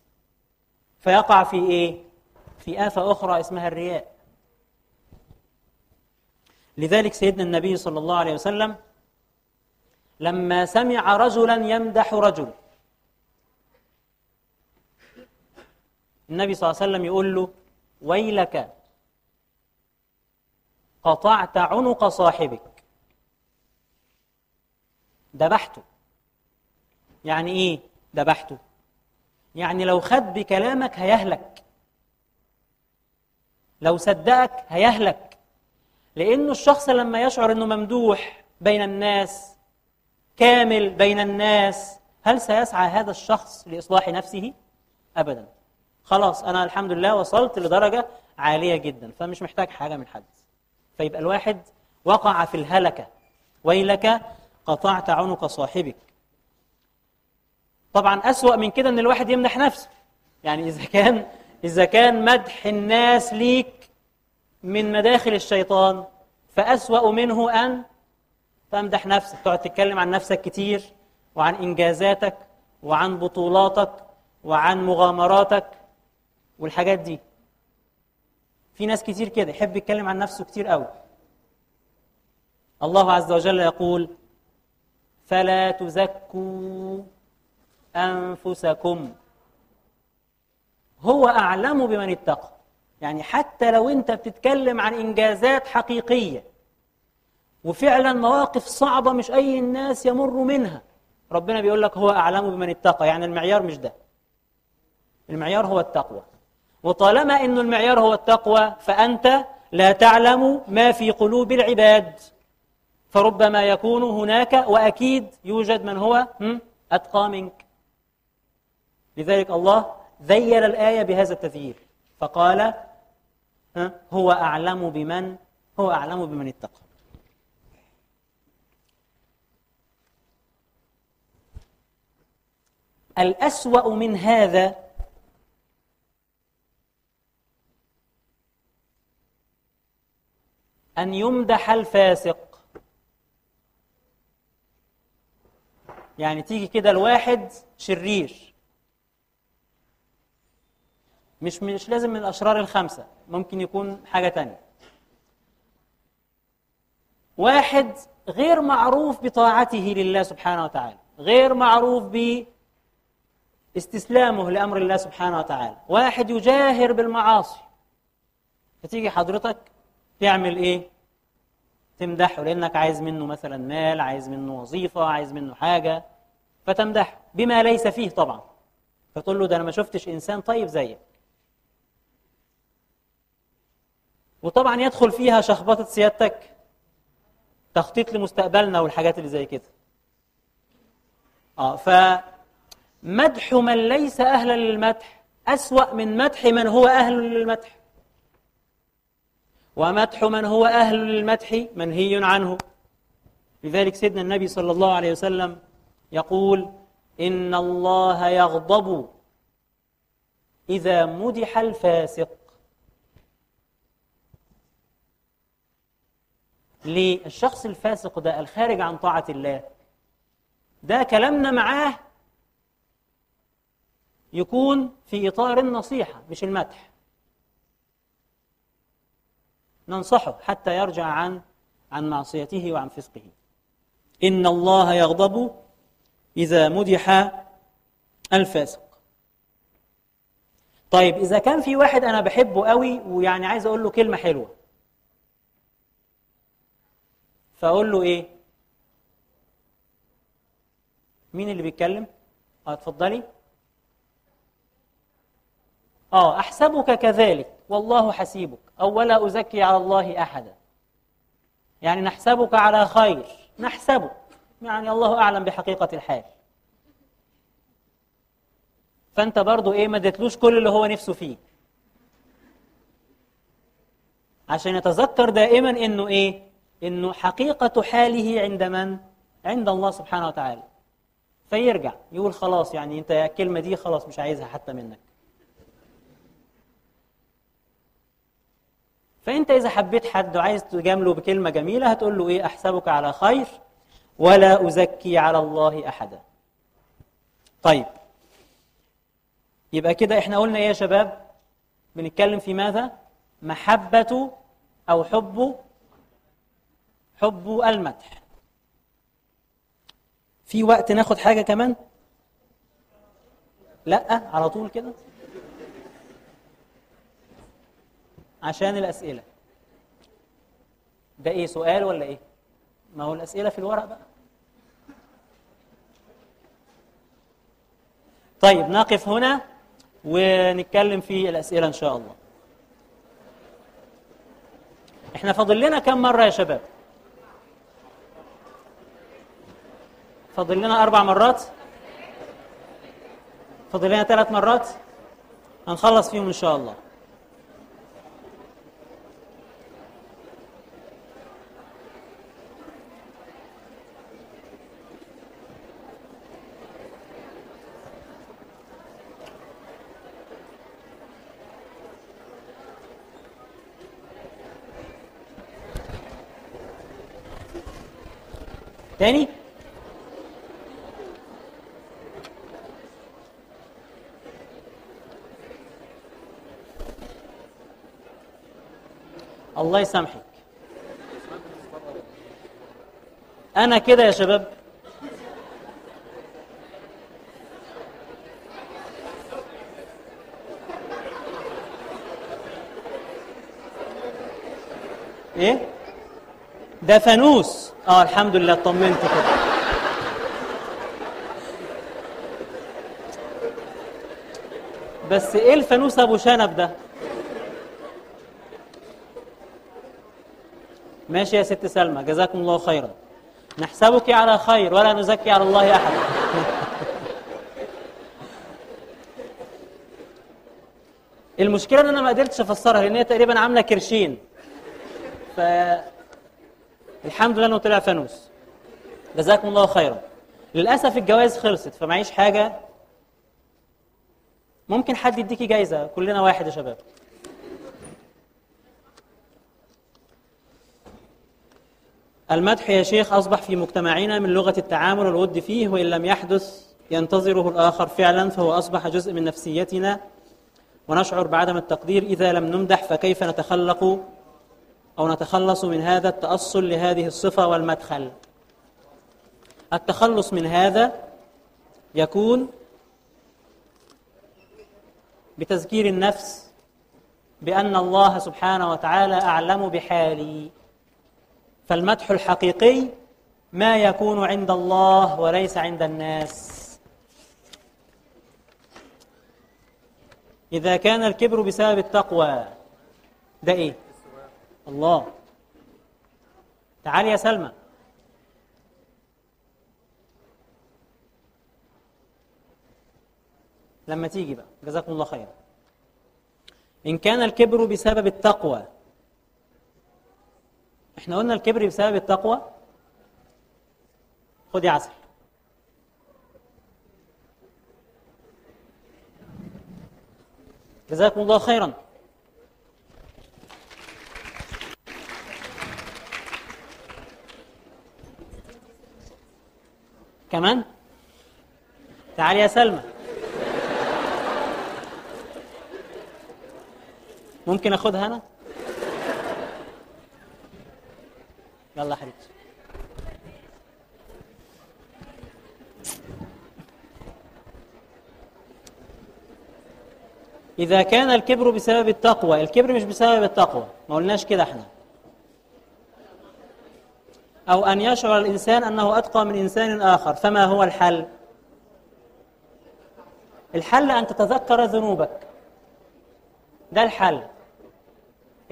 فيقع في إيه؟ في آفة أخرى اسمها الرياء لذلك سيدنا النبي صلى الله عليه وسلم لما سمع رجلا يمدح رجل النبي صلى الله عليه وسلم يقول له ويلك قطعت عنق صاحبك. ذبحته. يعني إيه ذبحته؟ يعني لو خد بكلامك هيهلك. لو صدقك هيهلك. لأنه الشخص لما يشعر إنه ممدوح بين الناس كامل بين الناس هل سيسعى هذا الشخص لإصلاح نفسه؟ ابدا. خلاص أنا الحمد لله وصلت لدرجة عالية جدا فمش محتاج حاجة من حد. فيبقى الواحد وقع في الهلكة. ويلك قطعت عنق صاحبك. طبعا أسوأ من كده إن الواحد يمدح نفسه. يعني إذا كان إذا كان مدح الناس ليك من مداخل الشيطان فأسوأ منه أن تمدح نفسك. تقعد تتكلم عن نفسك كتير وعن إنجازاتك وعن بطولاتك وعن مغامراتك. والحاجات دي. في ناس كتير كده يحب يتكلم عن نفسه كتير قوي. الله عز وجل يقول فلا تزكوا أنفسكم. هو أعلم بمن اتقى. يعني حتى لو أنت بتتكلم عن إنجازات حقيقية وفعلا مواقف صعبة مش أي الناس يمر منها ربنا بيقول لك هو أعلم بمن اتقى. يعني المعيار مش ده. المعيار هو التقوى. وطالما أن المعيار هو التقوى فأنت لا تعلم ما في قلوب العباد. فربما يكون هناك وأكيد يوجد من هو أتقى منك. لذلك الله ذيل الآية بهذا التذييل فقال هو أعلم بمن؟ هو أعلم بمن اتقى. الأسوأ من هذا أن يمدح الفاسق. يعني تيجي كده الواحد شرير. مش مش لازم من الأشرار الخمسة ممكن يكون حاجة تانية. واحد غير معروف بطاعته لله سبحانه وتعالى غير معروف باستسلامه لأمر الله سبحانه وتعالى. واحد يجاهر بالمعاصي. فتيجي حضرتك تعمل إيه؟ تمدحه لأنك عايز منه مثلا مال عايز منه وظيفة عايز منه حاجة فتمدحه. بما ليس فيه طبعا. فتقول له ده أنا ما شفتش إنسان طيب زيك. وطبعا يدخل فيها شخبطة سيادتك تخطيط لمستقبلنا والحاجات اللي زي كده. آه فمدح من ليس أهلا للمدح أسوأ من مدح من هو أهل للمدح. ومدح من هو أهل للمدح منهي عنه. لذلك سيدنا النبي صلى الله عليه وسلم يقول إن الله يغضب إذا مدح الفاسق. ليه الشخص الفاسق ده الخارج عن طاعة الله ده كلامنا معاه يكون في إطار النصيحة مش المدح. ننصحه حتى يرجع عن عن معصيته وعن فسقه. إن الله يغضب إذا مدح الفاسق. طيب إذا كان في واحد أنا بحبه قوي ويعني عايز أقول له كلمة حلوة فأقول له إيه؟ مين اللي بيتكلم؟ آه اتفضلي. آه أحسبك كذلك. والله حسيبك أو ولا أزكي على الله أحدا. يعني نحسبك على خير نحسبك. يعني الله أعلم بحقيقة الحال. فأنت برضو إيه ما اديتلوش كل اللي هو نفسه فيه. عشان يتذكر دائما إنه إيه إنه حقيقة حاله عند من؟ عند الله سبحانه وتعالى. فيرجع يقول خلاص يعني أنت الكلمة دي خلاص مش عايزها حتى منك. فأنت إذا حبيت حد وعايز تجامله بكلمة جميلة هتقول له إيه؟ أحسبك على خير ولا أزكي على الله أحدا. طيب. يبقى كده إحنا قلنا إيه يا شباب؟ بنتكلم في ماذا؟ محبة أو حب حب المدح. في وقت ناخد حاجة كمان؟ لأ على طول كده؟ عشان الأسئلة ده إيه سؤال ولا إيه؟ ما هو الأسئلة في الورق بقى طيب نقف هنا ونتكلم في الأسئلة إن شاء الله إحنا فاضل لنا كم مرة يا شباب؟ فاضل لنا أربع مرات؟ فاضل لنا ثلاث مرات؟ هنخلص فيهم إن شاء الله تاني الله يسامحك. أنا كده يا شباب. إيه؟ ده فانوس. آه الحمد لله اطمنت كده. بس إيه الفانوس أبو شنب ده؟ ماشي يا ست سلمى جزاكم الله خيرا. نحسبك على خير ولا نزكي على الله أحد. المشكلة إن أنا ما قدرتش أفسرها لأن هي تقريبا عاملة كرشين. ف الحمد لله إنه طلع فانوس. جزاكم الله خيرا. للأسف الجوائز خلصت فمعيش حاجة. ممكن حد يديكي جايزة؟ كلنا واحد يا شباب. المدح يا شيخ أصبح في مجتمعنا من لغة التعامل والود فيه وإن لم يحدث ينتظره الآخر فعلا فهو أصبح جزء من نفسيتنا. ونشعر بعدم التقدير إذا لم نمدح فكيف نتخلق؟ أو نتخلص من هذا التأصل لهذه الصفة والمدخل. التخلص من هذا يكون بتذكير النفس بأن الله سبحانه وتعالى أعلم بحالي. فالمدح الحقيقي ما يكون عند الله وليس عند الناس. إذا كان الكبر بسبب التقوى ده إيه؟ الله. تعالي يا سلمى. لما تيجي بقى جزاكم الله خيرا. إن كان الكبر بسبب التقوى. إحنا قلنا الكبر بسبب التقوى. خدي عسل. جزاكم الله خيرا. كمان؟ تعالي يا سلمى. ممكن أخدها أنا؟ يلا حبيبتي. إذا كان الكبر بسبب التقوى الكبر مش بسبب التقوى ما قلناش كده إحنا. أو أن يشعر الإنسان أنه أتقى من إنسان آخر فما هو الحل؟ الحل أن تتذكر ذنوبك. ده الحل.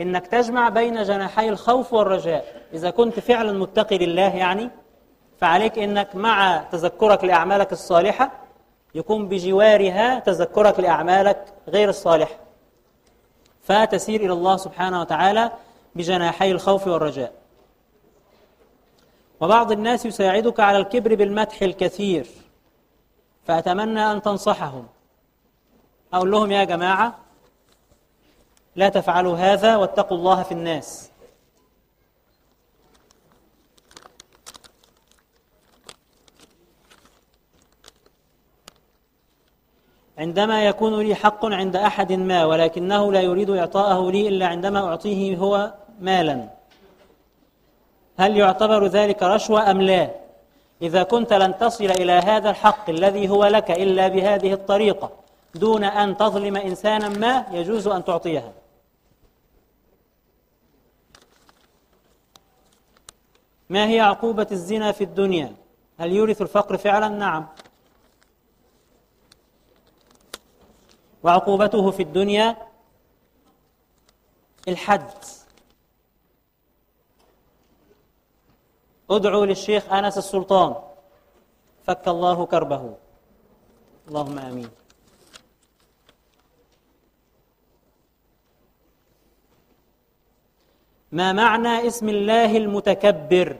إنك تجمع بين جناحي الخوف والرجاء. إذا كنت فعلا متقي لله يعني فعليك إنك مع تذكرك لأعمالك الصالحة يكون بجوارها تذكرك لأعمالك غير الصالحة. فتسير إلى الله سبحانه وتعالى بجناحي الخوف والرجاء. وبعض الناس يساعدك على الكبر بالمدح الكثير فأتمنى أن تنصحهم. أقول لهم يا جماعة لا تفعلوا هذا واتقوا الله في الناس. عندما يكون لي حق عند أحد ما ولكنه لا يريد إعطاءه لي إلا عندما أعطيه هو مالا. هل يعتبر ذلك رشوة أم لا؟ إذا كنت لن تصل إلى هذا الحق الذي هو لك إلا بهذه الطريقة دون أن تظلم إنسانا ما يجوز أن تعطيها. ما هي عقوبة الزنا في الدنيا؟ هل يورث الفقر فعلا؟ نعم. وعقوبته في الدنيا الحد. ادعوا للشيخ آنس السلطان. فك الله كربه. اللهم آمين. ما معنى اسم الله المتكبر؟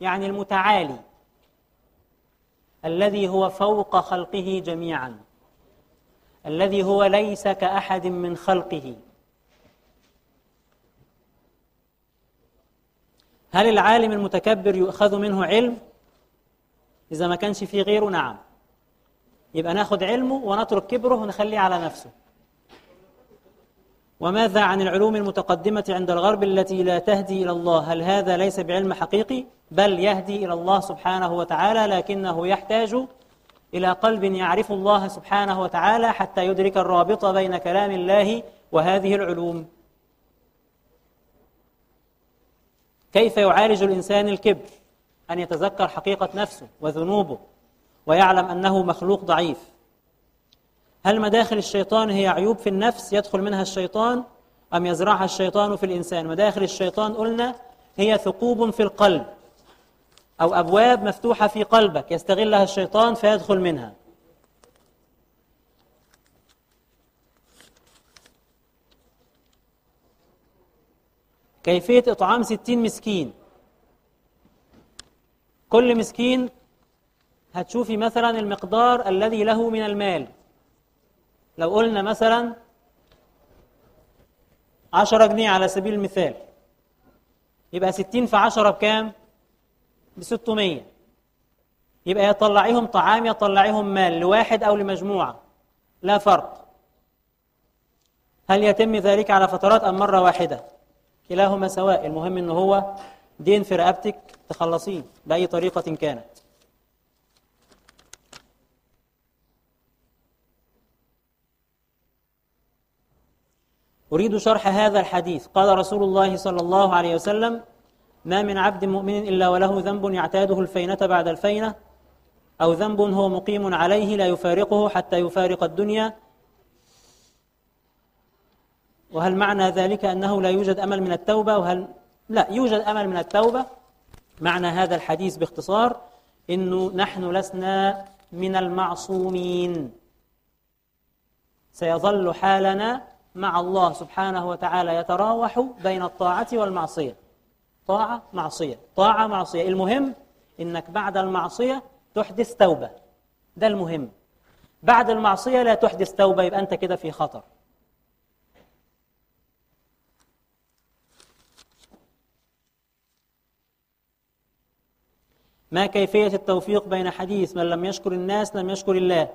يعني المتعالي. الذي هو فوق خلقه جميعا. الذي هو ليس كأحد من خلقه. هل العالم المتكبر يؤخذ منه علم؟ إذا ما كانش فيه غيره نعم. يبقى ناخد علمه ونترك كبره ونخليه على نفسه. وماذا عن العلوم المتقدمة عند الغرب التي لا تهدي إلى الله؟ هل هذا ليس بعلم حقيقي؟ بل يهدي إلى الله سبحانه وتعالى لكنه يحتاج إلى قلب يعرف الله سبحانه وتعالى حتى يدرك الرابط بين كلام الله وهذه العلوم. كيف يعالج الإنسان الكبر؟ أن يتذكر حقيقة نفسه وذنوبه ويعلم أنه مخلوق ضعيف. هل مداخل الشيطان هي عيوب في النفس يدخل منها الشيطان أم يزرعها الشيطان في الإنسان؟ مداخل الشيطان قلنا هي ثقوب في القلب أو أبواب مفتوحة في قلبك يستغلها الشيطان فيدخل منها. كيفية إطعام ستين مسكين. كل مسكين هتشوفي مثلا المقدار الذي له من المال. لو قلنا مثلا عشرة جنيه على سبيل المثال. يبقى ستين في عشرة بكام؟ بستمية. يبقى يطلعيهم طعام يطلعيهم مال لواحد أو لمجموعة. لا فرق. هل يتم ذلك على فترات أم مرة واحدة؟ كلاهما سواء. المهم أنه هو دين في رقبتك تخلصيه بأي طريقة كانت. أريد شرح هذا الحديث. قال رسول الله صلى الله عليه وسلم ما من عبد مؤمن إلا وله ذنب يعتاده الفينة بعد الفينة أو ذنب هو مقيم عليه لا يفارقه حتى يفارق الدنيا وهل معنى ذلك أنه لا يوجد أمل من التوبة؟ وهل لا يوجد أمل من التوبة؟ معنى هذا الحديث باختصار إنه نحن لسنا من المعصومين. سيظل حالنا مع الله سبحانه وتعالى يتراوح بين الطاعة والمعصية. طاعة معصية. طاعة معصية. المهم إنك بعد المعصية تحدث توبة. ده المهم. بعد المعصية لا تحدث توبة يبقى أنت كده في خطر. ما كيفية التوفيق بين حديث من لم يشكر الناس لم يشكر الله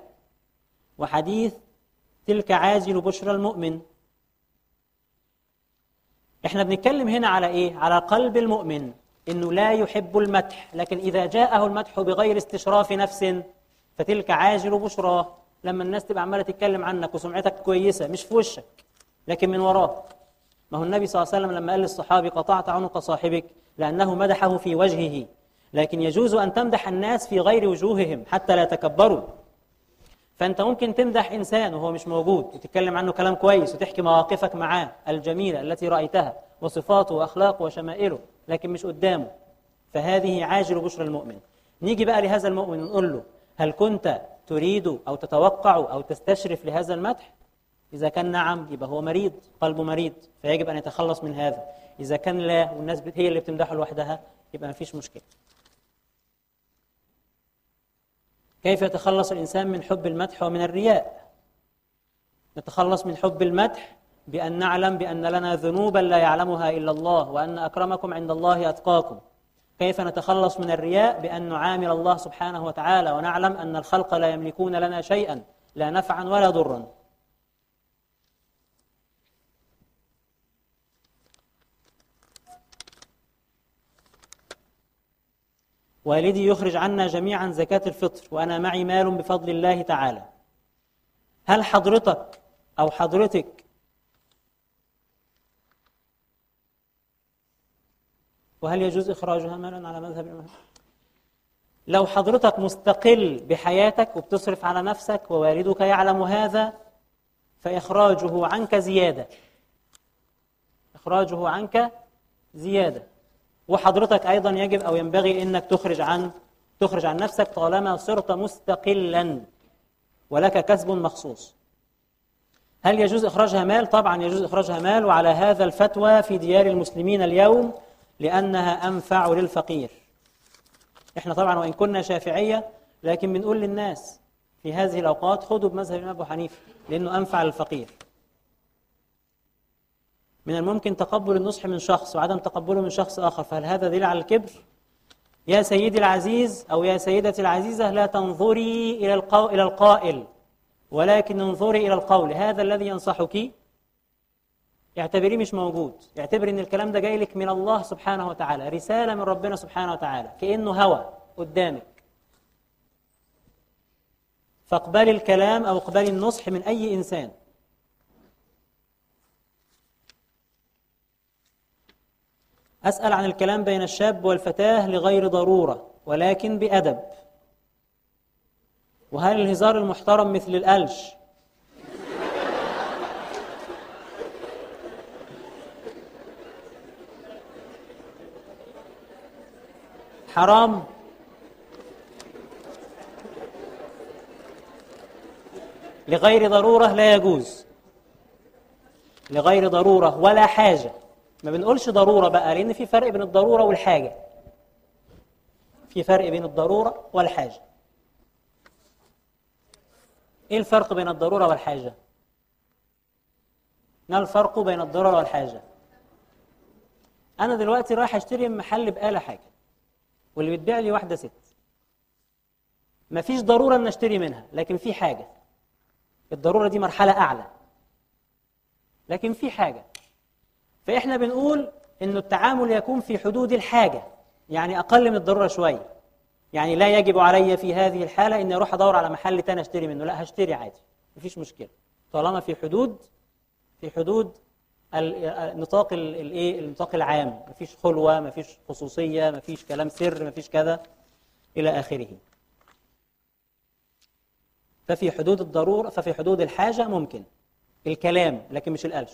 وحديث تلك عاجل بشرى المؤمن. إحنا بنتكلم هنا على إيه؟ على قلب المؤمن إنه لا يحب المدح لكن إذا جاءه المدح بغير استشراف نفس فتلك عاجل بشرى. لما الناس تبقى عمالة تتكلم عنك وسمعتك كويسة مش في وشك لكن من وراك ما هو النبي صلى الله عليه وسلم لما قال للصحابي قطعت عنق صاحبك لأنه مدحه في وجهه. لكن يجوز أن تمدح الناس في غير وجوههم حتى لا يتكبروا فأنت ممكن تمدح إنسان وهو مش موجود وتتكلم عنه كلام كويس وتحكي مواقفك معاه الجميلة التي رأيتها وصفاته وأخلاقه وشمائله لكن مش قدامه. فهذه عاجل بشرى المؤمن. نيجي بقى لهذا المؤمن نقول له هل كنت تريد أو تتوقع أو تستشرف لهذا المدح؟ إذا كان نعم يبقى هو مريض قلبه مريض فيجب أن يتخلص من هذا. إذا كان لا والناس هي اللي بتمدحه لوحدها يبقى ما فيش مشكلة. كيف يتخلص الإنسان من حب المدح ومن الرياء؟ نتخلص من حب المدح بأن نعلم بأن لنا ذنوبا لا يعلمها إلا الله وأن أكرمكم عند الله أتقاكم. كيف نتخلص من الرياء بأن نعامل الله سبحانه وتعالى ونعلم أن الخلق لا يملكون لنا شيئا لا نفعا ولا ضرا؟ والدي يخرج عنا جميعا زكاة الفطر وأنا معي مال بفضل الله تعالى. هل حضرتك أو حضرتك وهل يجوز إخراجها مالا على مذهب الإمام لو حضرتك مستقل بحياتك وبتصرف على نفسك ووالدك يعلم هذا فإخراجه عنك زيادة. إخراجه عنك زيادة. وحضرتك أيضا يجب أو ينبغي أنك تخرج عن تخرج عن نفسك طالما صرت مستقلا ولك كسب مخصوص. هل يجوز إخراجها مال؟ طبعا يجوز إخراجها مال وعلى هذا الفتوى في ديار المسلمين اليوم لأنها أنفع للفقير. إحنا طبعا وإن كنا شافعية لكن بنقول للناس في هذه الأوقات خذوا بمذهب الإمام أبو حنيفة لأنه أنفع للفقير. من الممكن تقبل النصح من شخص وعدم تقبله من شخص آخر فهل هذا دليل على الكبر؟ يا سيدي العزيز أو يا سيدتي العزيزة لا تنظري إلى. إلى القائل ولكن انظري إلى القول هذا الذي ينصحك اعتبريه مش موجود اعتبر إن الكلام ده جاي لك من الله سبحانه وتعالى رسالة من ربنا سبحانه وتعالى كأنه هوى قدامك فاقبلي الكلام أو اقبلي النصح من أي إنسان أسأل عن الكلام بين الشاب والفتاة لغير ضرورة ولكن بأدب. وهل الهزار المحترم مثل الألش حرام. لغير ضرورة لا يجوز. لغير ضرورة ولا حاجة. ما بنقولش ضرورة بقى لأن في فرق بين الضرورة والحاجة. في فرق بين الضرورة والحاجة. إيه الفرق بين الضرورة والحاجة؟ ما الفرق بين الضرورة والحاجة؟ أنا دلوقتي رايح أشتري من محل بقالة حاجة واللي بتبيع لي واحدة ست. مفيش ضرورة إن أشتري منها لكن في حاجة. الضرورة دي مرحلة أعلى. لكن في حاجة. فإحنا بنقول إنه التعامل يكون في حدود الحاجة يعني أقل من الضرورة شوية. يعني لا يجب علي في هذه الحالة إني أروح أدور على محل تاني أشتري منه لا هشتري عادي مفيش مشكلة. طالما في حدود في حدود النطاق الايه النطاق العام مفيش خلوة مفيش خصوصية مفيش كلام سر مفيش كذا إلى آخره. ففي حدود الضرورة ففي حدود الحاجة ممكن الكلام لكن مش القلش.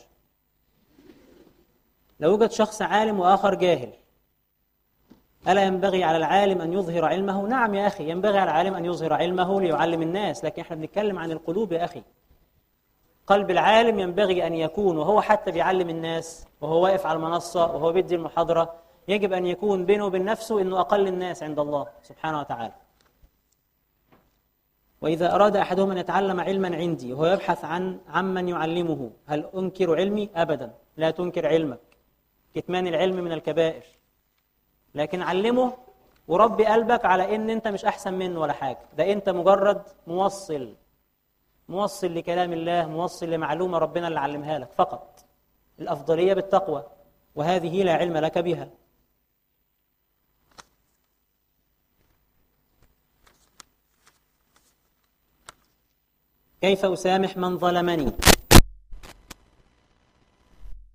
لو يوجد شخص عالم وآخر جاهل ألا ينبغي على العالم أن يظهر علمه؟ نعم يا أخي ينبغي على العالم أن يظهر علمه ليعلم الناس لكن إحنا بنتكلم عن القلوب يا أخي قلب العالم ينبغي أن يكون وهو حتى بيعلم الناس وهو واقف على المنصة وهو بيدي المحاضرة يجب أن يكون بينه وبين نفسه أنه أقل الناس عند الله سبحانه وتعالى وإذا أراد أحدهم أن يتعلم علما عندي وهو يبحث عن عمن يعلمه هل أنكر علمي؟ أبدا لا تنكر علمك كتمان العلم من الكبائر. لكن علمه وربي قلبك على إن أنت مش أحسن منه ولا حاجة. ده أنت مجرد موصل موصل لكلام الله موصل لمعلومة ربنا اللي علمها لك فقط. الأفضلية بالتقوى وهذه لا علم لك بها. كيف أسامح من ظلمني؟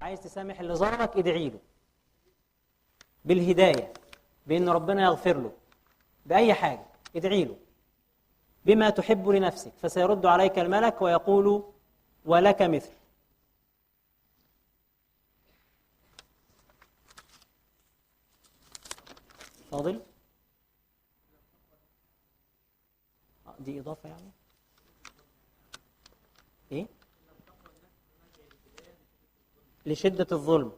عايز تسامح اللي ظلمك ادعي له. بالهداية بأن ربنا يغفر له. بأي حاجة ادعي له. بما تحب لنفسك فسيرد عليك الملك ويقول ولك مثل فاضل؟ دي إضافة يعني إيه لشدة الظلم.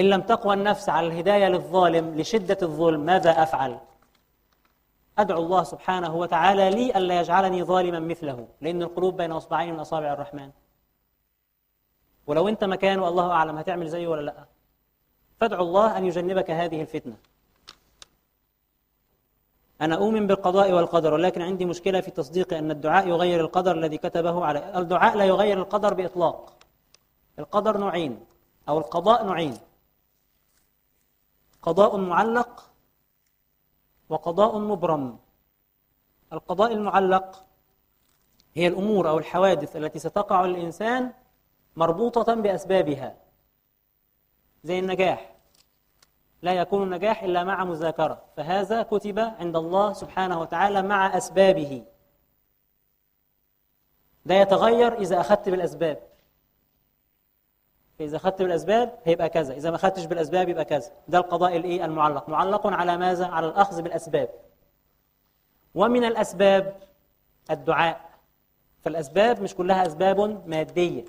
إن لم تقوى النفس على الهداية للظالم لشدة الظلم ماذا أفعل؟ أدعو الله سبحانه وتعالى لي ألا يجعلني ظالما مثله لأن القلوب بين أصبعين من أصابع الرحمن. ولو أنت مكانه الله أعلم هتعمل زيه ولا لأ. فادعو الله أن يجنبك هذه الفتنة. أنا أؤمن بالقضاء والقدر ولكن عندي مشكلة في تصديق أن الدعاء يغير القدر الذي كتبه على الدعاء لا يغير القدر بإطلاق. القدر نوعين أو القضاء نوعين. قضاء معلق وقضاء مبرم. القضاء المعلق هي الأمور أو الحوادث التي ستقع للإنسان مربوطة بأسبابها زي النجاح. لا يكون النجاح إلا مع مذاكرة. فهذا كتب عند الله سبحانه وتعالى مع أسبابه. ده يتغير إذا أخذت بالأسباب. فإذا أخذت بالأسباب هيبقى كذا. إذا ما أخذتش بالأسباب يبقى كذا. ده القضاء الإيه؟ المعلق. معلق على ماذا؟ على الأخذ بالأسباب. ومن الأسباب الدعاء. فالأسباب مش كلها أسباب مادية.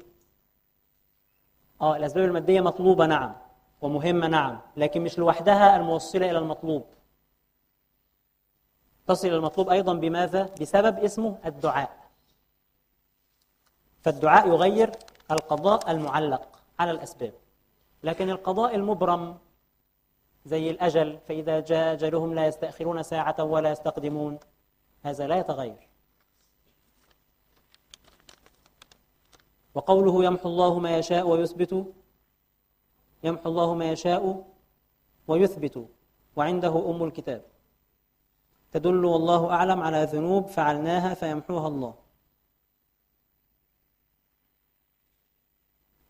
آه الأسباب المادية مطلوبة نعم. ومهمة نعم لكن مش لوحدها الموصلة إلى المطلوب. تصل إلى المطلوب أيضا بماذا؟ بسبب اسمه الدعاء. فالدعاء يغير القضاء المعلق على الأسباب. لكن القضاء المبرم زي الأجل فإذا جاء أجلهم لا يستأخرون ساعة ولا يستقدمون هذا لا يتغير. وقوله يمحو الله ما يشاء ويثبت يمحو الله ما يشاء ويثبت وعنده أم الكتاب. تدل والله أعلم على ذنوب فعلناها فيمحوها الله.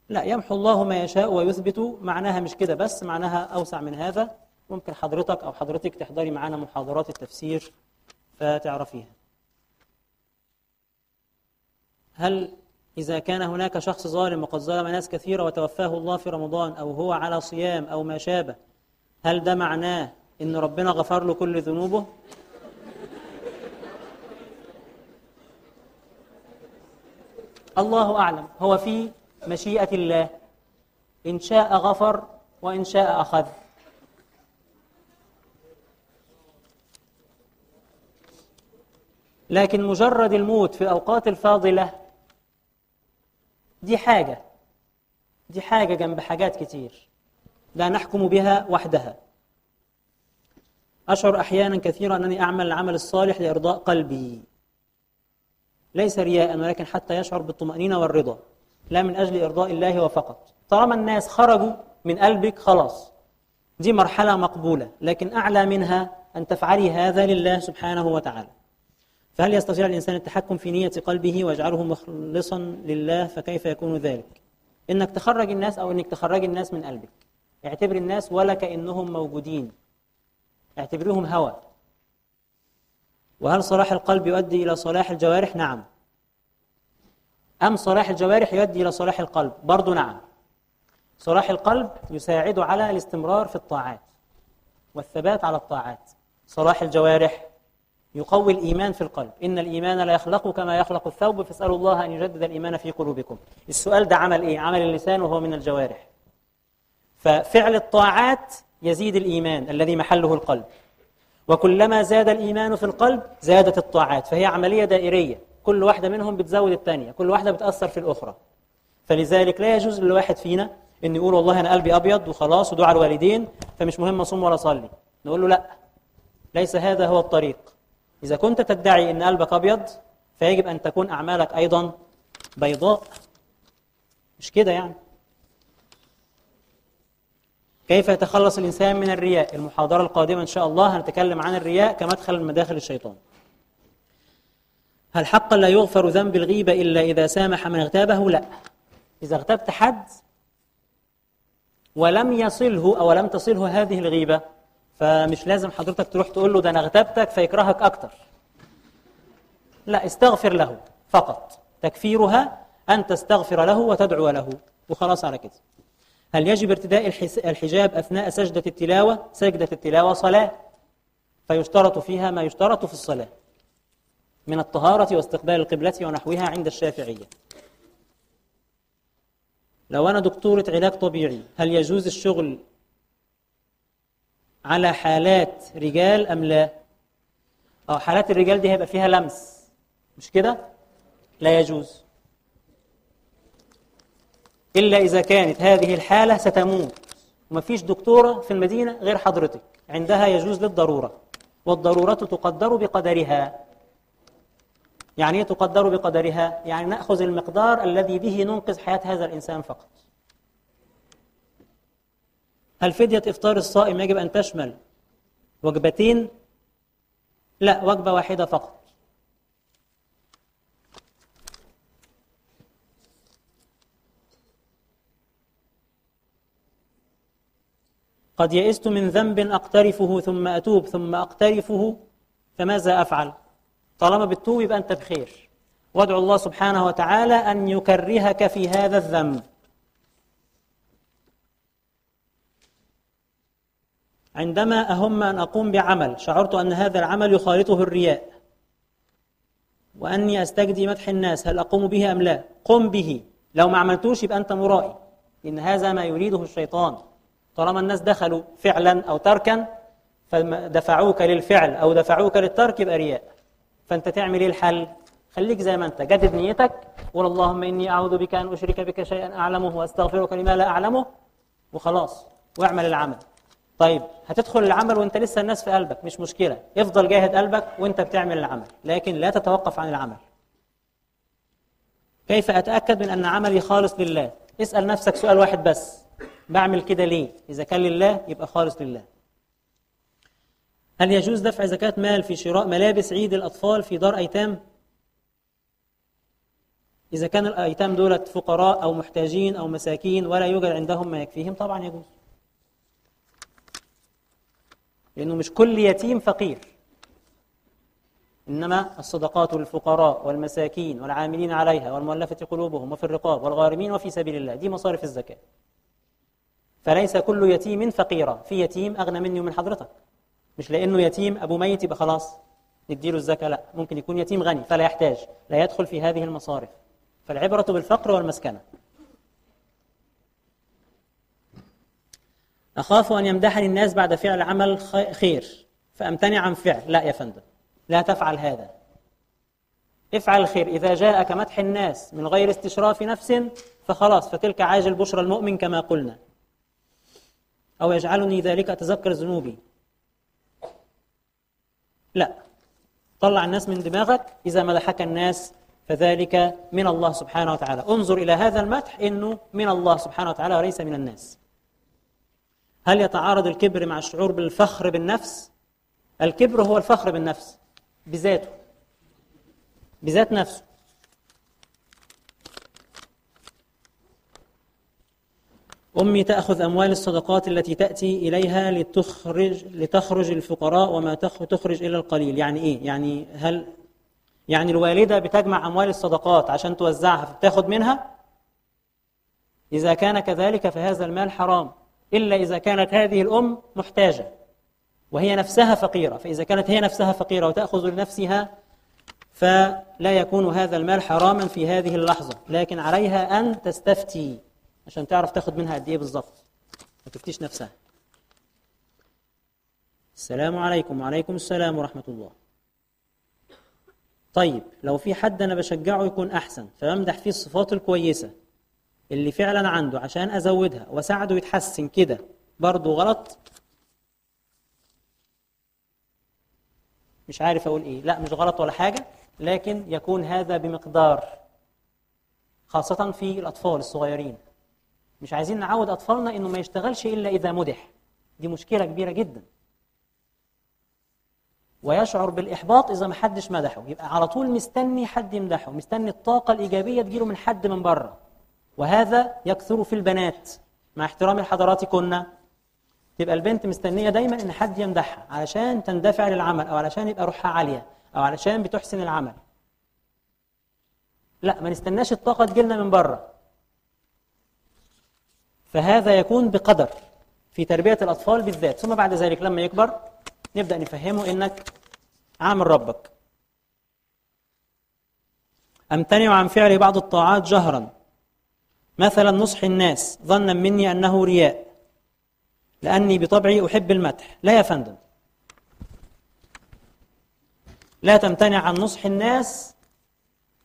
لا يمحو الله ما يشاء ويثبت معناها مش كده بس معناها أوسع من هذا. ممكن حضرتك أو حضرتك تحضري معانا محاضرات التفسير فتعرفيها. هل إذا كان هناك شخص ظالم وقد ظلم ناس كثيرة وتوفاه الله في رمضان أو هو على صيام أو ما شابه هل ده معناه إن ربنا غفر له كل ذنوبه؟ الله أعلم. هو في مشيئة الله. إن شاء غفر وإن شاء أخذ. لكن مجرد الموت في الأوقات الفاضلة دي حاجة. دي حاجة جنب حاجات كتير. لا نحكم بها وحدها. أشعر أحيانا كثيرا أنني أعمل العمل الصالح لإرضاء قلبي. ليس رياء ولكن حتى يشعر بالطمأنينة والرضا. لا من أجل إرضاء الله وفقط. طالما الناس خرجوا من قلبك خلاص. دي مرحلة مقبولة لكن أعلى منها أن تفعلي هذا لله سبحانه وتعالى. فهل يستطيع الإنسان التحكم في نية قلبه ويجعله مخلصا لله فكيف يكون ذلك؟ إنك تخرج الناس أو إنك تخرج الناس من قلبك. اعتبر الناس ولا كأنهم موجودين. اعتبرهم هوى. وهل صلاح القلب يؤدي إلى صلاح الجوارح؟ نعم. أم صلاح الجوارح يؤدي إلى صلاح القلب؟ برضو نعم. صلاح القلب يساعد على الاستمرار في الطاعات والثبات على الطاعات. صلاح الجوارح يقوي الإيمان في القلب. إن الإيمان لا يخلق كما يخلق الثوب. فاسألوا الله أن يجدد الإيمان في قلوبكم. السؤال ده عمل إيه؟ عمل اللسان وهو من الجوارح. ففعل الطاعات يزيد الإيمان الذي محله القلب. وكلما زاد الإيمان في القلب زادت الطاعات. فهي عملية دائرية. كل واحدة منهم بتزود الثانية. كل واحدة بتأثر في الأخرى. فلذلك لا يجوز للواحد فينا أن يقول والله أنا قلبي أبيض وخلاص ودعاء الوالدين فمش مهم أصوم ولا أصلي. نقول له لا. ليس هذا هو الطريق. إذا كنت تدعي أن قلبك أبيض فيجب أن تكون أعمالك أيضا بيضاء. مش كده يعني؟ كيف يتخلص الإنسان من الرياء؟ المحاضرة القادمة إن شاء الله هنتكلم عن الرياء كمدخل من مداخل الشيطان. هل حقا لا يغفر ذنب الغيبة إلا إذا سامح من اغتابه؟ لا. إذا اغتبت حد ولم يصله أو لم تصله هذه الغيبة فمش لازم حضرتك تروح تقول له ده أنا اغتبتك فيكرهك أكتر. لا استغفر له فقط. تكفيرها أن تستغفر له وتدعو له. وخلاص على كده. هل يجب ارتداء الحجاب أثناء سجدة التلاوة؟ سجدة التلاوة صلاة. فيشترط فيها ما يشترط في الصلاة. من الطهارة واستقبال القبلة ونحوها عند الشافعية. لو أنا دكتورة علاج طبيعي هل يجوز الشغل على حالات رجال أم لا؟ أو حالات الرجال دي هيبقى فيها لمس. مش كده؟ لا يجوز. إلا إذا كانت هذه الحالة ستموت. ومفيش دكتورة في المدينة غير حضرتك. عندها يجوز للضرورة. والضرورة تقدر بقدرها. يعني إيه تقدر بقدرها؟ يعني نأخذ المقدار الذي به ننقذ حياة هذا الإنسان فقط. هل فدية إفطار الصائم يجب أن تشمل وجبتين؟ لا وجبة واحدة فقط قد يئست من ذنب أقترفه ثم أتوب ثم أقترفه فماذا أفعل؟ طالما بتتوب يبقى أنت بخير وادعو الله سبحانه وتعالى أن يكرهك في هذا الذنب عندما أهم أن أقوم بعمل شعرت أن هذا العمل يخالطه الرياء. وأني أستجدي مدح الناس هل أقوم به أم لا؟ قم به. لو ما عملتوش يبقى أنت مرائي. إن هذا ما يريده الشيطان. طالما الناس دخلوا فعلا أو تركا فدفعوك للفعل أو دفعوك للترك يبقى رياء. فأنت تعمل إيه الحل؟ خليك زي ما أنت جدد نيتك. قول اللهم إني أعوذ بك أن أشرك بك شيئا أعلمه وأستغفرك لما لا أعلمه. وخلاص واعمل العمل. طيب هتدخل العمل وانت لسه الناس في قلبك مش مشكلة. افضل جاهد قلبك وانت بتعمل العمل لكن لا تتوقف عن العمل. كيف أتأكد من أن عملي خالص لله؟ اسأل نفسك سؤال واحد بس. بعمل كده ليه؟ إذا كان لله يبقى خالص لله. هل يجوز دفع زكاة مال في شراء ملابس عيد الأطفال في دار أيتام؟ إذا كان الأيتام دولة فقراء أو محتاجين أو مساكين ولا يوجد عندهم ما يكفيهم طبعا يجوز. لأنه مش كل يتيم فقير. إنما الصدقات للفقراء والمساكين والعاملين عليها والمؤلفة قلوبهم وفي الرقاب والغارمين وفي سبيل الله دي مصارف الزكاة. فليس كل يتيم فقيرا في يتيم أغنى مني ومن حضرتك. مش لأنه يتيم أبو ميت يبقى خلاص نديله الزكاة لا. ممكن يكون يتيم غني فلا يحتاج لا يدخل في هذه المصارف. فالعبرة بالفقر والمسكنة. أخاف أن يمدحني الناس بعد فعل عمل خير. فأمتنع عن فعل. لا يا فندم. لا تفعل هذا. افعل الخير. إذا جاءك مدح الناس من غير استشراف نفس فخلاص فتلك عاجل بشرى المؤمن كما قلنا. أو يجعلني ذلك أتذكر ذنوبي. لا. طلع الناس من دماغك. إذا مدحك الناس فذلك من الله سبحانه وتعالى. انظر إلى هذا المدح إنه من الله سبحانه وتعالى وليس من الناس. هل يتعارض الكبر مع الشعور بالفخر بالنفس؟ الكبر هو الفخر بالنفس بذاته بذات نفسه. أمي تأخذ أموال الصدقات التي تأتي إليها لتخرج لتخرج الفقراء وما تخرج إلى القليل. يعني إيه؟ يعني هل يعني الوالدة بتجمع أموال الصدقات عشان توزعها فبتاخد منها؟ إذا كان كذلك فهذا المال حرام. إلا إذا كانت هذه الأم محتاجة وهي نفسها فقيرة. فإذا كانت هي نفسها فقيرة وتأخذ لنفسها فلا يكون هذا المال حراما في هذه اللحظة. لكن عليها أن تستفتي عشان تعرف تاخد منها قد إيه بالظبط. ما تفتيش نفسها. السلام عليكم. وعليكم السلام ورحمة الله. طيب لو في حد أنا بشجعه يكون أحسن فبمدح فيه الصفات الكويسة. اللي فعلا عنده عشان أزودها وساعده يتحسن كده برضه غلط؟ مش عارف أقول إيه. لا مش غلط ولا حاجة لكن يكون هذا بمقدار خاصة في الأطفال الصغيرين. مش عايزين نعود أطفالنا إنه ما يشتغلش إلا إذا مدح. دي مشكلة كبيرة جدا. ويشعر بالإحباط إذا ما حدش مدحه. يبقى على طول مستني حد يمدحه مستني الطاقة الإيجابية تجيله من حد من بره. وهذا يكثر في البنات. مع احترام لحضراتكن. تبقى البنت مستنية دايما إن حد يمدحها علشان تندفع للعمل أو علشان يبقى روحها عالية أو علشان بتحسن العمل. لا ما نستناش الطاقة تجيلنا من بره. فهذا يكون بقدر في تربية الأطفال بالذات. ثم بعد ذلك لما يكبر نبدأ نفهمه إنك عامل ربك. أمتنع عن فعل بعض الطاعات جهرا. مثلا نصح الناس ظنا مني أنه رياء لأني بطبعي أحب المدح. لا يا فندم. لا تمتنع عن نصح الناس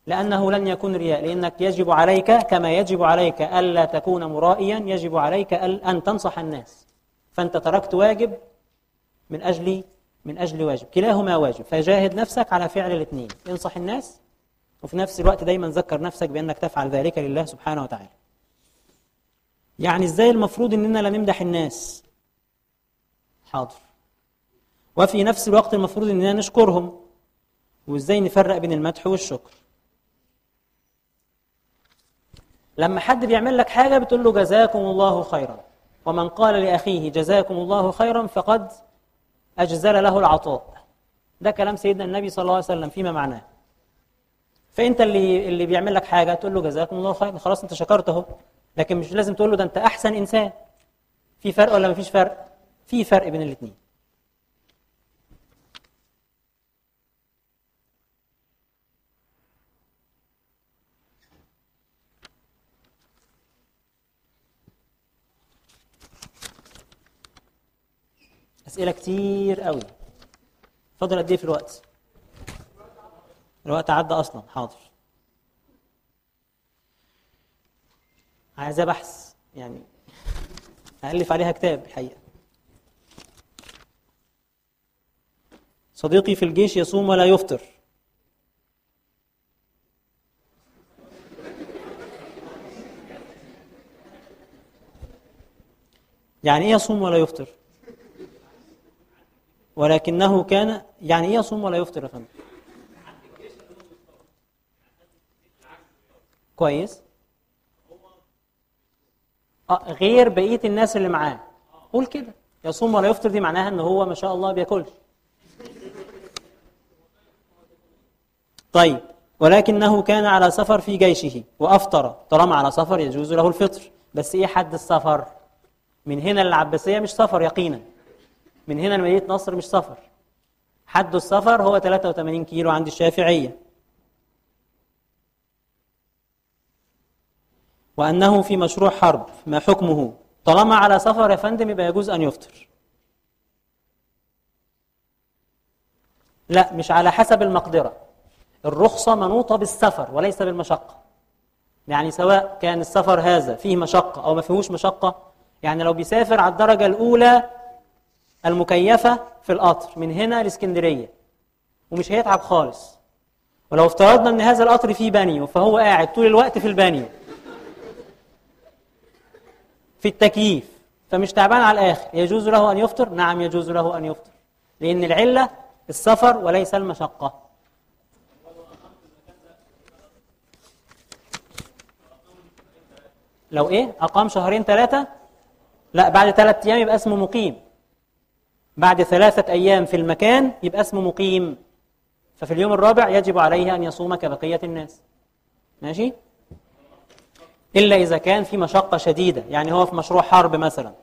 لأنه لن يكون رياء لأنك يجب عليك كما يجب عليك ألا تكون مرائيا يجب عليك أن تنصح الناس. فأنت تركت واجب من أجل من أجل واجب. كلاهما واجب. فجاهد نفسك على فعل الاثنين. انصح الناس وفي نفس الوقت دايما ذكر نفسك بأنك تفعل ذلك لله سبحانه وتعالى. يعني إزاي المفروض اننا لا نمدح الناس؟ حاضر. وفي نفس الوقت المفروض اننا نشكرهم. وازاي نفرق بين المدح والشكر؟ لما حد بيعمل لك حاجة بتقول له جزاكم الله خيرا. ومن قال لأخيه جزاكم الله خيرا فقد أجزل له العطاء. ده كلام سيدنا النبي صلى الله عليه وسلم فيما معناه. فأنت اللي اللي بيعمل لك حاجة تقول له جزاكم الله خيرا. خلاص أنت شكرته. لكن مش لازم تقول له ده انت احسن انسان. في فرق ولا مفيش فرق؟ في فرق بين الاثنين أسئلة كتير قوي. فاضل قد إيه في الوقت؟ الوقت عدى أصلا. حاضر. عايزاه بحث يعني ألف عليها كتاب الحقيقة. صديقي في الجيش يصوم ولا يفطر. يعني إيه يصوم ولا يفطر؟ ولكنه كان يعني إيه يصوم ولا يفطر يا فندم؟ كويس. غير بقية الناس اللي معاه. قول كده. يصوم ولا يفطر دي معناها إن هو ما شاء الله بياكلش. طيب ولكنه كان على سفر في جيشه وأفطر. طالما على سفر يجوز له الفطر. بس إيه حد السفر؟ من هنا للعباسية مش سفر يقينا. من هنا لمدينة نصر مش سفر. حد السفر هو 83 كيلو عند الشافعية. وأنه في مشروع حرب ما حكمه؟ طالما على سفر يا فندم يبقى يجوز أن يفطر. لا مش على حسب المقدرة. الرخصة منوطة بالسفر وليس بالمشقة. يعني سواء كان السفر هذا فيه مشقة أو ما فيهوش مشقة يعني لو بيسافر على الدرجة الأولى المكيفة في القطر من هنا لإسكندرية. ومش هيتعب خالص. ولو افترضنا إن هذا القطر فيه بانيو فهو قاعد طول الوقت في البانيو. في التكييف. فمش تعبان على الآخر. يجوز له أن يفطر؟ نعم يجوز له أن يفطر. لأن العلة السفر وليس المشقة. لو إيه؟ أقام شهرين ثلاثة؟ لا بعد ثلاثة أيام يبقى اسمه مقيم. بعد ثلاثة أيام في المكان يبقى اسمه مقيم. ففي اليوم الرابع يجب عليه أن يصوم كبقية الناس. ماشي؟ إلا إذا كان في مشقة شديدة يعني هو في مشروع حرب مثلا.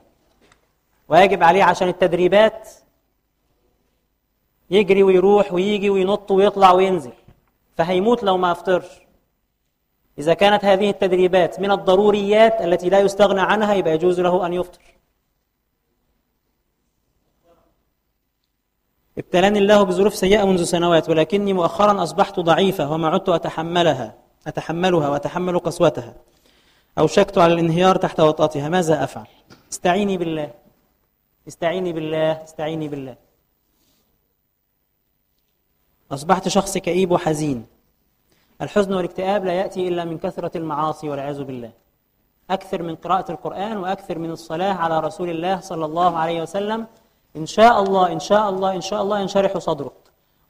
ويجب عليه عشان التدريبات يجري ويروح ويجي وينط ويطلع وينزل فهيموت لو ما أفطرش. إذا كانت هذه التدريبات من الضروريات التي لا يستغنى عنها يبقى يجوز له أن يفطر. ابتلاني الله بظروف سيئة منذ سنوات ولكني مؤخرا أصبحت ضعيفة وما عدت أتحملها أتحملها وأتحمل قسوتها. أوشكت على الانهيار تحت وطأتها. ماذا أفعل؟ استعيني بالله. استعيني بالله. استعيني بالله. أصبحت شخص كئيب وحزين. الحزن والاكتئاب لا يأتي إلا من كثرة المعاصي والعياذ بالله. أكثر من قراءة القرآن وأكثر من الصلاة على رسول الله صلى الله عليه وسلم. إن شاء الله إن شاء الله إن شاء الله ينشرح صدرك.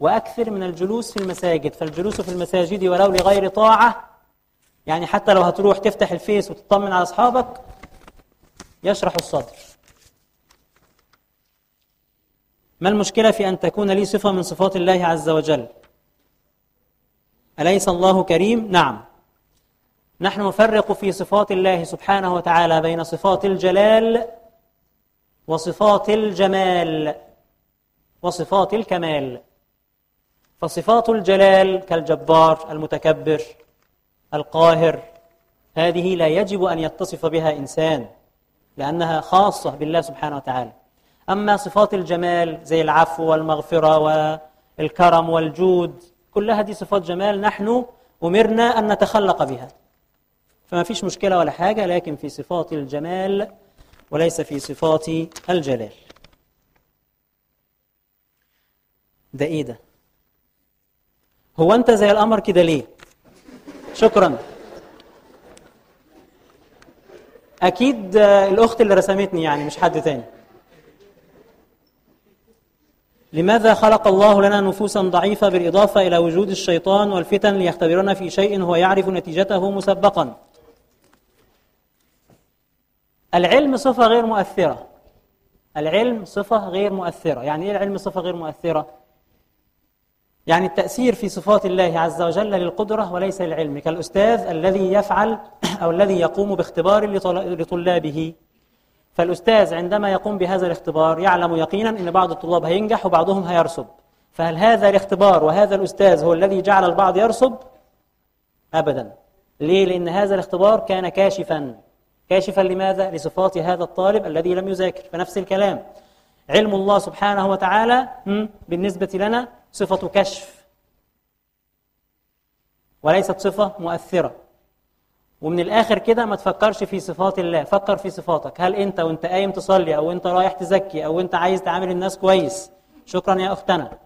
وأكثر من الجلوس في المساجد. فالجلوس في المساجد ولو لغير طاعة يعني حتى لو هتروح تفتح الفيس وتطمن على أصحابك يشرح الصدر ما المشكلة في أن تكون لي صفة من صفات الله عز وجل؟ أليس الله كريم؟ نعم. نحن نفرق في صفات الله سبحانه وتعالى بين صفات الجلال وصفات الجمال وصفات الكمال. فصفات الجلال كالجبار المتكبر القاهر. هذه لا يجب أن يتصف بها إنسان لأنها خاصة بالله سبحانه وتعالى. أما صفات الجمال زي العفو والمغفرة والكرم والجود كلها دي صفات جمال نحن أمرنا أن نتخلق بها. فما فيش مشكلة ولا حاجة لكن في صفات الجمال وليس في صفات الجلال. ده إيه ده؟ هو أنت زي القمر كده ليه؟ شكرا. أكيد الأخت اللي رسمتني يعني مش حد تاني. لماذا خلق الله لنا نفوسا ضعيفة بالإضافة إلى وجود الشيطان والفتن ليختبرنا في شيء هو يعرف نتيجته مسبقا؟ العلم صفة غير مؤثرة. العلم صفة غير مؤثرة. يعني إيه العلم صفة غير مؤثرة؟ يعني التأثير في صفات الله عز وجل للقدرة وليس للعلم كالأستاذ الذي يفعل أو الذي يقوم باختبار لطلابه. فالأستاذ عندما يقوم بهذا الاختبار يعلم يقينا أن بعض الطلاب هينجح وبعضهم هيرسب فهل هذا الاختبار وهذا الأستاذ هو الذي جعل البعض يرسب؟ أبدا. ليه؟ لأن هذا الاختبار كان كاشفا. كاشفا لماذا؟ لصفات هذا الطالب الذي لم يذاكر. فنفس الكلام. علم الله سبحانه وتعالى بالنسبة لنا صفة كشف. وليست صفة مؤثرة. ومن الآخر كده ما تفكرش في صفات الله. فكر في صفاتك. هل أنت وأنت قايم تصلي أو أنت رايح تزكي أو أنت عايز تعامل الناس كويس؟ شكرا يا أختنا.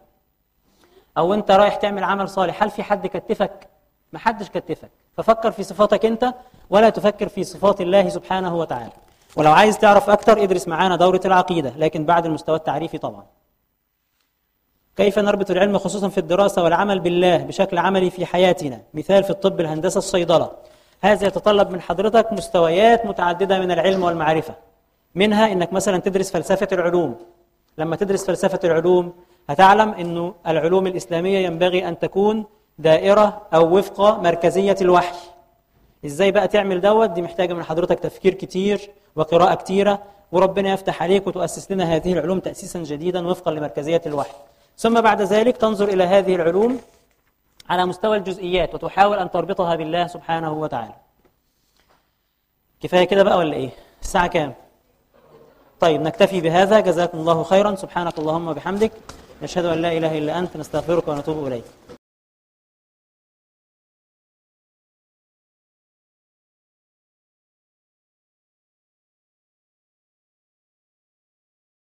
أو أنت رايح تعمل عمل صالح. هل في حد كتفك؟ ما حدش كتفك. ففكر في صفاتك أنت ولا تفكر في صفات الله سبحانه وتعالى. ولو عايز تعرف أكتر ادرس معانا دورة العقيدة. لكن بعد المستوى التعريفي طبعا. كيف نربط العلم خصوصا في الدراسة والعمل بالله بشكل عملي في حياتنا؟ مثال في الطب الهندسة الصيدلة. هذا يتطلب من حضرتك مستويات متعددة من العلم والمعرفة. منها إنك مثلا تدرس فلسفة العلوم. لما تدرس فلسفة العلوم هتعلم إنه العلوم الإسلامية ينبغي أن تكون دائرة أو وفق مركزية الوحي. إزاي بقى تعمل دوت؟ دي محتاجة من حضرتك تفكير كتير وقراءة كتيرة وربنا يفتح عليك وتؤسس لنا هذه العلوم تأسيسا جديدا وفقا لمركزية الوحي. ثم بعد ذلك تنظر إلى هذه العلوم على مستوى الجزئيات وتحاول أن تربطها بالله سبحانه وتعالى. كفاية كده بقى ولا إيه؟ الساعة كام؟ طيب نكتفي بهذا. جزاكم الله خيرا. سبحانك اللهم وبحمدك. نشهد أن لا إله إلا أنت. نستغفرك ونتوب إليك.